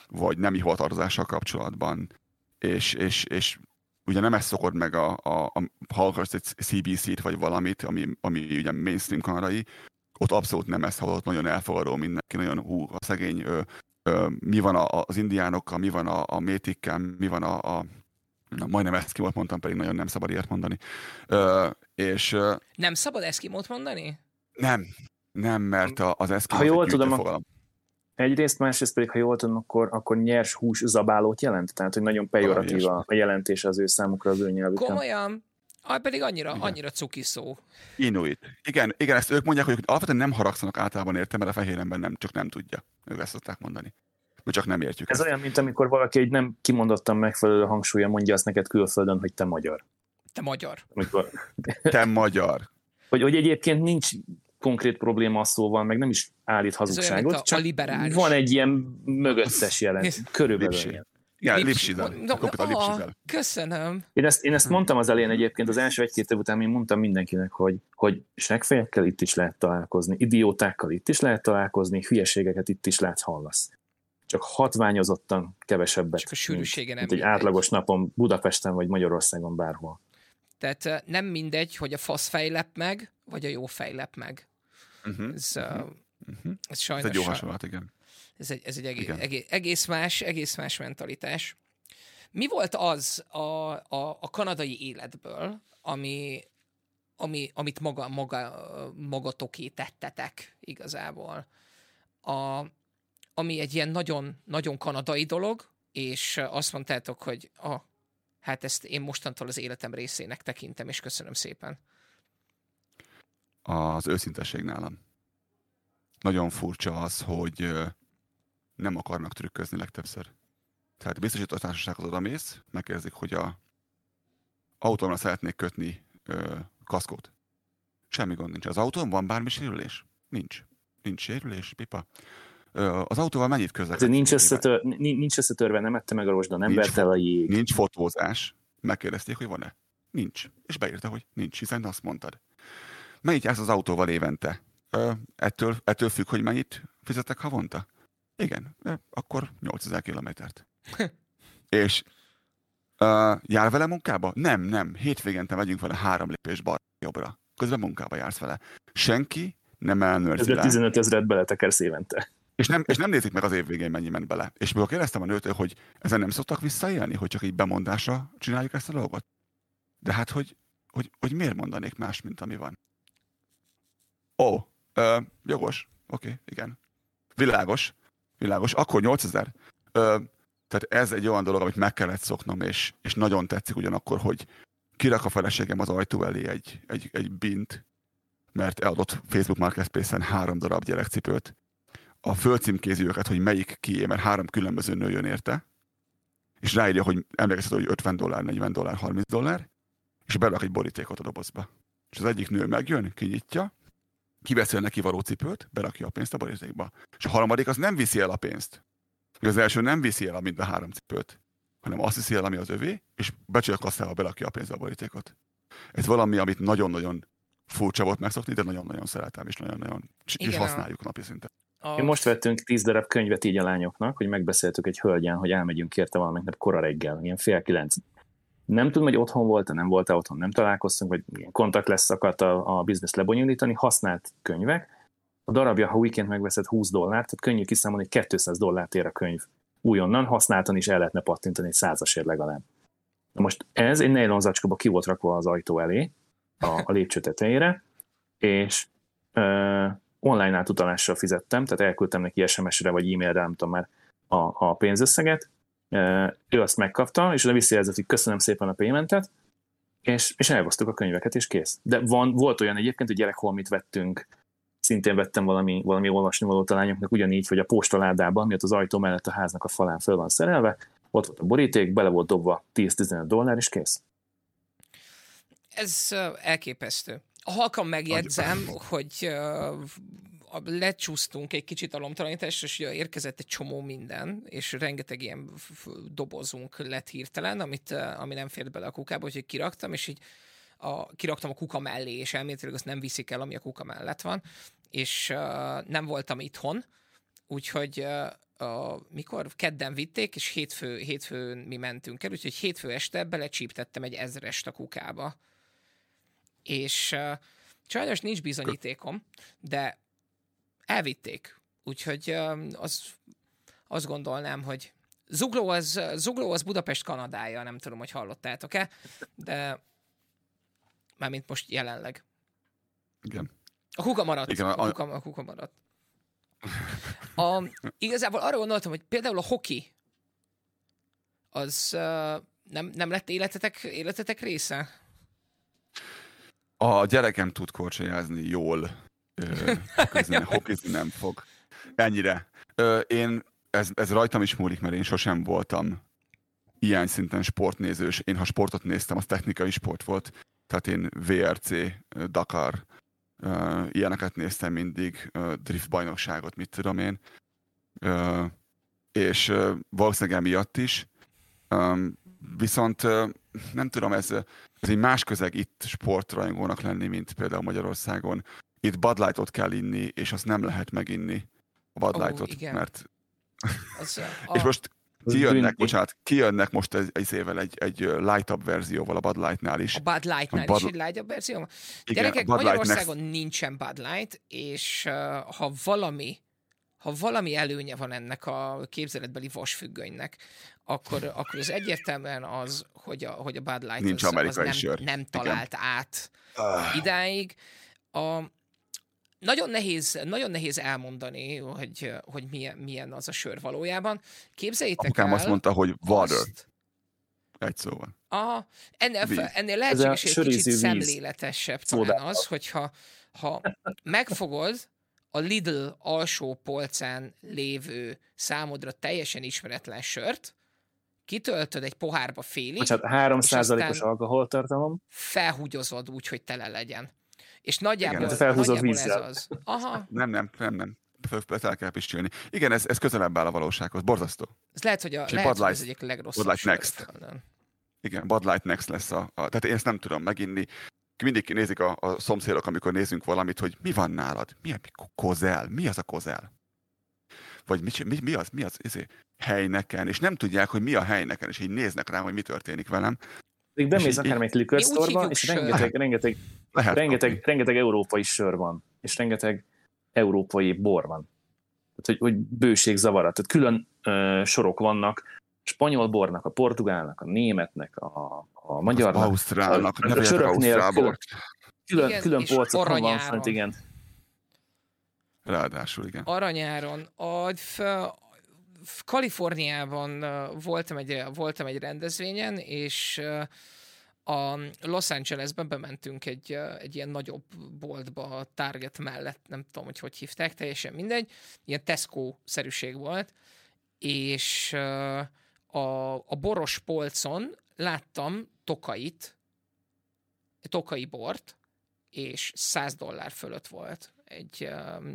vagy nemi hovatartozással kapcsolatban, és, és, és ugye nem ezt szokod meg a, a, a ha akarsz egy CBC-t, vagy valamit, ami, ami ugye mainstream kanarai, ott abszolút nem ezt hallott, nagyon elfogadó mindenki, nagyon hú, a szegény, ö, ö, mi van a, az indiánokkal, mi van a, a métikkel, mi van a, a Na, majdnem eszkimót mondtam, pedig nagyon nem szabad ilyet mondani. Ö, és, nem szabad eszkimót mondani? Nem, nem, mert az eszkimó ha jól tudom, fogalom. Egyrészt, másrészt pedig, ha jól tudom, akkor, akkor nyers hús zabálót jelent, tehát hogy nagyon pejoratív a, a jelentés az ő számukra, az ő nyelvükön. Komolyan? Ah, pedig annyira, igen. annyira cuki szó. Inuit. Igen, igen, ezt ők mondják, hogy alapvetően nem haragszanak általában érte, mert a fehér ember nem, csak nem tudja. Ők ezt szokták mondani. Mi csak nem értjük. Ez ezt. olyan, mint amikor valaki egy nem kimondottan megfelelő hangsúlya mondja azt neked külföldön, hogy te magyar. Te magyar. Amikor... te magyar. Hogy, hogy egyébként nincs konkrét probléma a szóval, meg nem is állít hazugságot, a, csak a van egy ilyen mögöttes jelent, körülbelül ilyen. Igen, lipsizel. No, oh, köszönöm. Én ezt, én ezt mondtam az elején egyébként, az első egy-két év után én mondtam mindenkinek, hogy, hogy segfejekkel itt is lehet találkozni, idiótákkal itt is lehet találkozni, hülyeségeket itt is lehet hallasz. Csak hatványozottan kevesebbet, Csak a sűrűsége mint, mint egy átlagos napon Budapesten vagy Magyarországon bárhol. Tehát nem mindegy, hogy a fasz fejlep meg, vagy a jó fejlep meg. Uh-huh. Ez, uh, uh-huh. ez sajnos... Ez egy jó hasonlat, igen. Ez egy, ez egy egész, egész, egész, más, egész más mentalitás. Mi volt az a, a, a kanadai életből, ami, ami, amit maga, maga, magatoké tettetek igazából? A, ami egy ilyen nagyon, nagyon kanadai dolog, és azt mondtátok, hogy ah, hát ezt én mostantól az életem részének tekintem, és köszönöm szépen. Az őszintesség nálam. Nagyon furcsa az, hogy nem akarnak trükközni legtöbbször. Tehát biztosító társasághoz oda mész, megkérdezik, hogy a autómra szeretnék kötni ö, kaszkót. Semmi gond nincs. Az autón van bármi sérülés? Nincs. Nincs sérülés, pipa. Ö, az autóval mennyit közlekedik? Nincs, összetör, nincs összetörve, nem ette meg a rozsda, nem vert el a jég. Nincs fotózás. Megkérdezték, hogy van-e? Nincs. És beírta, hogy nincs, hiszen azt mondtad. Mennyit jársz az autóval évente? Ö, ettől, ettől függ, hogy mennyit fizetek havonta? Igen, akkor 8000 kilométert. és uh, jár vele munkába? Nem, nem. Hétvégente megyünk vele három lépés balra jobbra. Közben munkába jársz vele. Senki nem elnőrzi le. 15 ezeret beletekersz évente. És nem, és nem nézik meg az év végén mennyi ment bele. És mikor kérdeztem a nőtől, hogy ezen nem szoktak visszaélni, hogy csak így bemondásra csináljuk ezt a dolgot. De hát, hogy, hogy, hogy miért mondanék más, mint ami van? Ó, ö, jogos. Oké, okay, igen. Világos. Világos. Akkor 8000. Ö, tehát ez egy olyan dolog, amit meg kellett szoknom, és, és nagyon tetszik ugyanakkor, hogy kirak a feleségem az ajtó elé egy, egy, egy bint, mert eladott Facebook Marketplace-en három darab gyerekcipőt. A földcímkézi őket, hogy melyik kié, mert három különböző nő jön érte, és ráírja, hogy emlékezhet, hogy 50 dollár, 40 dollár, 30 dollár, és berak egy borítékot a dobozba. És az egyik nő megjön, kinyitja, kiveszi a neki való cipőt, berakja a pénzt a borítékba. És a harmadik az nem viszi el a pénzt. Az első nem viszi el mind a három cipőt, hanem azt viszi el, ami az övé, és becsülök kasszába berakja a pénzt a borítékot. Ez valami, amit nagyon-nagyon furcsa volt megszokni, de nagyon-nagyon szeretem, és nagyon-nagyon és használjuk napi szinten. A... Mi most vettünk tíz darab könyvet így a lányoknak, hogy megbeszéltük egy hölgyen, hogy elmegyünk érte valamelyik nap kora reggel, ilyen fél kilenc. Nem tudom, hogy otthon volt-e, nem volt-e otthon, nem találkoztunk, vagy ilyen kontakt lesz szakadt a, a biznisz lebonyolítani, használt könyvek, a darabja, ha weekend megveszed 20 dollárt, tehát könnyű kiszámolni, hogy 200 dollárt ér a könyv újonnan, használtan is el lehetne pattintani egy százasért legalább. Na most ez egy nylon zacskóba ki volt rakva az ajtó elé, a, a lépcső tetejére, és ö, online átutalással fizettem, tehát elküldtem neki SMS-re vagy e-mailre, nem tudom már a, a pénzösszeget, ő azt megkapta, és oda visszajelzett, hogy köszönöm szépen a paymentet, és, és elhoztuk a könyveket, és kész. De van, volt olyan egyébként, hogy gyerekholmit vettünk, szintén vettem valami, valami olvasnivalót a lányoknak, ugyanígy, hogy a postaládában, miatt az ajtó mellett a háznak a falán föl van szerelve, ott volt a boríték, bele volt dobva 10-15 dollár, és kész. Ez elképesztő. Halkan megjegyzem, hogy lecsúsztunk egy kicsit a lomtalanításra, és érkezett egy csomó minden, és rengeteg ilyen dobozunk lett hirtelen, amit, ami nem fért bele a kukába, úgyhogy kiraktam, és így a, kiraktam a kuka mellé, és elméletileg azt nem viszik el, ami a kuka mellett van, és uh, nem voltam itthon, úgyhogy uh, a, mikor kedden vitték, és hétfő, hétfőn mi mentünk el, úgyhogy hétfő este belecsíptettem egy ezrest a kukába. És uh, sajnos nincs bizonyítékom, de elvitték. Úgyhogy az, azt gondolnám, hogy Zugló az, Zugló az Budapest Kanadája, nem tudom, hogy hallottátok-e, de mármint most jelenleg. Igen. A kuka maradt. Igen, a, a, kuka, a kuka maradt. A, igazából arra gondoltam, hogy például a hoki az uh, nem, nem lett életetek, életetek része? A gyerekem tud korcsolyázni jól. Közben hokizni nem fog. Ennyire. Én, ez, ez rajtam is múlik, mert én sosem voltam ilyen szinten sportnézős. Én ha sportot néztem, az technikai sport volt. Tehát én VRC, Dakar, ilyeneket néztem mindig, drift bajnokságot, mit tudom én. És valószínűleg emiatt is. Viszont nem tudom, ez, ez egy más közeg itt sportrajongónak lenni, mint például Magyarországon. Itt Bud Light-ot kell inni, és azt nem lehet meginni, a Bud Light-ot, oh, mert... Az, a... és most kijönnek, bocsánat, kijönnek most egy, egy évvel egy, egy light-up verzióval a Bud Light-nál is. A Bud Light-nál Bud... is egy light-up verzió? Igen, Gyerekek, Bud Magyarországon next... nincsen Bud Light, és uh, ha valami ha valami előnye van ennek a képzeletbeli vasfüggönynek, akkor, akkor az egyértelműen az, hogy a, hogy a Bud Light Nincs az, az nem, sör. nem talált Igen. át uh. idáig. A, nagyon nehéz, nagyon nehéz elmondani, hogy, hogy milyen, milyen az a sör valójában. Képzeljétek Apukám el... azt mondta, hogy water. Azt... Egy szóval. Aha, ennél, ennél lehetséges egy kicsit víz. szemléletesebb talán az, hogyha ha megfogod a Lidl alsó polcán lévő számodra teljesen ismeretlen sört, kitöltöd egy pohárba félig, Bocsánat, 3%-os alkoholtartalom. Felhúgyozod úgy, hogy tele legyen. És nagyjából, Igen, nagyjából vízzel. ez az. Aha. Nem, nem, nem, nem. El kell pisilni. Igen, ez, ez közelebb áll a valósághoz. Borzasztó. Ez lehet, hogy, a, lehet, hogy ez egyik legrosszabb. Bud Light Next. Igen, Bud Light Next lesz a, a... Tehát én ezt nem tudom meginni. Mindig nézik a, a szomszédok, amikor nézünk valamit, hogy mi van nálad? Mi a kozel? Mi az a kozel? Vagy mi, mi, mi az? Mi az? Izé, helyneken, és nem tudják, hogy mi a helyneken, és így néznek rám, hogy mi történik velem. Még bemész akármelyik likörsztorba, és rengeteg, rengeteg, lehet rengeteg, rengeteg európai sör van, és rengeteg európai bor van. Tehát, hogy, hogy bőség zavarat. Tehát külön ö, sorok vannak, spanyol bornak, a portugálnak, a németnek, a, a magyarnak. Az ausztrálnak, a, a, a söröknél külön, külön, igen, külön polcokon van fent, igen. Ráadásul, igen. Aranyáron. A, Kaliforniában voltam egy, voltam egy rendezvényen, és a Los Angelesben bementünk egy, egy ilyen nagyobb boltba a Target mellett, nem tudom, hogy hogy hívták, teljesen mindegy, ilyen Tesco-szerűség volt, és a, a boros polcon láttam tokait, tokai bort, és 100 dollár fölött volt egy,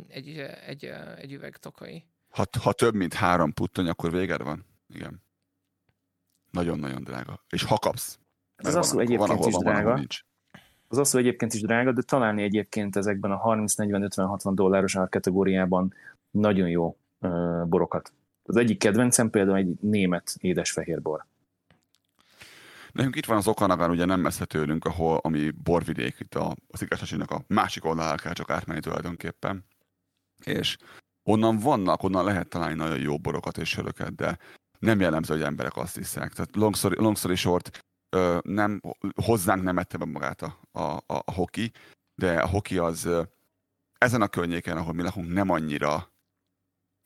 egy, egy, egy üveg tokai. Ha, ha több, mint három puttony, akkor véged van. Igen. Nagyon-nagyon drága. És ha kapsz. Az asszó egyébként is van, drága. Az asszó egyébként is drága, de találni egyébként ezekben a 30-40-50-60 dolláros árkategóriában nagyon jó uh, borokat. Az egyik kedvencem például egy német édesfehérbor. Nekünk itt van az Okanagan, ugye nem messze tőlünk, ahol, ami borvidék, itt a, az igazságnak a másik oldalán kell csak átmenni tulajdonképpen. És onnan vannak, onnan lehet találni nagyon jó borokat és söröket, de nem jellemző, hogy emberek azt hiszek. Tehát long story, long story short, nem, hozzánk nem ette be magát a, a, a hoki, de a hoki az ezen a környéken, ahol mi lakunk, nem annyira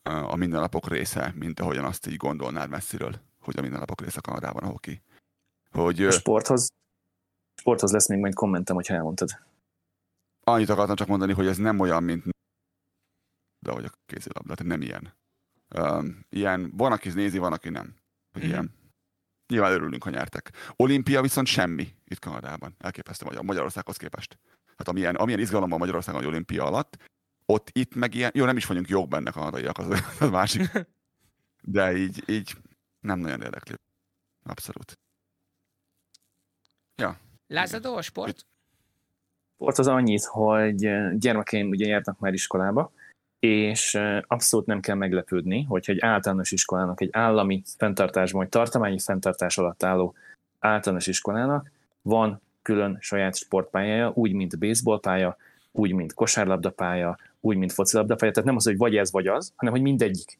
a mindennapok része, mint ahogyan azt így gondolnád messziről, hogy a mindennapok része Kanadában a hoki. Hogy, a sporthoz, sporthoz lesz még majd kommentem, hogyha elmondtad. Annyit akartam csak mondani, hogy ez nem olyan, mint de vagy a kézilabda, tehát nem ilyen. Um, ilyen, van, aki nézi, van, aki nem. Hogy mm-hmm. ilyen. Nyilván örülünk, ha nyertek. Olimpia viszont semmi itt Kanadában. Elképesztő Magyar, Magyarországhoz képest. Hát amilyen, amilyen izgalom van Magyarországon, hogy olimpia alatt, ott itt meg ilyen, jó, nem is vagyunk jók benne kanadaiak, az, az másik. De így, így nem nagyon érdekli. Abszolút. Ja. Lázadó a sport? Sport az annyit, hogy gyermekeim ugye járnak már iskolába, és abszolút nem kell meglepődni, hogyha egy általános iskolának, egy állami fenntartásban, vagy tartományi fenntartás alatt álló általános iskolának van külön saját sportpályája, úgy, mint baseballpálya, úgy, mint kosárlabdapálya, úgy, mint focilabdapálya. Tehát nem az, hogy vagy ez, vagy az, hanem hogy mindegyik.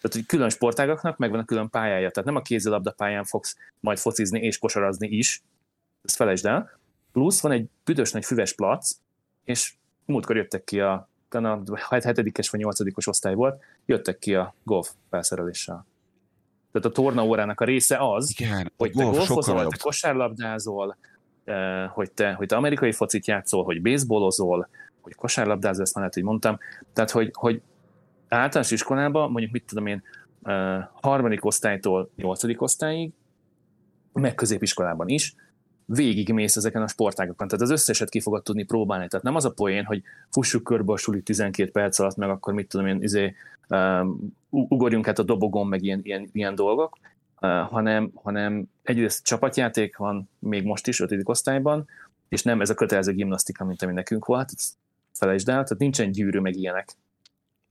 Tehát, hogy külön sportágaknak megvan a külön pályája. Tehát nem a kézilabda pályán fogsz majd focizni és kosarazni is, ezt felejtsd el. Plusz van egy büdös nagy füves plac, és múltkor jöttek ki a, a 7 vagy 8 osztály volt, jöttek ki a golf felszereléssel. Tehát a torna órának a része az, Igen, hogy te golfozol, te kosárlabdázol, eh, hogy te, hogy te amerikai focit játszol, hogy baseballozol, hogy kosárlabdázol, ezt már lehet, hogy mondtam. Tehát, hogy, hogy általános iskolában, mondjuk mit tudom én, eh, harmadik osztálytól nyolcadik osztályig, meg középiskolában is, végigmész ezeken a sportágokon. Tehát az összeset ki fogod tudni próbálni. Tehát nem az a poén, hogy fussuk körbe a suli 12 perc alatt, meg akkor mit tudom én, izé, um, ugorjunk át a dobogon, meg ilyen, ilyen, ilyen dolgok, uh, hanem, hanem egyrészt csapatjáték van még most is, ötödik osztályban, és nem ez a kötelező gimnasztika, mint ami nekünk volt, felejtsd el, tehát nincsen gyűrű, meg ilyenek.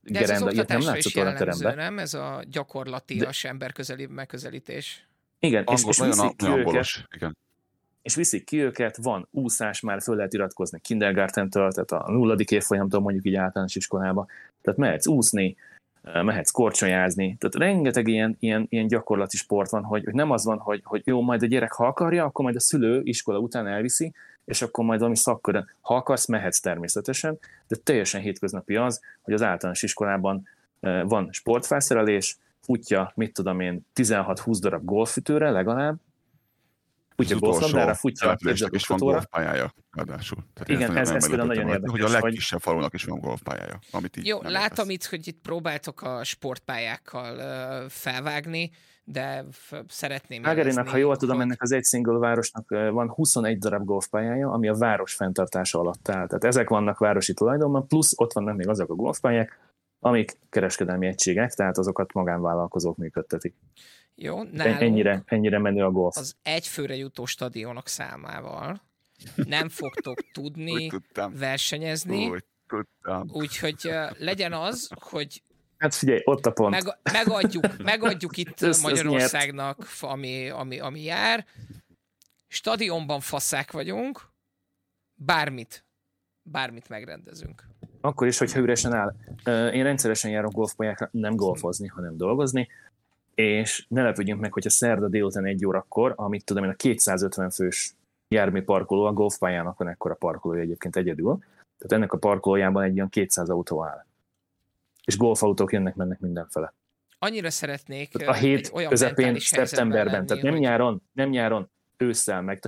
De ez Gerenda, az ilyet nem látszott volna teremben. Nem? Ez a gyakorlatias De... emberközeli megközelítés. Igen, Angol, és, és viszik ki őket, igen és viszik ki őket, van úszás, már föl lehet iratkozni kindergarten-től, tehát a nulladik évfolyamtól mondjuk így általános iskolába. Tehát mehetsz úszni, mehetsz korcsonyázni, tehát rengeteg ilyen, ilyen, ilyen gyakorlati sport van, hogy, hogy nem az van, hogy, hogy jó, majd a gyerek ha akarja, akkor majd a szülő iskola után elviszi, és akkor majd valami szakkörön, ha akarsz, mehetsz természetesen, de teljesen hétköznapi az, hogy az általános iskolában van sportfelszerelés, futja, mit tudom én, 16-20 darab golfütőre legalább, futja golflabdára, futja a és van golfpályája, ráadásul. Tehát Igen, ez, ez például nagyon érdekes. Hogy a legkisebb falunak is van golfpályája. Amit így Jó, látom itt, hogy itt próbáltok a sportpályákkal uh, felvágni, de f- szeretném Ágerinak, ha jól tudom, ennek az egy single városnak van 21 darab golfpályája, ami a város fenntartása alatt áll. Tehát ezek vannak városi tulajdonban, plusz ott vannak még azok a golfpályák, amik kereskedelmi egységek, tehát azokat magánvállalkozók működtetik. Jó, nálunk ennyire, ennyire menő a golf. Az egyfőre jutó stadionok számával nem fogtok tudni versenyezni. Úgy tudtam. Úgyhogy legyen az, hogy Hát figyelj, ott a pont. Meg, megadjuk, megadjuk itt ez, Magyarországnak, ez ami, ami, ami jár. Stadionban faszák vagyunk, bármit, bármit megrendezünk. Akkor is, hogyha üresen áll. Én rendszeresen járok golfpályákra, nem golfozni, hanem dolgozni és ne lepődjünk meg, hogyha szerda délután egy órakor, amit tudom én, a 250 fős jármű parkoló, a golfpályának van ekkora parkolója egyébként egyedül, tehát ennek a parkolójában egy ilyen 200 autó áll. És golfautók jönnek, mennek mindenfele. Annyira szeretnék tehát a hét olyan közepén, szeptemberben, lenni, tehát nem hogy... nyáron, nem nyáron, ősszel, meg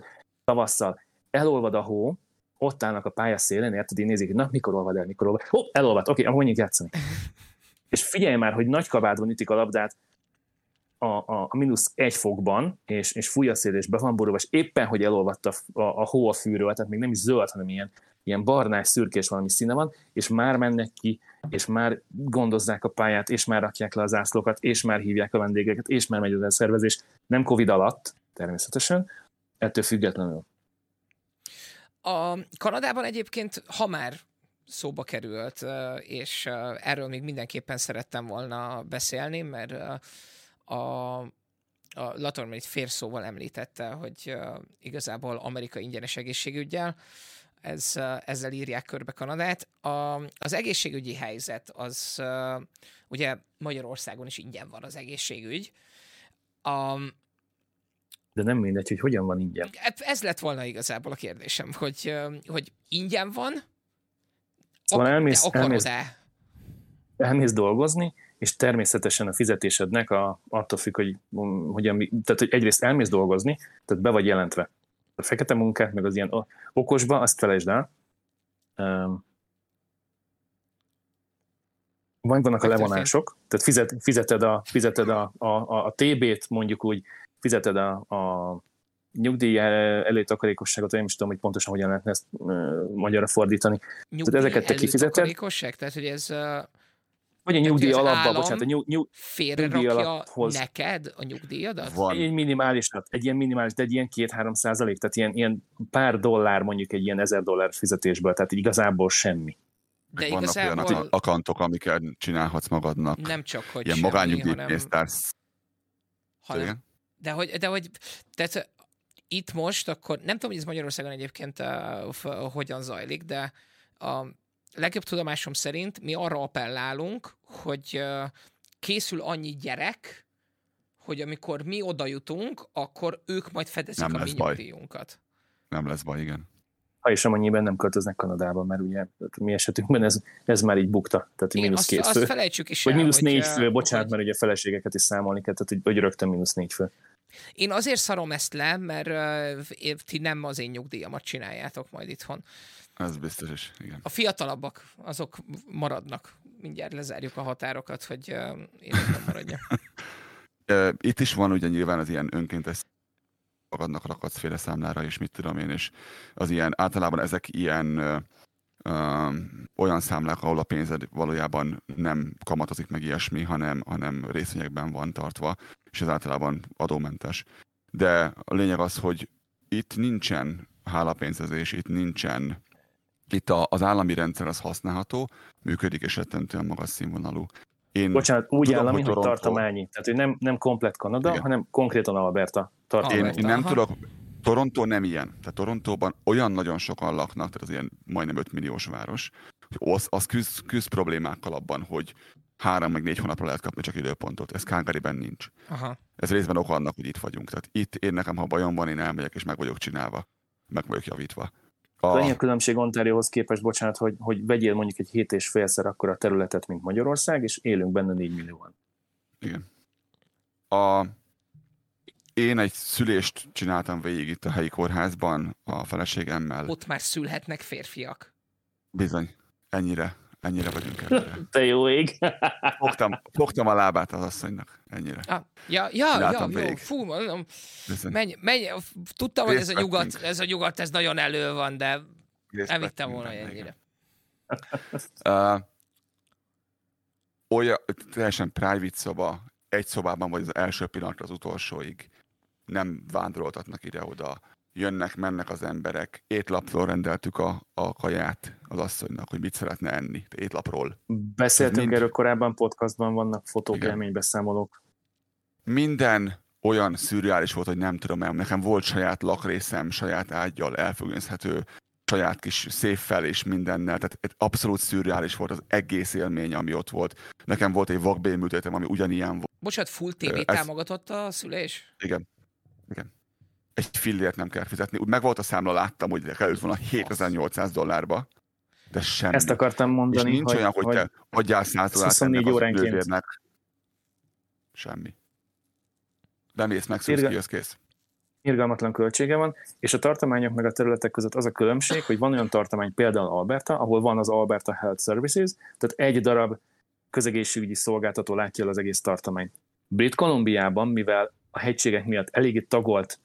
tavasszal elolvad a hó, ott állnak a pályaszélen, érted, így nézik, hogy na, mikor olvad el, mikor olvad. Ó, elolvad, oké, okay, mondjuk játszani. és figyelj már, hogy nagy kabátban ütik a labdát, a, a, a mínusz egy fokban, és, és fúj a szél, és be van borulva, és éppen, hogy elolvadt a, a, a hó a fűről, tehát még nem is zöld, hanem ilyen, ilyen barnás, szürkés valami színe van, és már mennek ki, és már gondozzák a pályát, és már rakják le az ászlókat, és már hívják a vendégeket, és már megy az elszervezés. Nem Covid alatt, természetesen, ettől függetlenül. A Kanadában egyébként, ha már szóba került, és erről még mindenképpen szerettem volna beszélni, mert a, a Latorman itt férszóval említette, hogy uh, igazából Amerika ingyenes egészségügyel. Ez, ezzel írják körbe Kanadát. A, az egészségügyi helyzet az ugye Magyarországon is ingyen van az egészségügy. A, de nem mindegy, hogy hogyan van ingyen. Hát ez lett volna igazából a kérdésem, hogy, hogy ingyen van, szóval elmész, elmész, elmész dolgozni, és természetesen a fizetésednek a, attól függ, hogy, hogyan, tehát, hogy egyrészt elmész dolgozni, tehát be vagy jelentve. A fekete munkát, meg az ilyen okosba, azt felejtsd el. Um, vannak a levonások, tehát fizet, fizeted, a, fizeted a, a, a, a TB-t mondjuk úgy fizeted a, a nyugdíj előtakarékosságot, én is tudom, hogy pontosan hogyan lehetne ezt magyarra fordítani. Nyugdíj tehát ezeket te kifizeted. Tehát, hogy ez... Uh, vagy a nyugdíj alapba, bocsánat, a nyug, nyug, nyugdíj alaphoz. neked a nyugdíjadat? Van. Egy minimális, egy ilyen minimális, de egy ilyen két-három százalék, tehát ilyen, ilyen pár dollár mondjuk egy ilyen ezer dollár fizetésből, tehát igazából semmi. De vannak igazából... olyan akantok, amiket csinálhatsz magadnak. Nem csak, hogy Ilyen magányugdíjpénztár. Hanem, hanem, de hogy, de hogy tehát itt most, akkor nem tudom, hogy ez Magyarországon egyébként uh, hogyan zajlik, de a legjobb tudomásom szerint mi arra appellálunk, hogy készül annyi gyerek, hogy amikor mi oda jutunk, akkor ők majd fedezik nem a mi nyugdíjunkat. Nem lesz baj, igen. Ha és amennyiben nem költöznek Kanadába, mert ugye mi esetünkben ez, ez már így bukta, tehát igen, mínusz két fő. Azt felejtsük is Vagy mínusz négy fő, bocsánat, hogy... mert ugye feleségeket is számolni kell, tehát hogy, hogy rögtön mínusz négy fő. Én azért szarom ezt le, mert uh, ti nem az én nyugdíjamat csináljátok majd itthon. Ez biztos is, igen. A fiatalabbak, azok maradnak. Mindjárt lezárjuk a határokat, hogy uh, én nem maradjak. Itt is van ugye nyilván az ilyen önkéntes magadnak rakatszféle számlára, és mit tudom én, és az ilyen, általában ezek ilyen ö, ö, olyan számlák, ahol a pénzed valójában nem kamatozik meg ilyesmi, hanem, hanem részvényekben van tartva, és ez általában adómentes. De a lényeg az, hogy itt nincsen hálapénzezés, itt nincsen, itt a, az állami rendszer az használható, működik és rettentően magas színvonalú. Én Bocsánat, úgy tudom, állami, hogy, Toronto... hogy tartományi. Tehát, hogy nem, nem komplet Kanada, Igen. hanem konkrétan Alberta tartományi. Én, én nem tudok, Toronto nem ilyen. Tehát Torontóban olyan nagyon sokan laknak, tehát az ilyen majdnem 5 milliós város, hogy az, az küzd, küzd problémákkal abban, hogy három meg négy hónapra lehet kapni csak időpontot. Ez Calgaryben nincs. Aha. Ez részben ok annak, hogy itt vagyunk. Tehát itt én nekem, ha bajom van, én elmegyek és meg vagyok csinálva. Meg vagyok javítva. A... Annyi a különbség Ontariohoz képest, bocsánat, hogy, hogy vegyél mondjuk egy hét és félszer akkor a területet, mint Magyarország, és élünk benne 4 millióan. Igen. A... Én egy szülést csináltam végig itt a helyi kórházban a feleségemmel. Ott már szülhetnek férfiak. Bizony, ennyire Ennyire vagyunk előre. Te jó ég. Fogtam, fogtam a lábát az asszonynak. Ennyire. Ah, ja, ja, ja, jó, fú, mondom, menj, menj, tudtam, hogy ez a, nyugat, ez a nyugat, ez nagyon elő van, de nem vittem volna ennyire. Uh, olyan, teljesen private szoba, egy szobában vagy az első pillanatra az utolsóig. Nem vándoroltatnak ide-oda jönnek, mennek az emberek. Étlapról rendeltük a, a kaját az asszonynak, hogy mit szeretne enni. Étlapról. Beszéltünk mind... erről korábban, podcastban vannak fotók, élménybeszámolók. Minden olyan szürreális volt, hogy nem tudom el. Nekem volt saját lakrészem, saját ágyjal elfüggözhető, saját kis széffel és mindennel, tehát abszolút szürreális volt az egész élmény, ami ott volt. Nekem volt egy vakbélműtétem, ami ugyanilyen volt. Bocsát, full TV Ez... támogatott a szülés? Igen. Igen egy fillért nem kell fizetni. Úgy meg volt a számla, láttam, hogy került volna 7800 dollárba, de semmi. Ezt akartam mondani, És nincs hogy, olyan, hogy, hogy te adjál 100 dollárt ennek óránként. Bővérnek. Semmi. Bemész, megszűrsz, Irga... kész. Irgalmatlan költsége van, és a tartományok meg a területek között az a különbség, hogy van olyan tartomány, például Alberta, ahol van az Alberta Health Services, tehát egy darab közegészségügyi szolgáltató látja el az egész tartomány. Brit Kolumbiában, mivel a hegységek miatt eléggé tagolt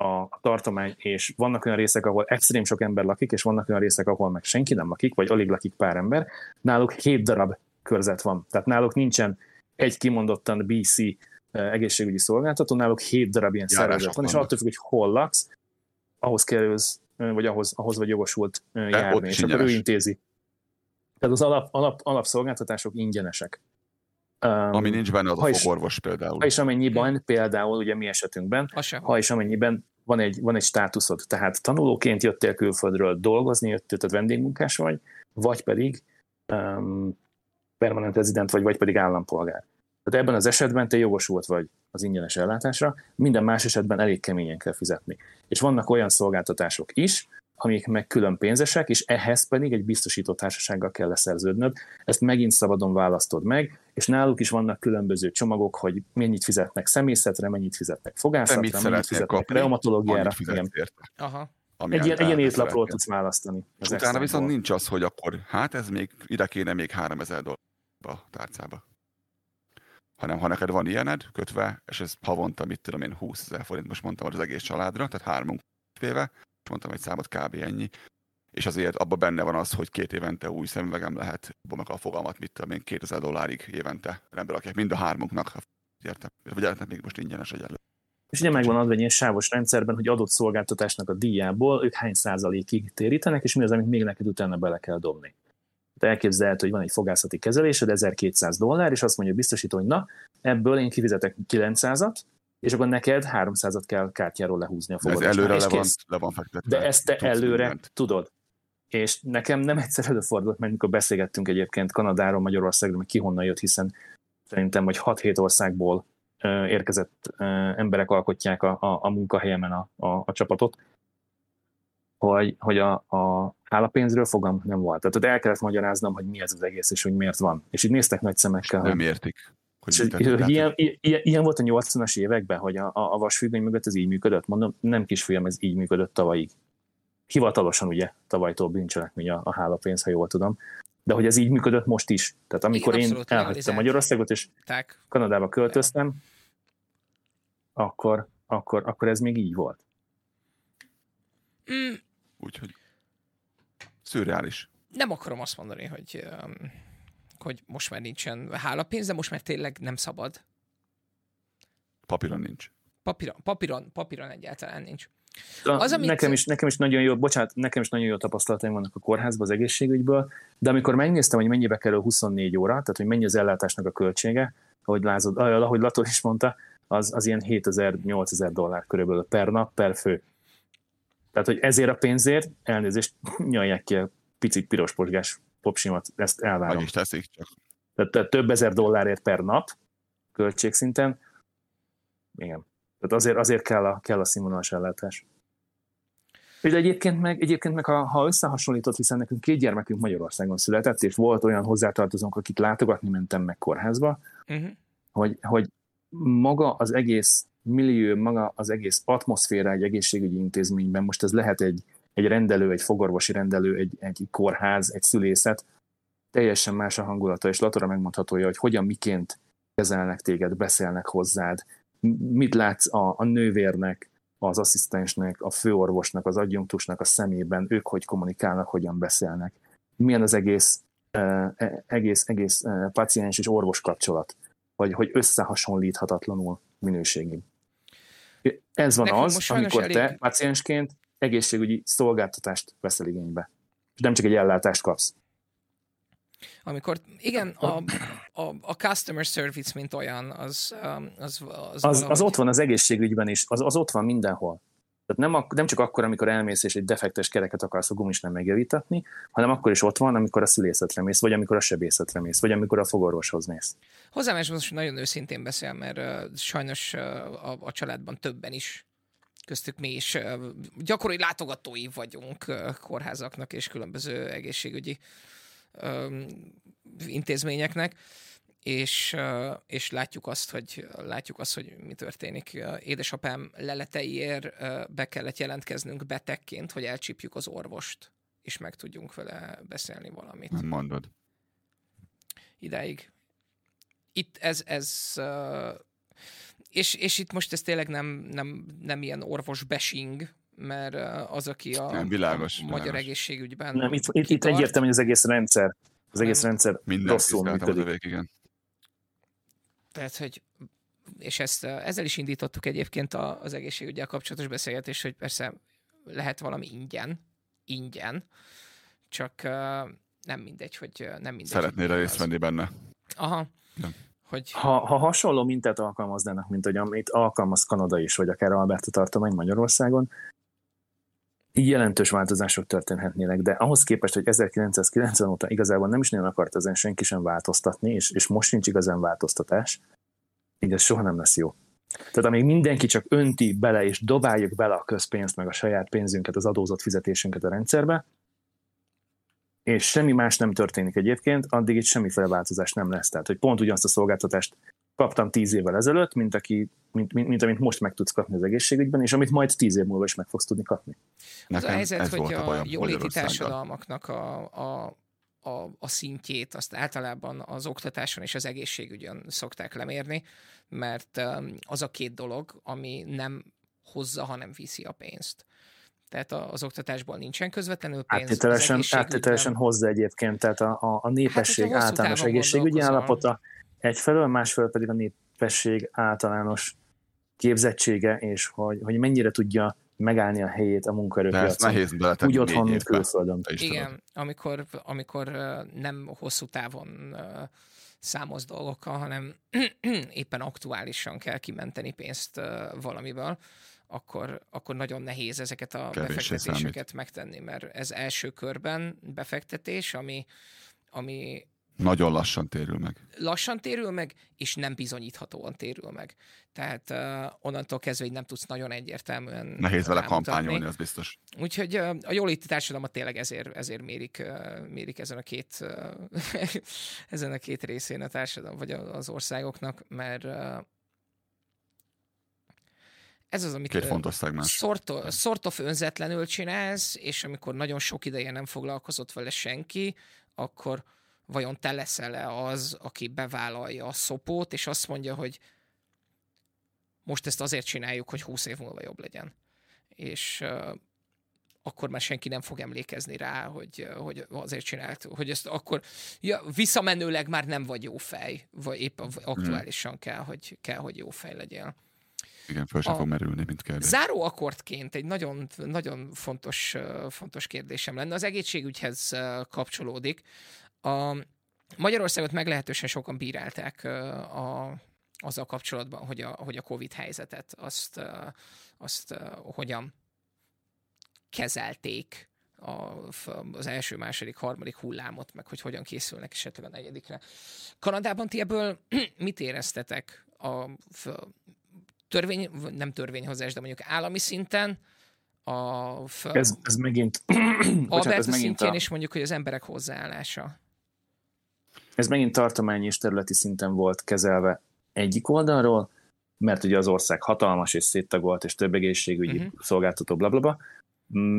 a tartomány, és vannak olyan részek, ahol extrém sok ember lakik, és vannak olyan részek, ahol meg senki nem lakik, vagy alig lakik pár ember, náluk hét darab körzet van. Tehát náluk nincsen egy kimondottan BC eh, egészségügyi szolgáltató, náluk hét darab ilyen szervezet van, és attól függ, hogy hol laksz, ahhoz kerülsz, eh, vagy ahhoz, ahhoz vagy jogosult eh, járni, és akkor ő intézi. Tehát az alap, alap, alapszolgáltatások ingyenesek. Um, Ami nincs benne, az a fogorvos például. Ha és amennyiben, például ugye mi esetünkben, ha és amennyiben van egy, van egy státuszod, tehát tanulóként jöttél külföldről dolgozni, jöttél, tehát vendégmunkás vagy, vagy pedig um, permanent rezident vagy, vagy pedig állampolgár. Tehát ebben az esetben te jogosult vagy az ingyenes ellátásra, minden más esetben elég keményen kell fizetni. És vannak olyan szolgáltatások is, amik meg külön pénzesek, és ehhez pedig egy biztosító társasággal kell leszerződnöd. Ezt megint szabadon választod meg, és náluk is vannak különböző csomagok, hogy mennyit fizetnek szemészetre, mennyit fizetnek fogászatra, mennyit fizetnek kapni, reumatológiára. Aha. Ami egy, ilyen, egy ilyen étlapról tudsz választani. Utána viszont nincs az, hogy akkor hát ez még, ide kéne még 3000 dollár a tárcába hanem ha neked van ilyened kötve, és ez havonta, mit tudom én, 20 ezer forint, most mondtam az egész családra, tehát hármunk féve, és mondtam egy számot kb. ennyi, és azért abban benne van az, hogy két évente új szemüvegem lehet, meg a fogalmat, mit tudom én, 2000 dollárig évente rendbe rakják, mind a hármunknak, értem, vagy lehetne még most ingyenes egyenlő. És ugye megvan adva egy ilyen sávos rendszerben, hogy adott szolgáltatásnak a díjából ők hány százalékig térítenek, és mi az, amit még neked utána bele kell dobni. Te elképzelhet, hogy van egy fogászati kezelésed, 1200 dollár, és azt mondja biztosító, hogy na, ebből én kifizetek 900-at, és akkor neked 300-at kell kártyáról lehúzni a fogadásnál. Ez előre le van, le van fektetve. De ezt te előre mindent. tudod. És nekem nem egyszer előfordult, mert mikor beszélgettünk egyébként Kanadáról, Magyarországról, hogy ki honnan jött, hiszen szerintem, hogy 6-7 országból érkezett emberek alkotják a, a, a munkahelyemen a, a, a csapatot, hogy, hogy a, a hálapénzről fogam nem volt. Tehát el kellett magyaráznom, hogy mi ez az egész, és hogy miért van. És így néztek nagy szemekkel. Nem értik. Hogy és, hogy ilyen, ilyen, ilyen, volt a 80-as években, hogy a, a, vasfüggöny mögött ez így működött. Mondom, nem kisfiam, ez így működött tavalyig. Hivatalosan ugye tavalytól bűncselekmény a, a hálapénz, ha jól tudom. De hogy ez így működött most is. Tehát amikor Igen, én elhagytam Magyarországot, és tak. Kanadába költöztem, akkor, akkor, akkor ez még így volt. Mm. Úgyhogy szürreális. Nem akarom azt mondani, hogy, hogy most már nincsen hálapénz, de most már tényleg nem szabad. Papíron nincs. Papíron, papíron, papíron egyáltalán nincs. Az, amit... nekem, is, nekem is nagyon jó, bocsánat, nekem is nagyon jó tapasztalataim vannak a kórházban az egészségügyből, de amikor megnéztem, hogy mennyibe kerül 24 óra, tehát hogy mennyi az ellátásnak a költsége, ahogy, lázod, ahogy Lató is mondta, az, az ilyen 7000-8000 dollár körülbelül per nap, per fő. Tehát, hogy ezért a pénzért, elnézést, nyalják ki a picit piros posgás popsimat, ezt elvárom. Meg is teszik csak. Tehát, tehát több ezer dollárért per nap, költségszinten, igen. Tehát azért, azért kell a, kell a színvonalas ellátás. És egyébként meg, egyébként meg ha, ha összehasonlított, hiszen nekünk két gyermekünk Magyarországon született, és volt olyan hozzátartozónk, akit látogatni mentem meg kórházba, uh-huh. hogy, hogy maga az egész millió, maga az egész atmoszféra egy egészségügyi intézményben, most ez lehet egy, egy rendelő, egy fogorvosi rendelő, egy, egy kórház, egy szülészet, teljesen más a hangulata, és Latora megmondhatója, hogy hogyan, miként kezelnek téged, beszélnek hozzád, mit látsz a, a nővérnek, az asszisztensnek, a főorvosnak, az adjunktusnak a szemében, ők hogy kommunikálnak, hogyan beszélnek, milyen az egész, eh, egész, egész eh, paciens és orvos kapcsolat, vagy hogy összehasonlíthatatlanul minőségi. Ez van Nekünk az, amikor elég... te paciensként egészségügyi szolgáltatást veszel igénybe. És nem csak egy ellátást kapsz. Amikor, igen, a, a, a customer service, mint olyan, az um, az, az, az, az ott van az egészségügyben is, az, az ott van mindenhol. Tehát nem, nem csak akkor, amikor elmész és egy defektes kereket akarsz a gumis nem megjavítatni, hanem akkor is ott van, amikor a szülészetre mész, vagy amikor a sebészetre mész, vagy amikor a fogorvoshoz mész. Hozzám is most nagyon őszintén beszél, mert uh, sajnos uh, a, a családban többen is köztük mi is gyakori látogatói vagyunk kórházaknak és különböző egészségügyi intézményeknek és, és látjuk, azt, hogy, látjuk azt, hogy mi történik. Édesapám leleteiért be kellett jelentkeznünk betegként, hogy elcsípjük az orvost, és meg tudjunk vele beszélni valamit. Nem mondod. Idáig. Itt ez, ez és, és itt most ez tényleg nem, nem, nem ilyen orvos bashing, mert az, aki a, nem, világos, a magyar világos. egészségügyben... Nem, itt, itt, itt egyértelmű, hogy az egész rendszer, az egész nem, rendszer rosszul működik. Végig, igen. Tehát, hogy és ezt, ezzel is indítottuk egyébként az egészségügyel kapcsolatos beszélgetést, hogy persze lehet valami ingyen, ingyen, csak nem mindegy, hogy nem mindegy. Szeretnél részt venni benne. Aha. Nem. Hogy... Ha, ha hasonló mintát alkalmaznának, mint hogy amit alkalmaz Kanada is, vagy akár Alberta tartomány Magyarországon, így jelentős változások történhetnének, de ahhoz képest, hogy 1990 óta igazából nem is nagyon akart ezen senki sem változtatni, és, és most nincs igazán változtatás, így ez soha nem lesz jó. Tehát amíg mindenki csak önti bele, és dobáljuk bele a közpénzt, meg a saját pénzünket, az adózott fizetésünket a rendszerbe, és semmi más nem történik egyébként, addig itt semmiféle változás nem lesz. Tehát, hogy pont ugyanazt a szolgáltatást kaptam tíz évvel ezelőtt, mint, aki, mint, mint, mint amit most meg tudsz kapni az egészségügyben, és amit majd tíz év múlva is meg fogsz tudni kapni. Az a helyzet, hogy a, a jóléti társadalmaknak a, a, a, a szintjét azt általában az oktatáson és az egészségügyön szokták lemérni, mert az a két dolog, ami nem hozza, hanem viszi a pénzt. Tehát az oktatásból nincsen közvetlenül pénz. Áttételesen, áttételesen hozza egyébként, tehát a, a, a népesség hát, általános egészségügyi állapota egyfelől, másfelől pedig a népesség általános képzettsége, és hogy, hogy mennyire tudja megállni a helyét a munkaerőpiacon. nehéz Úgy otthon, mint külföldön. Igen, amikor, amikor nem hosszú távon számos dolgokkal, hanem éppen aktuálisan kell kimenteni pénzt valamiből, akkor, akkor nagyon nehéz ezeket a Kevés befektetéseket számít. megtenni, mert ez első körben befektetés, ami, ami nagyon lassan térül meg. Lassan térül meg, és nem bizonyíthatóan térül meg. Tehát uh, onnantól kezdve, hogy nem tudsz nagyon egyértelműen Nehéz vele kampányolni, az biztos. Úgyhogy uh, a jóléti társadalmat tényleg ezért, ezért mérik, uh, mérik ezen a két uh, ezen a két részén a társadalom, vagy az országoknak, mert uh, ez az, amit Két fontos szegmens. Sort, sort of önzetlenül csinálsz, és amikor nagyon sok ideje nem foglalkozott vele senki, akkor vajon te leszel-e az, aki bevállalja a szopót, és azt mondja, hogy most ezt azért csináljuk, hogy 20 év múlva jobb legyen. És uh, akkor már senki nem fog emlékezni rá, hogy, hogy azért csinált, hogy ezt akkor ja, visszamenőleg már nem vagy jó fej, vagy épp aktuálisan kell, hogy, kell, hogy jó fej legyél. Igen, fel sem fog merülni, mint kell. Záró akkordként egy nagyon, nagyon fontos, fontos kérdésem lenne. Az egészségügyhez kapcsolódik. A Magyarországot meglehetősen sokan bírálták a, azzal kapcsolatban, hogy a, hogy a COVID helyzetet azt, azt hogyan kezelték a, az első, második, harmadik hullámot, meg hogy hogyan készülnek esetleg a negyedikre. Kanadában ti ebből mit éreztetek a törvény, nem törvényhozás, de mondjuk állami szinten, a, ez, ez megint, Alberta ez megint szintjén a... is mondjuk, hogy az emberek hozzáállása. Ez megint tartományi és területi szinten volt kezelve egyik oldalról, mert ugye az ország hatalmas és széttagolt, és több egészségügyi uh-huh. szolgáltató, blablabla,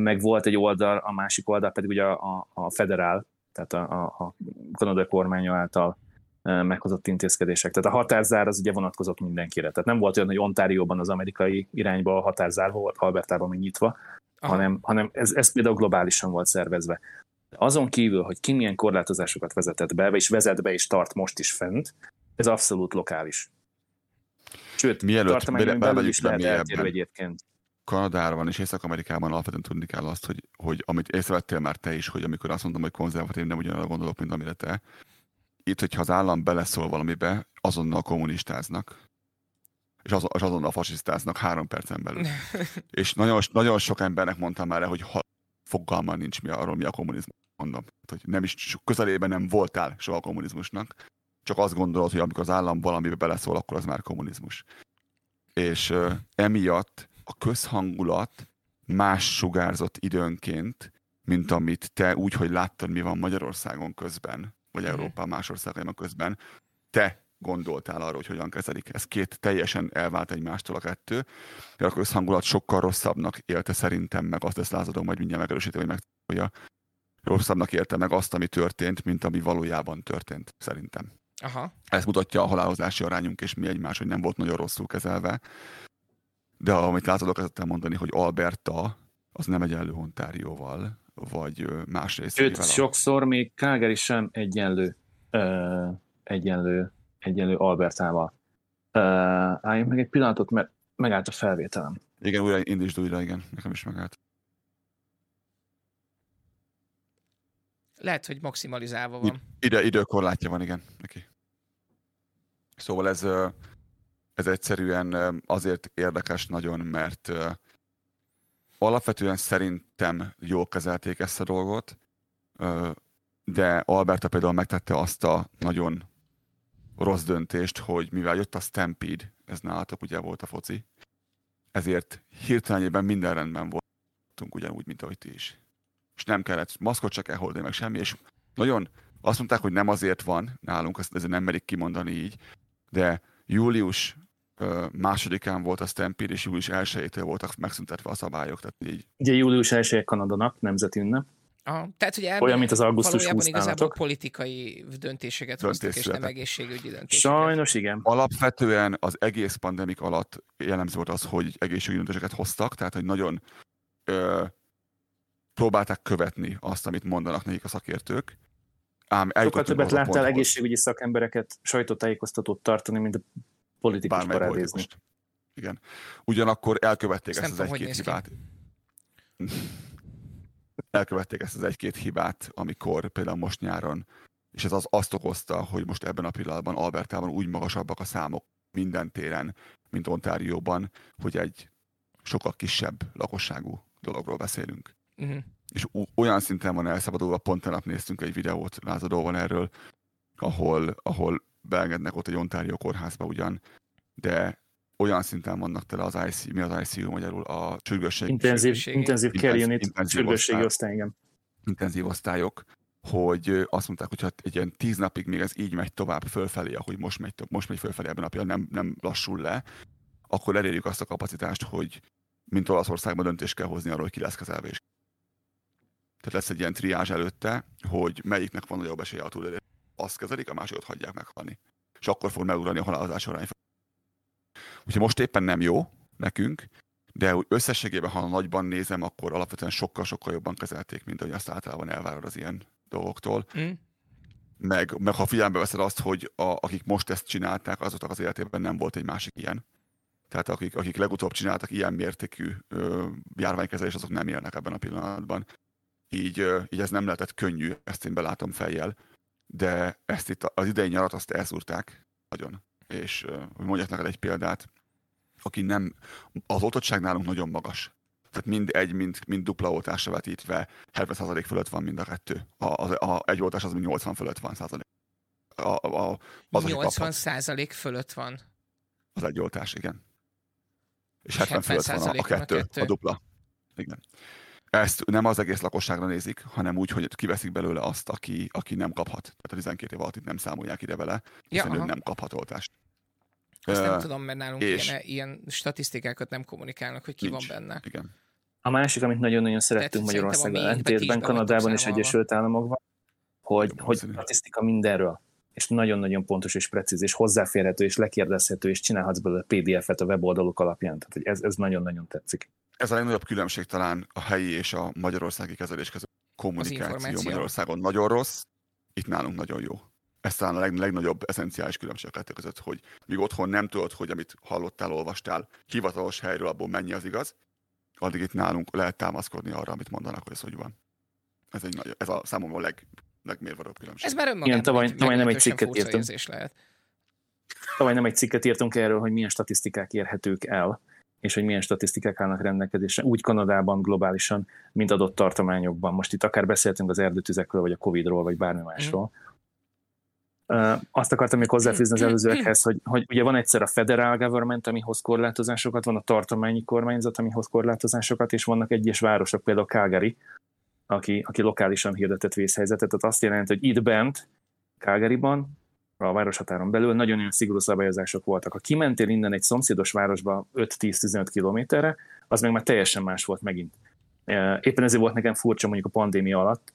meg volt egy oldal, a másik oldal pedig ugye a, a, a federál, tehát a, a, a kanadai kormánya által meghozott intézkedések. Tehát a határzár az ugye vonatkozott mindenkire. Tehát nem volt olyan, hogy Ontárióban az amerikai irányba a határzár volt, Albertában még nyitva, hanem, hanem ez, ez például globálisan volt szervezve. Azon kívül, hogy ki milyen korlátozásokat vezetett be, és vezet be és tart most is fent, ez abszolút lokális. Sőt, Mielőtt belül is lehet eltérő egyébként. Kanadában és Észak-Amerikában alapvetően tudni kell azt, hogy, hogy amit észrevettél már te is, hogy amikor azt mondom, hogy konzervatív, nem ugyanarra gondolok, mint amire te, itt, hogyha az állam beleszól valamibe, azonnal kommunistáznak, és, az, és azonnal fasisztáznak három percen belül. és nagyon, nagyon sok embernek mondtam már, hogy ha fogalma nincs mi arról, mi a kommunizmus. Mondom, hogy nem is közelében nem voltál soha a kommunizmusnak, csak azt gondolod, hogy amikor az állam valamibe beleszól, akkor az már kommunizmus. És uh, emiatt a közhangulat más sugárzott időnként, mint amit te úgy, hogy láttad, mi van Magyarországon közben, vagy mm-hmm. Európa más országaiban közben, te gondoltál arról, hogy hogyan kezelik. Ez két teljesen elvált egymástól a kettő. De a közhangulat sokkal rosszabbnak élte szerintem meg, azt ezt lázadom, majd mindjárt megerősítem, hogy meg rosszabbnak élte meg azt, ami történt, mint ami valójában történt, szerintem. Aha. Ez mutatja a halálozási arányunk, és mi egymás, hogy nem volt nagyon rosszul kezelve. De amit látod, kezdtem mondani, hogy Alberta az nem egyenlő Ontárióval, vagy más részével. Sőt, sokszor még Calgary sem egyenlő, ö, egyenlő, egyenlő Albertával. Uh, álljunk meg egy pillanatot, mert megállt a felvételem. Igen, újra indítsd újra, igen, nekem is megállt. Lehet, hogy maximalizálva van. Ide, időkorlátja van, igen, neki. Szóval ez, ez egyszerűen azért érdekes nagyon, mert alapvetően szerintem jól kezelték ezt a dolgot, de Alberta például megtette azt a nagyon rossz döntést, hogy mivel jött a Stampede, ez nálatok ugye volt a foci, ezért hirtelenében minden rendben voltunk ugyanúgy, mint ahogy ti is. És nem kellett maszkot csak elholdani, meg semmi, és nagyon azt mondták, hogy nem azért van nálunk, ezt ezért nem merik kimondani így, de július másodikán volt a Stampede, és július 1 voltak megszüntetve a szabályok. Tehát így. Ugye július 1 Kanada nap, nemzeti ünnep. Aha, tehát, hogy Olyan, mint az augusztus valójában igazából politikai döntéseket hoztak, és nem egészségügyi döntéseket. Sajnos igen. Alapvetően az egész pandemik alatt jellemző volt az, hogy egészségügyi döntéseket hoztak, tehát hogy nagyon ö, próbálták követni azt, amit mondanak nekik a szakértők. Ám Sokkal többet láttál egészségügyi szakembereket sajtótájékoztatót tartani, mint a politikus parádézni. Igen. Ugyanakkor elkövették ezt, ezt az egy-két hibát. elkövették ezt az egy-két hibát, amikor például most nyáron, és ez az azt okozta, hogy most ebben a pillanatban Albertában úgy magasabbak a számok minden téren, mint Ontárióban, hogy egy sokkal kisebb lakosságú dologról beszélünk. Uh-huh. És olyan szinten van elszabadulva, pont nap néztünk egy videót lázadóban erről, ahol, ahol beengednek ott egy Ontario kórházba ugyan, de olyan szinten vannak tele az ICU, mi az ICU magyarul, a sürgősség. Intenzív, intenzív care unit, sürgősségi osztály, igen. Intenzív osztályok, hogy azt mondták, hogy hát egy ilyen tíz napig még ez így megy tovább fölfelé, ahogy most megy, most megy fölfelé ebben a pillanatban, nem, nem lassul le, akkor elérjük azt a kapacitást, hogy mint Olaszországban döntést kell hozni arról, hogy ki lesz kezelvés. Tehát lesz egy ilyen triázs előtte, hogy melyiknek van nagyobb esélye a túlélés. Azt kezelik, a másikat hagyják meghalni. És akkor fog megugrani a halálozás arány. Úgyhogy most éppen nem jó nekünk, de úgy összességében, ha nagyban nézem, akkor alapvetően sokkal-sokkal jobban kezelték, mint ahogy azt általában elvárod az ilyen dolgoktól. Mm. Meg, meg ha figyelembe veszed azt, hogy a, akik most ezt csinálták, azoknak az életében nem volt egy másik ilyen. Tehát akik, akik legutóbb csináltak ilyen mértékű ö, járványkezelés, azok nem élnek ebben a pillanatban. Így, ö, így ez nem lehetett könnyű, ezt én belátom fejjel, de ezt itt az idei nyarat azt elszúrták nagyon és hogy mondjak neked egy példát, aki nem, az oltottság nálunk nagyon magas. Tehát mind egy, mind, mind dupla oltásra vetítve 70% fölött van mind a kettő. A, a, a egy oltás az 80 fölött van százalék. A, a, az, 80 százalék fölött van. Az egy oltás, igen. És 70 fölött van a, a, kettő, a, kettő. a dupla. Igen ezt nem az egész lakosságra nézik, hanem úgy, hogy kiveszik belőle azt, aki, aki nem kaphat. Tehát a 12 év alatt itt nem számolják ide vele, hiszen ja, ő nem kaphat oltást. Azt uh, nem tudom, mert nálunk és... ilyen, ilyen statisztikákat nem kommunikálnak, hogy ki nincs. van benne. Igen. A másik, amit nagyon-nagyon szerettünk Magyarországon, ellentétben, Kanadában és Egyesült Államokban, hogy, hogy statisztika mindenről és nagyon-nagyon pontos és precíz, és hozzáférhető, és lekérdezhető, és csinálhatsz belőle PDF-et a weboldaluk alapján. Tehát hogy ez, ez nagyon-nagyon tetszik. Ez a legnagyobb különbség talán a helyi és a magyarországi kezelés között. Kommunikáció Magyarországon nagyon rossz, itt nálunk nagyon jó. Ez talán a leg, legnagyobb eszenciális különbség a kettő között, hogy míg otthon nem tudod, hogy amit hallottál, olvastál hivatalos helyről, abból mennyi az igaz, addig itt nálunk lehet támaszkodni arra, amit mondanak, hogy ez hogy van. Ez, egy nagy, ez a számomra a leg, legmérvadóbb különbség. Ez már önmagában Igen, tavaly, tavaly nem egy cikket írtunk. Lehet. Tavaly nem egy cikket írtunk erről, hogy milyen statisztikák érhetők el, és hogy milyen statisztikák állnak rendelkezésre, úgy Kanadában, globálisan, mint adott tartományokban. Most itt akár beszéltünk az erdőtüzekről, vagy a Covid-ról, vagy bármi másról. Mm. Azt akartam még hozzáfűzni az előzőekhez, hogy, hogy ugye van egyszer a federal government, ami hoz korlátozásokat, van a tartományi kormányzat, ami hoz korlátozásokat, és vannak egyes városok, például Calgary, aki, aki lokálisan hirdetett vészhelyzetet. Tehát azt jelenti, hogy itt bent, Calgaryban, a városhatáron belül nagyon-nagyon szigorú szabályozások voltak. Ha kimentél innen egy szomszédos városba 5-10-15 kilométerre, az meg már teljesen más volt megint. E, éppen ezért volt nekem furcsa mondjuk a pandémia alatt,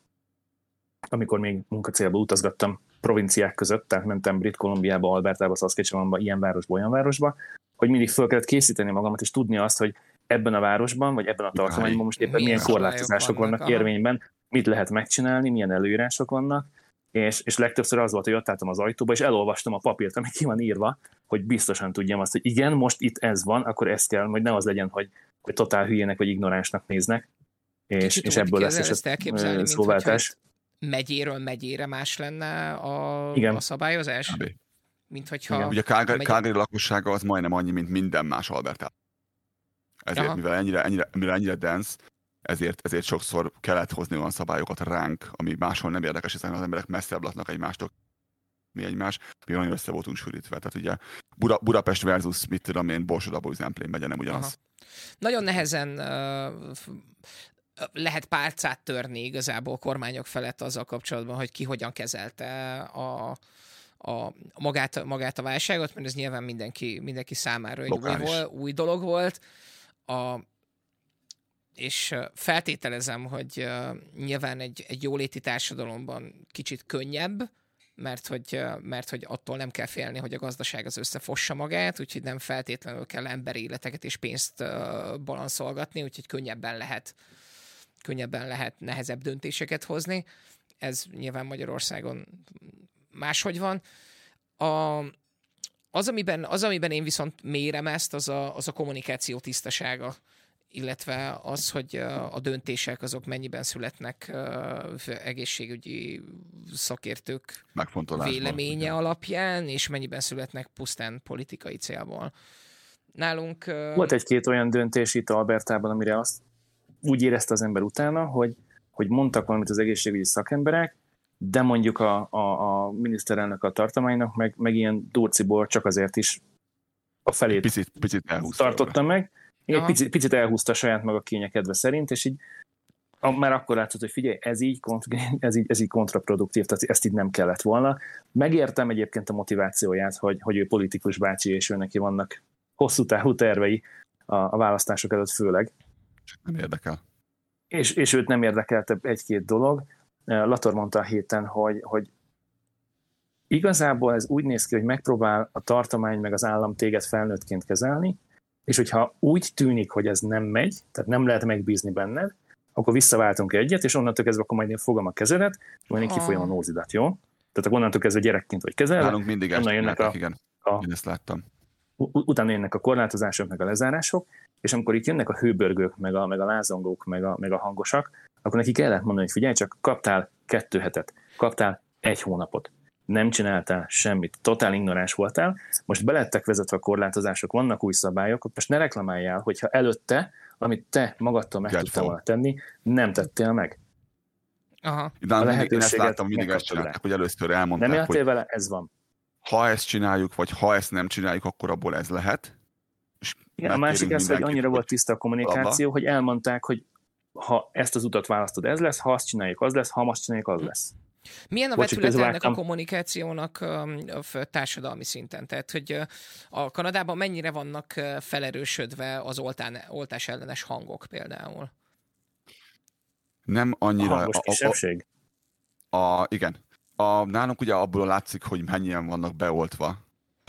amikor még munkacélba utazgattam provinciák között, tehát mentem Brit Kolumbiába, Albertába, Saskatchewanba, ilyen városba, olyan városba, hogy mindig fel kellett készíteni magamat, és tudni azt, hogy ebben a városban, vagy ebben a tartományban most éppen milyen, milyen korlátozások vannak, vannak érvényben, mit lehet megcsinálni, milyen előírások vannak, és, és legtöbbször az volt, hogy ott álltam az ajtóba, és elolvastam a papírt, ami ki van írva, hogy biztosan tudjam azt, hogy igen, most itt ez van, akkor ez kell, hogy ne az legyen, hogy, hogy totál hülyének vagy ignoránsnak néznek, és, és ebből lesz is ez szóváltás. Megyéről megyére más lenne a, igen. a szabályozás? mint hogyha... Igen. Ugye Calgary, megy... Calgary lakossága az majdnem annyi, mint minden más Alberta. Ezért, Aha. mivel ennyire, ennyire, mivel ennyire dense, ezért, ezért sokszor kellett hozni olyan szabályokat ránk, ami máshol nem érdekes, hiszen az emberek messzebb laknak egymástól, mi egymás, mi nagyon össze voltunk sűrítve. Tehát ugye Buda, Budapest versus, mit tudom én, Borsod Zemplén megye nem ugyanaz. Aha. Nagyon nehezen uh, lehet pálcát törni igazából kormányok felett azzal kapcsolatban, hogy ki hogyan kezelte a, a, magát, magát a válságot, mert ez nyilván mindenki, mindenki számára egy új, új dolog volt. A, és feltételezem, hogy nyilván egy, egy jóléti társadalomban kicsit könnyebb, mert hogy, mert hogy attól nem kell félni, hogy a gazdaság az összefossa magát, úgyhogy nem feltétlenül kell emberéleteket és pénzt balanszolgatni, úgyhogy könnyebben lehet, könnyebben lehet nehezebb döntéseket hozni. Ez nyilván Magyarországon máshogy van. A, az, amiben, az, amiben én viszont mérem ezt, az a, az a kommunikáció tisztasága illetve az, hogy a döntések azok mennyiben születnek egészségügyi szakértők véleménye alapján, és mennyiben születnek pusztán politikai célból. Nálunk... Volt egy-két olyan döntés itt Albertában, amire azt úgy érezte az ember utána, hogy, hogy mondtak valamit az egészségügyi szakemberek, de mondjuk a, a, a miniszterelnök a tartománynak meg, meg ilyen durciból csak azért is a felét picit, picit tartotta meg, egy picit, picit elhúzta saját maga kénye kedve szerint, és így már akkor látszott, hogy figyelj, ez így, ez így, ez így kontraproduktív, tehát ezt így nem kellett volna. Megértem egyébként a motivációját, hogy, hogy ő politikus bácsi, és ő neki vannak hosszú távú tervei a, a választások előtt főleg. Nem érdekel. És, és őt nem érdekelte egy-két dolog. Lator mondta a héten, hogy, hogy igazából ez úgy néz ki, hogy megpróbál a tartomány meg az állam téged felnőttként kezelni, és hogyha úgy tűnik, hogy ez nem megy, tehát nem lehet megbízni benned, akkor visszaváltunk egyet, és onnantól kezdve akkor majd én fogom a kezedet, majd én kifolyom a nózidat, jó? Tehát akkor onnantól kezdve gyerekként vagy kezelve. Nálunk mindig ezt jönnek a, igen. A, én ezt láttam. Utána jönnek a korlátozások, meg a lezárások, és amikor itt jönnek a hőbörgők, meg a, meg a lázongók, meg a, meg a hangosak, akkor neki kellett mondani, hogy figyelj, csak kaptál kettő hetet, kaptál egy hónapot nem csináltál semmit, totál ignoráns voltál, most belettek vezetve a korlátozások, vannak új szabályok, most ne reklamáljál, hogyha előtte, amit te magadtól meg tudtál volna tenni, nem tettél meg. Aha. De a mindig, én ezt láttam, mindig ezt csinálták, hogy először elmondták, Nem éltél vele, ez van. Ha ezt csináljuk, vagy ha ezt nem csináljuk, akkor abból ez lehet. És Igen, a másik ez, hogy annyira volt tiszta a kommunikáció, abba. hogy elmondták, hogy ha ezt az utat választod, ez lesz, ha azt csináljuk, az lesz, ha azt csináljuk, az lesz. Milyen a vetület ennek a kommunikációnak a társadalmi szinten? Tehát, hogy a Kanadában mennyire vannak felerősödve az oltán, oltás ellenes hangok például? Nem annyira. A hangos kisebbség? A, a, a, igen. A, nálunk ugye abból látszik, hogy mennyien vannak beoltva,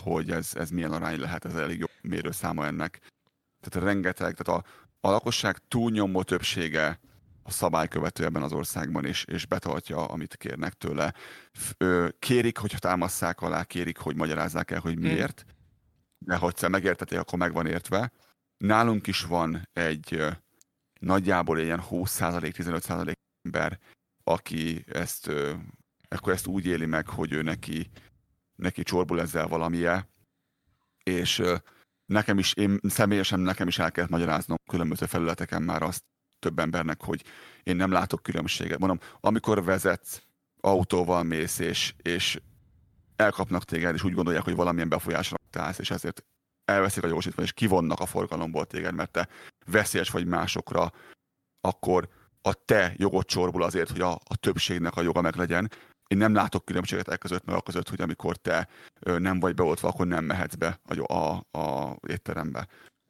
hogy ez, ez milyen arány lehet, ez elég jó mérőszáma ennek. Tehát rengeteg, tehát a, a lakosság túlnyomó többsége a szabálykövető ebben az országban, és, és betartja, amit kérnek tőle. Kérik, hogyha támasszák alá, kérik, hogy magyarázzák el, hogy hm. miért, de ha egyszer megértetik, akkor meg van értve. Nálunk is van egy nagyjából ilyen 20-15% ember, aki ezt, akkor ezt úgy éli meg, hogy ő neki, neki csorbul ezzel valamije, és nekem is, én személyesen nekem is el kellett magyaráznom különböző felületeken már azt, több embernek, hogy én nem látok különbséget. Mondom, amikor vezetsz, autóval mész, és, és elkapnak téged, és úgy gondolják, hogy valamilyen befolyásra állsz, és ezért elveszik a gyorsítványt, és kivonnak a forgalomból téged, mert te veszélyes vagy másokra, akkor a te jogod csorbul azért, hogy a, a többségnek a joga meg legyen. Én nem látok különbséget el között, mert a között, hogy amikor te nem vagy beoltva, akkor nem mehetsz be a, a, a étterembe.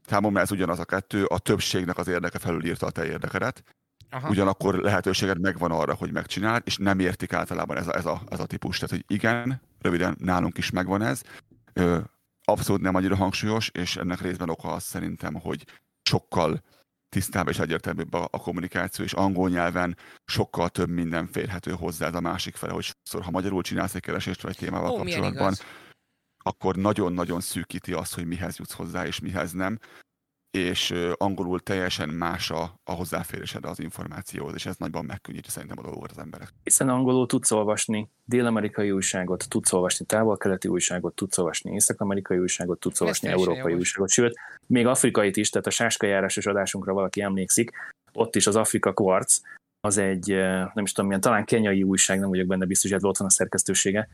Számomra ez ugyanaz a kettő, a többségnek az érdeke felülírta a te érdekedet, Aha. ugyanakkor lehetőséged megvan arra, hogy megcsináld, és nem értik általában ez a, ez a, ez a típus. Tehát, hogy igen, röviden nálunk is megvan ez, ö, abszolút nem annyira hangsúlyos, és ennek részben oka az szerintem, hogy sokkal tisztább és egyértelműbb a, a kommunikáció, és angol nyelven sokkal több minden férhető hozzá ez a másik fele, hogy sokszor, ha magyarul csinálsz egy keresést vagy témával Ó, kapcsolatban, akkor nagyon-nagyon szűkíti azt, hogy mihez jutsz hozzá és mihez nem. és angolul teljesen más a, a hozzáférésed az információhoz, és ez nagyban megkönnyíti szerintem a dolgot az emberek. Hiszen angolul tudsz olvasni dél-amerikai újságot, tudsz olvasni távol-keleti újságot, tudsz olvasni észak-amerikai újságot, tudsz olvasni európai újságot, sőt, még afrikait is, tehát a sáskajárásos adásunkra valaki emlékszik, ott is az Afrika Quartz, az egy, nem is tudom milyen, talán kenyai újság, nem vagyok benne biztos, hogy ott van a szerkesztősége,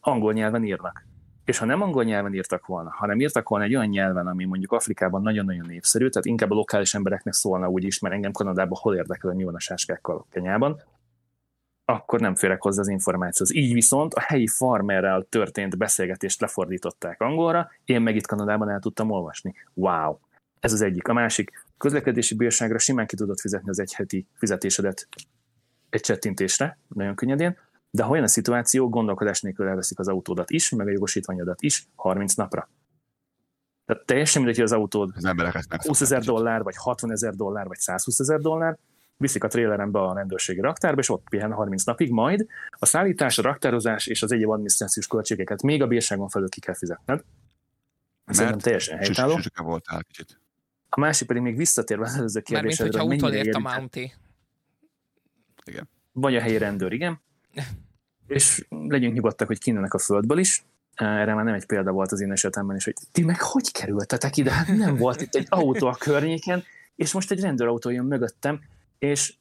angol nyelven írnak és ha nem angol nyelven írtak volna, hanem írtak volna egy olyan nyelven, ami mondjuk Afrikában nagyon-nagyon népszerű, tehát inkább a lokális embereknek szólna úgy is, mert engem Kanadában hol érdekel, hogy mi a sáskákkal Kenyában, akkor nem férek hozzá az információhoz. Így viszont a helyi farmerrel történt beszélgetést lefordították angolra, én meg itt Kanadában el tudtam olvasni. Wow! Ez az egyik. A másik, közlekedési bírságra simán ki tudod fizetni az egyheti fizetésedet egy csettintésre, nagyon könnyedén, de ha olyan a szituáció, gondolkodás nélkül elveszik az autódat is, meg a jogosítványodat is 30 napra. Tehát teljesen mindegy, hogy az autód az emberek 20 ezer dollár, vagy 60 ezer dollár, vagy 120 ezer dollár, viszik a trélerembe a rendőrségi raktárba, és ott pihen 30 napig, majd a szállítás, a raktározás és az egyéb adminisztrációs költségeket még a bírságon felül ki kell fizetned. Szerintem teljesen helytálló. voltál kicsit. A másik pedig még visszatérve az előző kérdésre. Mármint, hogyha utolért a Mounty. Igen. Vagy a helyi rendőr, igen. És legyünk nyugodtak, hogy kinőnek a földből is. Erre már nem egy példa volt az én esetemben is, hogy ti meg hogy kerültetek ide? Hát nem volt itt egy autó a környéken, és most egy rendőrautó jön mögöttem, és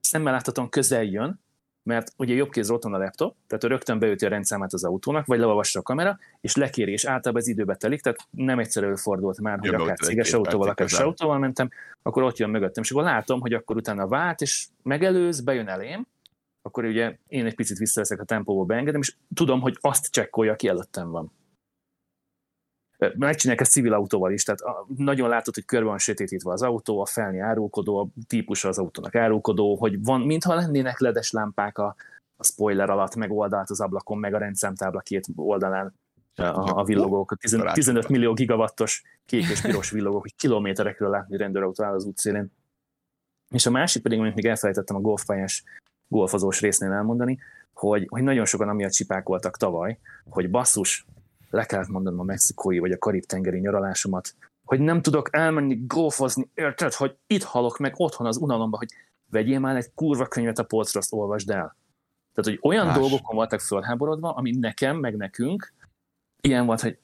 szemmel láthatóan közel jön, mert ugye jobb kézre ott van a laptop, tehát ő rögtön beüti a rendszámát az autónak, vagy leolvassa a kamera, és lekéri, és általában ez időbe telik, tehát nem egyszer előfordult már, hogy akár céges autóval, akár autóval mentem, akkor ott jön mögöttem, és akkor látom, hogy akkor utána vált, és megelőz, bejön elém, akkor ugye én egy picit visszaveszek a tempóból, beengedem, és tudom, hogy azt csekkolja, aki előttem van. Megcsinálják ezt civil autóval is, tehát nagyon látod, hogy körbe van sötétítve az autó, a felni árulkodó, a típusa az autónak árulkodó, hogy van, mintha lennének ledes lámpák a, a spoiler alatt, meg oldalt az ablakon, meg a rendszámtábla két oldalán a, a villogók, a 15, 15 millió gigawattos kék és piros villogók, hogy kilométerekről látni rendőrautó áll az útszélén. És a másik pedig, amit még elfelejtettem a golfpályás golfozós résznél elmondani, hogy, hogy nagyon sokan amiatt csipákoltak tavaly, hogy basszus, le kellett mondanom a mexikói vagy a karib-tengeri nyaralásomat, hogy nem tudok elmenni golfozni, érted, hogy itt halok meg otthon az unalomba, hogy vegyél már egy kurva könyvet a polcra, azt olvasd el. Tehát, hogy olyan Más. dolgokon voltak fölháborodva, ami nekem, meg nekünk, ilyen volt, hogy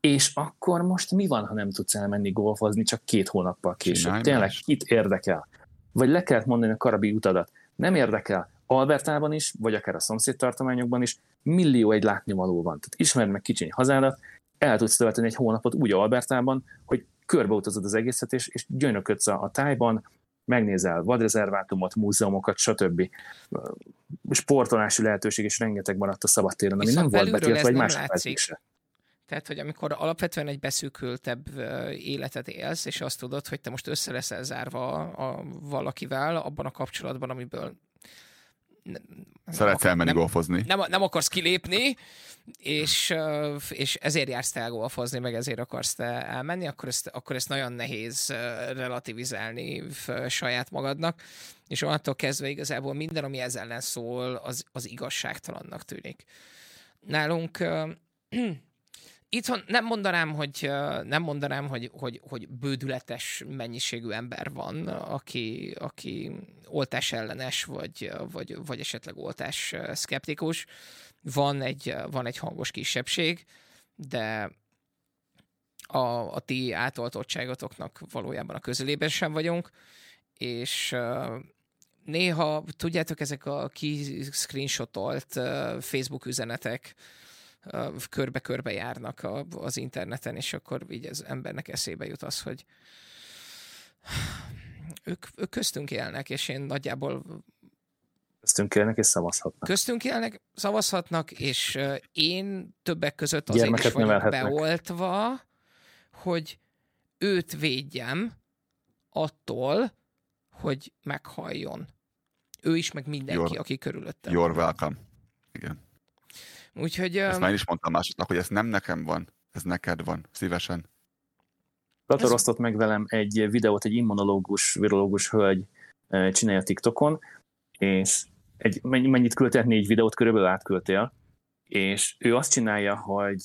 és akkor most mi van, ha nem tudsz elmenni golfozni csak két hónappal később? Csinálj Tényleg, más. kit érdekel? Vagy le kellett mondani a karabi utadat. Nem érdekel. Albertában is, vagy akár a szomszédtartományokban is millió egy látnivaló van. Tehát ismerd meg kicsiny hazádat, el tudsz tölteni egy hónapot úgy Albertában, hogy körbeutazod az egészet, és, és gyönyöködsz a, a tájban, megnézel vadrezervátumot, múzeumokat, stb. Sportolási lehetőség is rengeteg maradt a szabadtéren, ami Viszont nem volt betiltva egy másik se. Tehát, hogy amikor alapvetően egy beszűkültebb életet élsz, és azt tudod, hogy te most össze leszel zárva a, a valakivel abban a kapcsolatban, amiből Szeretsz elmenni nem, golfozni. Nem, nem akarsz kilépni, és, és ezért jársz te golfozni, meg ezért akarsz te elmenni, akkor ezt, akkor ezt nagyon nehéz relativizálni saját magadnak, és onnantól kezdve igazából minden, ami ezzel ellen szól, az, az igazságtalannak tűnik. Nálunk itthon nem mondanám, hogy, nem mondanám, hogy, hogy, hogy bődületes mennyiségű ember van, aki, aki oltás ellenes, vagy, vagy, vagy esetleg oltás szkeptikus. Van egy, van egy hangos kisebbség, de a, a ti átoltottságotoknak valójában a közelében sem vagyunk, és néha, tudjátok, ezek a ki screenshotolt Facebook üzenetek, körbe-körbe járnak a, az interneten, és akkor így az embernek eszébe jut az, hogy ők, ők köztünk élnek, és én nagyjából Köztünk élnek és szavazhatnak. Köztünk élnek, szavazhatnak, és én többek között azért Gyermeket is vagyok beoltva, hogy őt védjem attól, hogy meghalljon. Ő is, meg mindenki, You're, aki körülöttem. You're welcome. Igen. Úgyhogy... Ezt már is mondtam másoknak, hogy ez nem nekem van, ez neked van, szívesen. Ez... meg velem egy videót, egy immunológus, virológus hölgy csinálja TikTokon, és egy, mennyit küldtél? Négy videót körülbelül átküldtél, és ő azt csinálja, hogy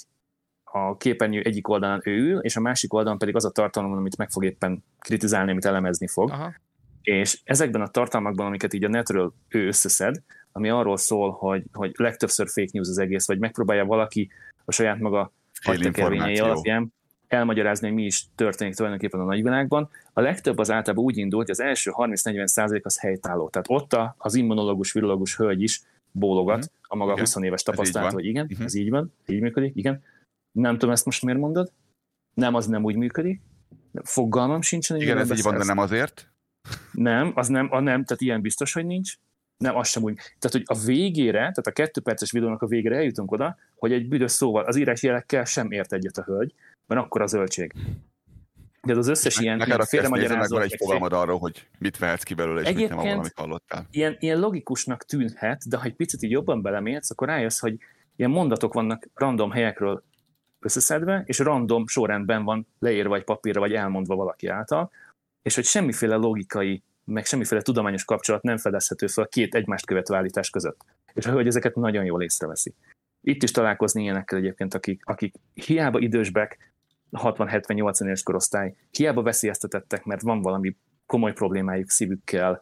a képernyő egyik oldalán ő ül, és a másik oldalon pedig az a tartalom, amit meg fog éppen kritizálni, amit elemezni fog. Aha. És ezekben a tartalmakban, amiket így a netről ő összeszed, ami arról szól, hogy, hogy legtöbbször fake news az egész, vagy megpróbálja valaki a saját maga agytekervényei alapján elmagyarázni, hogy mi is történik tulajdonképpen a nagyvilágban. A legtöbb az általában úgy indult, hogy az első 30-40 százalék az helytálló. Tehát ott az immunológus, virológus hölgy is bólogat uh-huh. a maga igen. 20 éves tapasztalat, hogy igen, uh-huh. ez így van, így működik, igen. Nem tudom ezt most miért mondod. Nem, az nem úgy működik. Fogalmam sincsen. Igen, ez így van, de nem azért. Nem, az nem, a nem, tehát ilyen biztos, hogy nincs. Nem, az sem úgy. Tehát, hogy a végére, tehát a kettő perces videónak a végére eljutunk oda, hogy egy büdös szóval, az írásjelekkel sem ért egyet a hölgy, mert akkor a zöldség. De az összes ilyen, ilyen félremagyarázó... egy fogalmad arról, hogy mit vehetsz ki belőle, és Egyébként mit nem van, amit hallottál. Ilyen, ilyen logikusnak tűnhet, de ha egy picit így jobban belemérsz, akkor rájössz, hogy ilyen mondatok vannak random helyekről összeszedve, és random sorrendben van leírva egy papírra, vagy elmondva valaki által, és hogy semmiféle logikai, meg semmiféle tudományos kapcsolat nem fedezhető fel a két egymást követő állítás között. És hogy ezeket nagyon jól észreveszi. Itt is találkozni ilyenekkel egyébként, akik, akik hiába idősbek, 60-70-80 éves korosztály, hiába veszélyeztetettek, mert van valami komoly problémájuk szívükkel,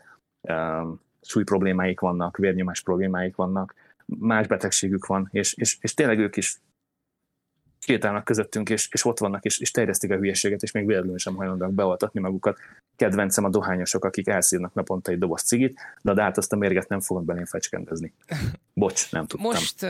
súly problémáik vannak, vérnyomás problémáik vannak, más betegségük van, és, és, és tényleg ők is sétálnak közöttünk, és, és ott vannak, és, és terjesztik a hülyeséget, és még véletlenül sem hajlandóak beoltatni magukat. Kedvencem a dohányosok, akik elszívnak naponta egy doboz cigit, de hát azt a mérget nem fogok belém fecskendezni. Bocs, nem tudtam. Most uh,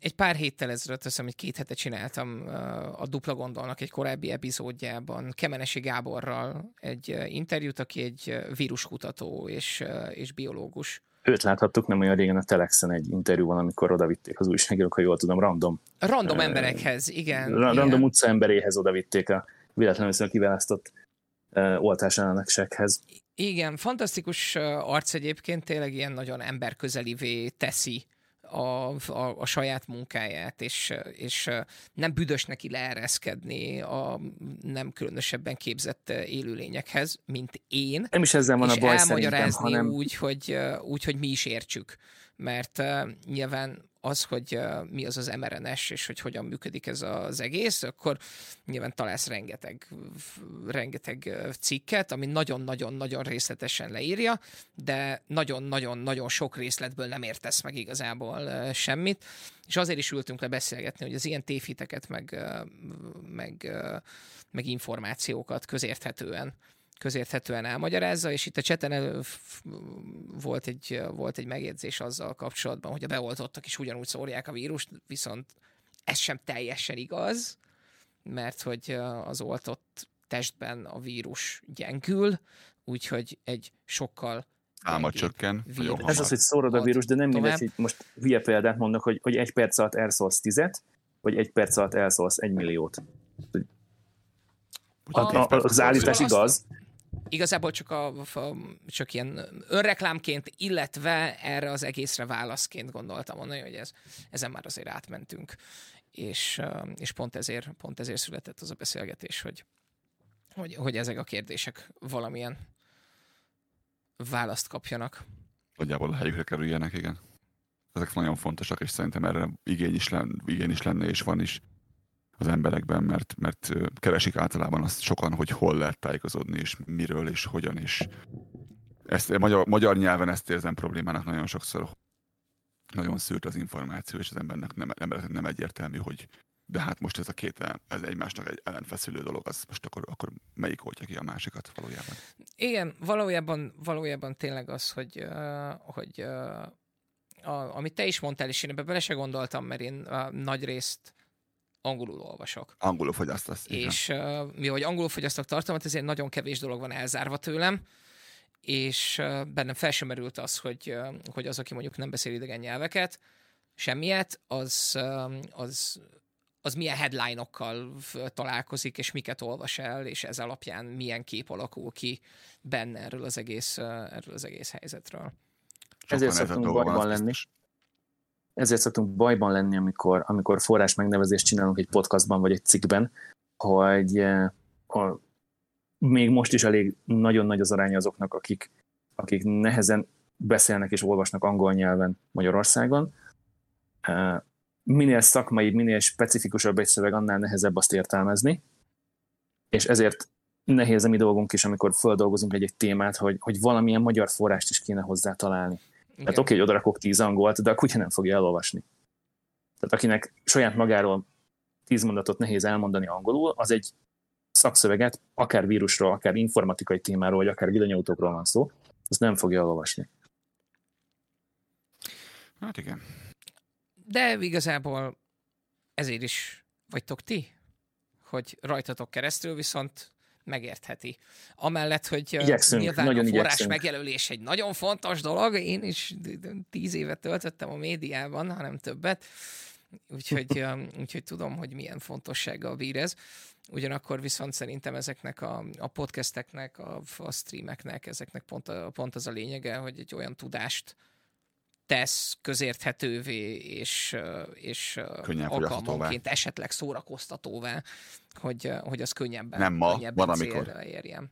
egy pár héttel ezelőtt, azt hiszem, hogy két hete csináltam uh, a Dupla Gondolnak egy korábbi epizódjában Kemenesi Gáborral egy uh, interjút, aki egy víruskutató és, uh, és biológus őt láthattuk nem olyan régen a Telexen egy interjúban, amikor oda vitték az újságírók, ha jól tudom, random. Random uh, emberekhez, igen. Random igen. utca emberéhez oda vitték a véletlenül kiválasztott uh, oltás elleneksekhez. Igen, fantasztikus arc egyébként, tényleg ilyen nagyon emberközelivé teszi a, a, a saját munkáját, és, és nem büdös neki leereszkedni a nem különösebben képzett élőlényekhez, mint én. Nem is ezzel van a baj elmagyarázni hanem... úgy, hogy, úgy, hogy mi is értsük. Mert nyilván az, hogy mi az az mRNS, és hogy hogyan működik ez az egész, akkor nyilván találsz rengeteg, rengeteg cikket, ami nagyon-nagyon-nagyon részletesen leírja, de nagyon-nagyon-nagyon sok részletből nem értesz meg igazából semmit, és azért is ültünk le beszélgetni, hogy az ilyen tévhiteket, meg, meg, meg információkat közérthetően közérthetően elmagyarázza, és itt a cseten volt egy, volt egy megjegyzés azzal kapcsolatban, hogy a beoltottak is ugyanúgy szórják a vírust, viszont ez sem teljesen igaz, mert hogy az oltott testben a vírus gyengül, úgyhogy egy sokkal Álma csökken. Ez az, hogy szórod a vírus, de nem mindegy, hogy most hülye példát mondok, hogy, hogy egy perc alatt elszólsz tizet, vagy egy perc alatt elszólsz egy milliót. A, a, az állítás igaz, igazából csak, a, a, csak ilyen önreklámként, illetve erre az egészre válaszként gondoltam mondani, hogy ez, ezen már azért átmentünk. És, és pont, ezért, pont ezért született az a beszélgetés, hogy, hogy, hogy ezek a kérdések valamilyen választ kapjanak. Nagyjából a helyükre kerüljenek, igen. Ezek nagyon fontosak, és szerintem erre igény is, lenne, igény is lenne, és van is az emberekben, mert, mert keresik általában azt sokan, hogy hol lehet tájékozódni, és miről, és hogyan, és ezt, magyar, magyar nyelven ezt érzem problémának nagyon sokszor, nagyon szűrt az információ, és az embernek nem, embernek nem egyértelmű, hogy de hát most ez a két ez egymásnak egy ellenfeszülő dolog, az most akkor, akkor melyik oltja ki a másikat valójában? Igen, valójában, valójában tényleg az, hogy, hogy a, amit te is mondtál, és én ebbe bele se gondoltam, mert én uh, nagy részt angolul olvasok. Angolul fogyasztasz. És uh, mi, hogy angolul fogyasztok tartalmat, ezért nagyon kevés dolog van elzárva tőlem, és uh, bennem fel sem merült az, hogy, uh, hogy az, aki mondjuk nem beszél idegen nyelveket, semmiet, az, uh, az, az milyen headline-okkal találkozik, és miket olvas el, és ez alapján milyen kép alakul ki benne erről az egész, erről az egész helyzetről. Ezért szoktunk bajban lenni. Ezért szoktunk bajban lenni, amikor, amikor forrás megnevezést csinálunk egy podcastban vagy egy cikkben, hogy eh, a, még most is elég nagyon nagy az arány azoknak, akik, akik nehezen beszélnek és olvasnak angol nyelven Magyarországon, eh, minél szakmai, minél specifikusabb egy szöveg, annál nehezebb azt értelmezni, és ezért nehéz a mi dolgunk is, amikor földolgozunk egy-egy témát, hogy, hogy valamilyen magyar forrást is kéne hozzá találni. Igen. Tehát oké, okay, hogy odarakok tíz angolt, de a kutya nem fogja elolvasni. Tehát akinek saját magáról tíz mondatot nehéz elmondani angolul, az egy szakszöveget, akár vírusról, akár informatikai témáról, vagy akár villanyautókról van szó, azt nem fogja elolvasni. Hát igen. De igazából ezért is vagytok ti, hogy rajtatok keresztül viszont megértheti. Amellett, hogy igyekszünk, nyilván nagyon a forrás igyekszünk. megjelölés egy nagyon fontos dolog, én is tíz évet töltöttem a médiában, hanem többet, úgyhogy, úgyhogy tudom, hogy milyen fontossága bír ez. Ugyanakkor viszont szerintem ezeknek a, a podcasteknek, a, a streameknek, ezeknek pont, a, pont az a lényege, hogy egy olyan tudást tesz közérthetővé és, és alkalmanként esetleg szórakoztatóvá, hogy, hogy az könnyebben, Nem ma, könnyebben van amikor. érjen.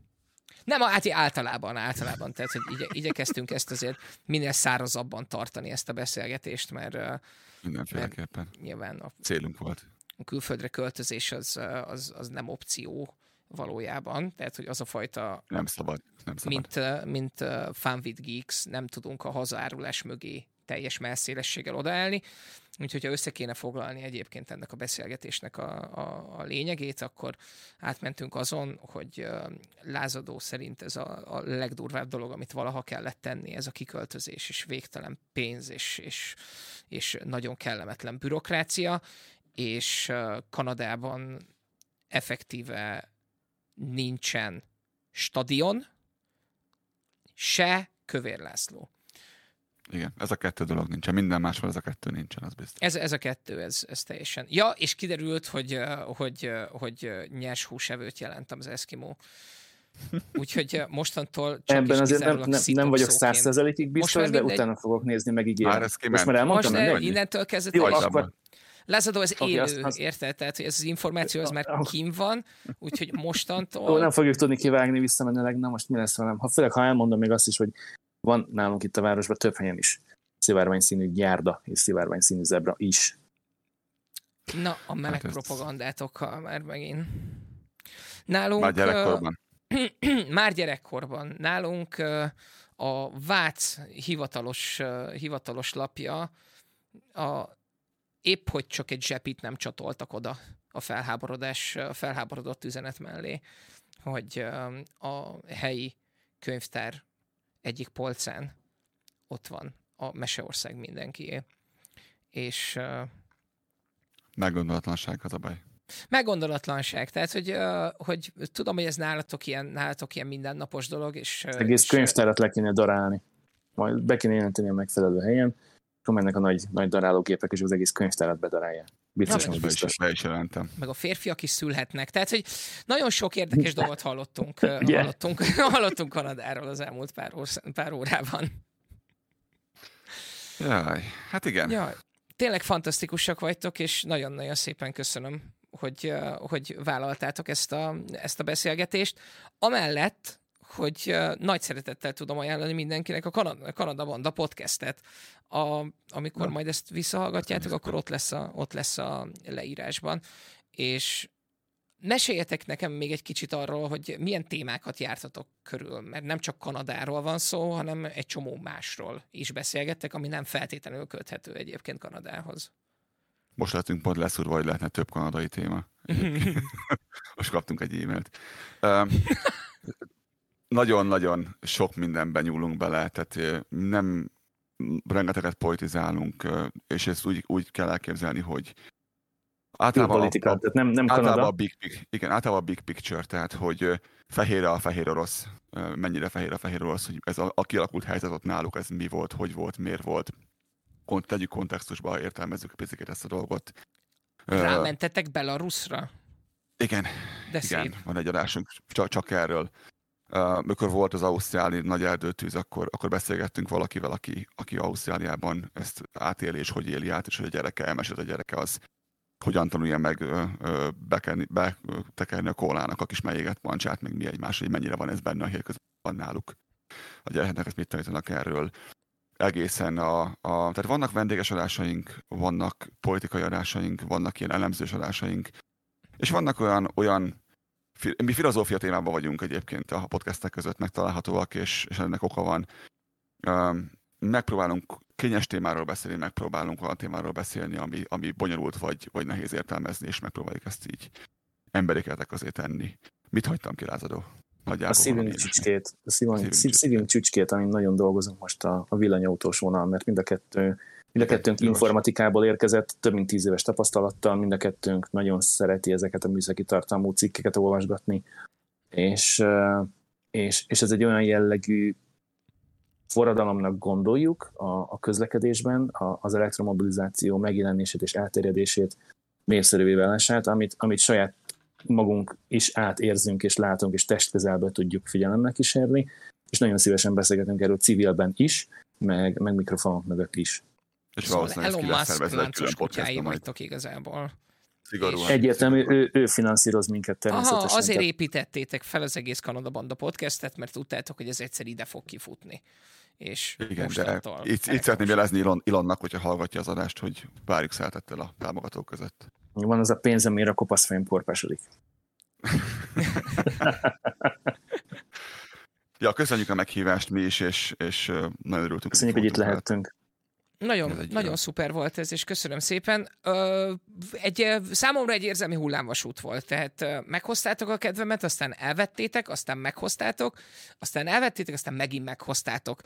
Nem, hát általában, általában. Tehát, hogy igye, igyekeztünk ezt azért minél szárazabban tartani ezt a beszélgetést, mert Mindenféleképpen. Nyilván a célunk volt. A külföldre költözés az, az, az nem opció valójában, tehát hogy az a fajta... Nem szabad. Nem szabad. Mint, mint Fun with Geeks, nem tudunk a hazárulás mögé teljes melszélességgel odaállni. Úgyhogy ha össze kéne foglalni egyébként ennek a beszélgetésnek a, a, a lényegét, akkor átmentünk azon, hogy lázadó szerint ez a, a legdurvább dolog, amit valaha kellett tenni, ez a kiköltözés, és végtelen pénz, és, és, és nagyon kellemetlen bürokrácia, és Kanadában effektíve nincsen stadion, se Kövér László. Igen, ez a kettő dolog nincsen. Minden máshol ez a kettő nincsen, az biztos. Ez, ez a kettő, ez, ez teljesen. Ja, és kiderült, hogy, hogy, hogy nyers húsevőt jelentem az Eskimo. Úgyhogy mostantól csak Ebben azért nem, nem, nem vagyok százszerzelékig biztos, de mindegy... utána fogok nézni, meg ígérem. Már ez Most már elmondtam, Most innentől kezdve Jó, akkor, Lázadó, ez okay, élő, azt, azt... érted? Tehát, hogy ez az információ, az már kim van, úgyhogy mostantól... Ó, nem fogjuk tudni kivágni visszamenőleg, na most mi lesz velem? Ha főleg, ha elmondom még azt is, hogy van nálunk itt a városban több helyen is szivárvány színű gyárda és szivárvány színű zebra is. Na, a meleg hát propagandátokkal már megint. Nálunk... Már gyerekkorban. már gyerekkorban. Nálunk a Vác hivatalos, hivatalos lapja a épp hogy csak egy zsepit nem csatoltak oda a felháborodás, a felháborodott üzenet mellé, hogy a helyi könyvtár egyik polcán ott van a Meseország mindenkié. És Meggondolatlanság az a baj. Meggondolatlanság. Tehát, hogy, hogy tudom, hogy ez nálatok ilyen, nálatok ilyen mindennapos dolog. És, egész és, könyvtárat le kéne darálni. Majd be kéne jelenteni a megfelelő helyen, akkor mennek a nagy, nagy darálógépek, és az egész könyvtárat bedarálják. Biztos, hogy biztos. Be is jelentem. Meg a férfiak is szülhetnek. Tehát, hogy nagyon sok érdekes dolgot hallottunk, yeah. hallottunk, hallottunk Kanadáról az elmúlt pár, órsz, pár órában. Jaj, hát igen. Jaj, tényleg fantasztikusak vagytok, és nagyon-nagyon szépen köszönöm, hogy, hogy vállaltátok ezt a, ezt a beszélgetést. Amellett, hogy nagy szeretettel tudom ajánlani mindenkinek a Kanada, Kanada Banda podcastet. A, amikor Na. majd ezt visszahallgatjátok, akkor ott lesz, a, ott lesz a leírásban. És meséljetek nekem még egy kicsit arról, hogy milyen témákat jártatok körül, mert nem csak Kanadáról van szó, hanem egy csomó másról is beszélgettek, ami nem feltétlenül köthető egyébként Kanadához. Most lehetünk pont leszúrva, hogy lehetne több kanadai téma. Most kaptunk egy e-mailt. Nagyon-nagyon sok mindenben nyúlunk bele, tehát nem rengeteget politizálunk, és ezt úgy, úgy kell elképzelni, hogy általában, politika, a, tehát nem, nem általában a big, big, igen, általában a big picture, tehát hogy fehér a fehér orosz, mennyire fehér a fehér orosz, hogy ez a, a kialakult helyzet ott náluk, ez mi volt, hogy volt, miért volt. Kont, tegyük kontextusba, értelmezzük picit ezt a dolgot. Rámentetek Belarusra? Igen, De igen, szép. van egy adásunk csak, csak erről. Mikor volt az ausztráli nagy erdőtűz, akkor, akkor beszélgettünk valakivel, aki, aki Ausztráliában ezt átéli, és hogy éli át, és hogy a gyereke elmesélt a gyereke az, hogyan tanulja meg bekenni, betekerni a kólának a kis mélyéget pancsát, meg mi egymás, hogy mennyire van ez benne a hírközben náluk. A gyerekeknek ezt mit tanítanak erről. egészen a, a... Tehát vannak vendéges adásaink, vannak politikai adásaink, vannak ilyen elemzős adásaink, és vannak olyan, olyan mi filozófia témában vagyunk egyébként a podcastek között megtalálhatóak, és, és ennek oka van. Megpróbálunk kényes témáról beszélni, megpróbálunk olyan témáról beszélni, ami, ami bonyolult vagy, vagy nehéz értelmezni, és megpróbáljuk ezt így emberi közé tenni. Mit hagytam ki, Lázadó? Nagyjából a szívünk csücskét, a szívünk, szívünk csücskét, amin nagyon dolgozunk most a, a villanyautós vonal, mert mind a kettő Mind a kettőnk informatikából érkezett, több mint tíz éves tapasztalattal, mind a kettőnk nagyon szereti ezeket a műszaki tartalmú cikkeket olvasgatni, és, és, és ez egy olyan jellegű forradalomnak gondoljuk a, a közlekedésben, a, az elektromobilizáció megjelenését és elterjedését népszerűvé válását, amit, amit saját magunk is átérzünk és látunk, és testközelbe tudjuk figyelemmel kísérni, és nagyon szívesen beszélgetünk erről civilben is, meg, meg mikrofonok mögött is. És szóval Elon Musk láncos kutyái vagytok igazából. Szigorúan. Egyértelmű, ő, ő finanszíroz minket természetesen. Aha, azért építettétek fel az egész Kanada Banda podcastet, mert tudtátok, hogy ez egyszer ide fog kifutni. És Igen, de itt, itt szeretném jelezni Ilon, Ilonnak, hogyha hallgatja az adást, hogy várjuk szeretettel a támogatók között. Van az a pénz, amire a kopasz fejem porpásodik. ja, köszönjük a meghívást mi is, és, és nagyon örültünk. Köszönjük, hogy itt lehettünk. Nagyon, nagyon szuper volt ez, és köszönöm szépen. Ö, egy, számomra egy érzelmi hullámvasút volt, tehát meghoztátok a kedvemet, aztán elvettétek, aztán meghoztátok, aztán elvettétek, aztán megint meghoztátok.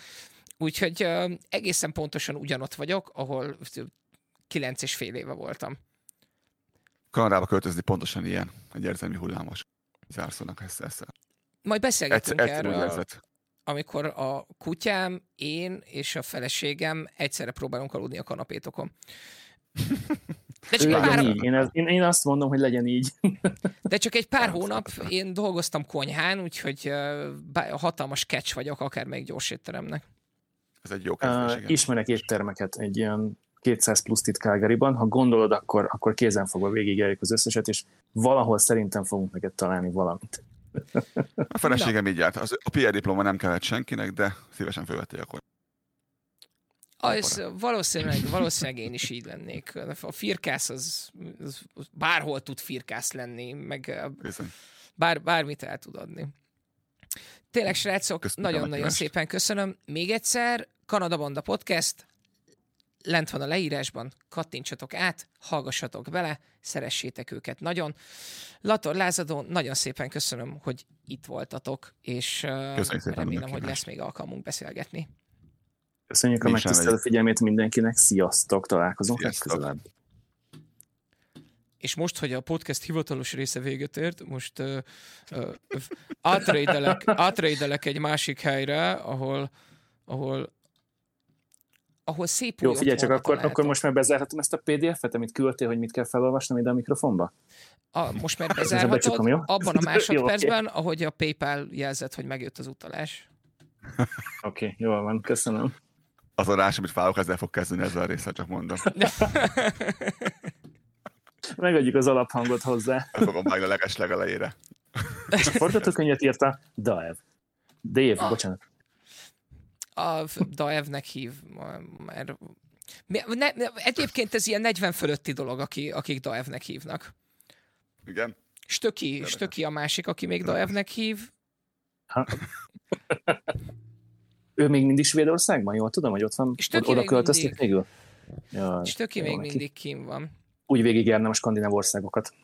Úgyhogy ö, egészen pontosan ugyanott vagyok, ahol kilenc és fél éve voltam. Kanadába költözni pontosan ilyen, egy érzelmi hullámos zárszónak ezt, ezt. Majd beszélgetünk egyszer, erről amikor a kutyám, én és a feleségem egyszerre próbálunk aludni a kanapétokon. De csak pár... így. Én, én, én azt mondom, hogy legyen így. De csak egy pár hónap én dolgoztam konyhán, úgyhogy uh, hatalmas catch vagyok, akár még gyors étteremnek. Ez egy jó kezdés, uh, Ismerek éttermeket egy ilyen 200 plusz itt Calgaryban. Ha gondolod, akkor, akkor kézenfogva végigjárjuk az összeset, és valahol szerintem fogunk neked találni valamit. A feleségem Na. így járt. Az, a PR diploma nem kellett senkinek, de szívesen fölvettél akkor. Az valószínűleg, valószínűleg én is így lennék. A firkász az, az bárhol tud firkász lenni, meg bár, bármit el tud adni. Tényleg, srácok, nagyon-nagyon szépen köszönöm. Még egyszer, Kanada Banda Podcast, lent van a leírásban, kattintsatok át, hallgassatok bele, szeressétek őket nagyon. Lator Lázadó, nagyon szépen köszönöm, hogy itt voltatok, és Köszönjük remélem, hogy lesz még alkalmunk beszélgetni. Köszönjük a megtisztelő figyelmét mindenkinek, sziasztok, találkozunk legközelebb. És most, hogy a podcast hivatalos része véget ért, most uh, uh, átreidelek, átreidelek egy másik helyre, ahol, ahol ahol szép Jó, figyelj csak, akkor, akkor most már bezárhatom ezt a PDF-et, amit küldtél, hogy mit kell felolvasnom ide a mikrofonba? A, most már bezárhatod becsukom, jó? abban a másodpercben, jó, okay. ahogy a PayPal jelzett, hogy megjött az utalás. Oké, okay, jól van, köszönöm. Az adás, amit fáuk, ezzel fog kezdeni ezzel a részsel, csak mondom. Megadjuk az alaphangot hozzá. Ezt fogom vágni a leges legelejére. A forgatókönyvet írta Daev. Dave, ah. bocsánat a Daevnek hív, mert ne, ne, egyébként ez ilyen 40 fölötti dolog, aki, akik Daevnek hívnak. Igen. Stöki, Stöki a másik, aki még Daevnek hív. Ha. ő még mindig Svédországban? Jól tudom, hogy ott van? Stöki oda költözték még végül? Ja, Stöki még neki. mindig kim van. Úgy végigjárnám a skandináv országokat.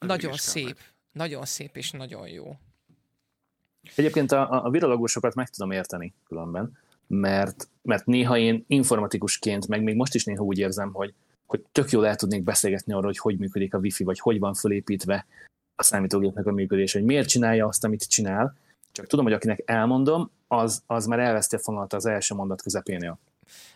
Nagyon szép. Nagyon szép és nagyon jó. Egyébként a, a virológusokat meg tudom érteni különben, mert, mert néha én informatikusként, meg még most is néha úgy érzem, hogy, hogy tök jól el tudnék beszélgetni arról, hogy hogy működik a wifi, vagy hogy van fölépítve a számítógépnek a működés, hogy miért csinálja azt, amit csinál. Csak tudom, hogy akinek elmondom, az, az már elveszti a fonalat az első mondat közepénél.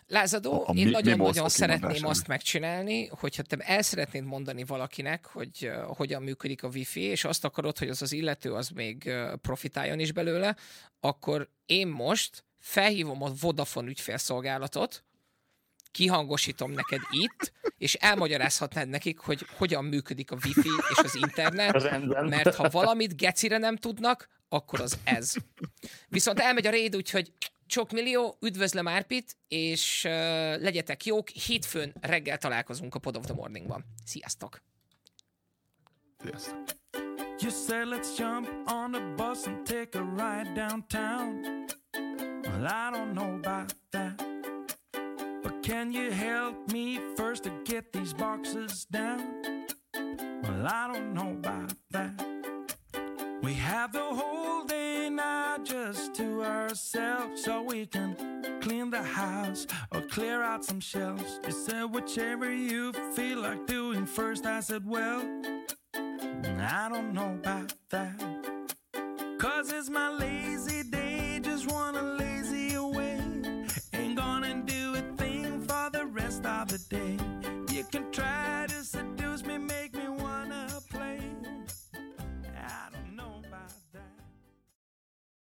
Lázadó, a, a én nagyon-nagyon szeretném azt megcsinálni, hogyha te el szeretnéd mondani valakinek, hogy uh, hogyan működik a wifi, és azt akarod, hogy az az illető az még uh, profitáljon is belőle, akkor én most felhívom a Vodafone ügyfélszolgálatot, kihangosítom neked itt, és elmagyarázhatnád nekik, hogy hogyan működik a wifi és az internet, mert ha valamit gecire nem tudnak, akkor az ez. Viszont elmegy a raid, úgyhogy Csok millió, üdvözlöm Árpit, és uh, legyetek jók, hétfőn reggel találkozunk a Pod of the Morningban. Sziasztok! Sziasztok! You said let's jump on the bus and take a ride downtown. Well, I don't know about that. But can you help me first to get these boxes down? Well, I don't know about that. We have the whole day now just to ourselves so we can clean the house or clear out some shelves. You said whichever you feel like doing first. I said, well, I don't know about that. Cause it's my lazy day, just wanna lazy away. Ain't gonna do a thing for the rest of the day. You can try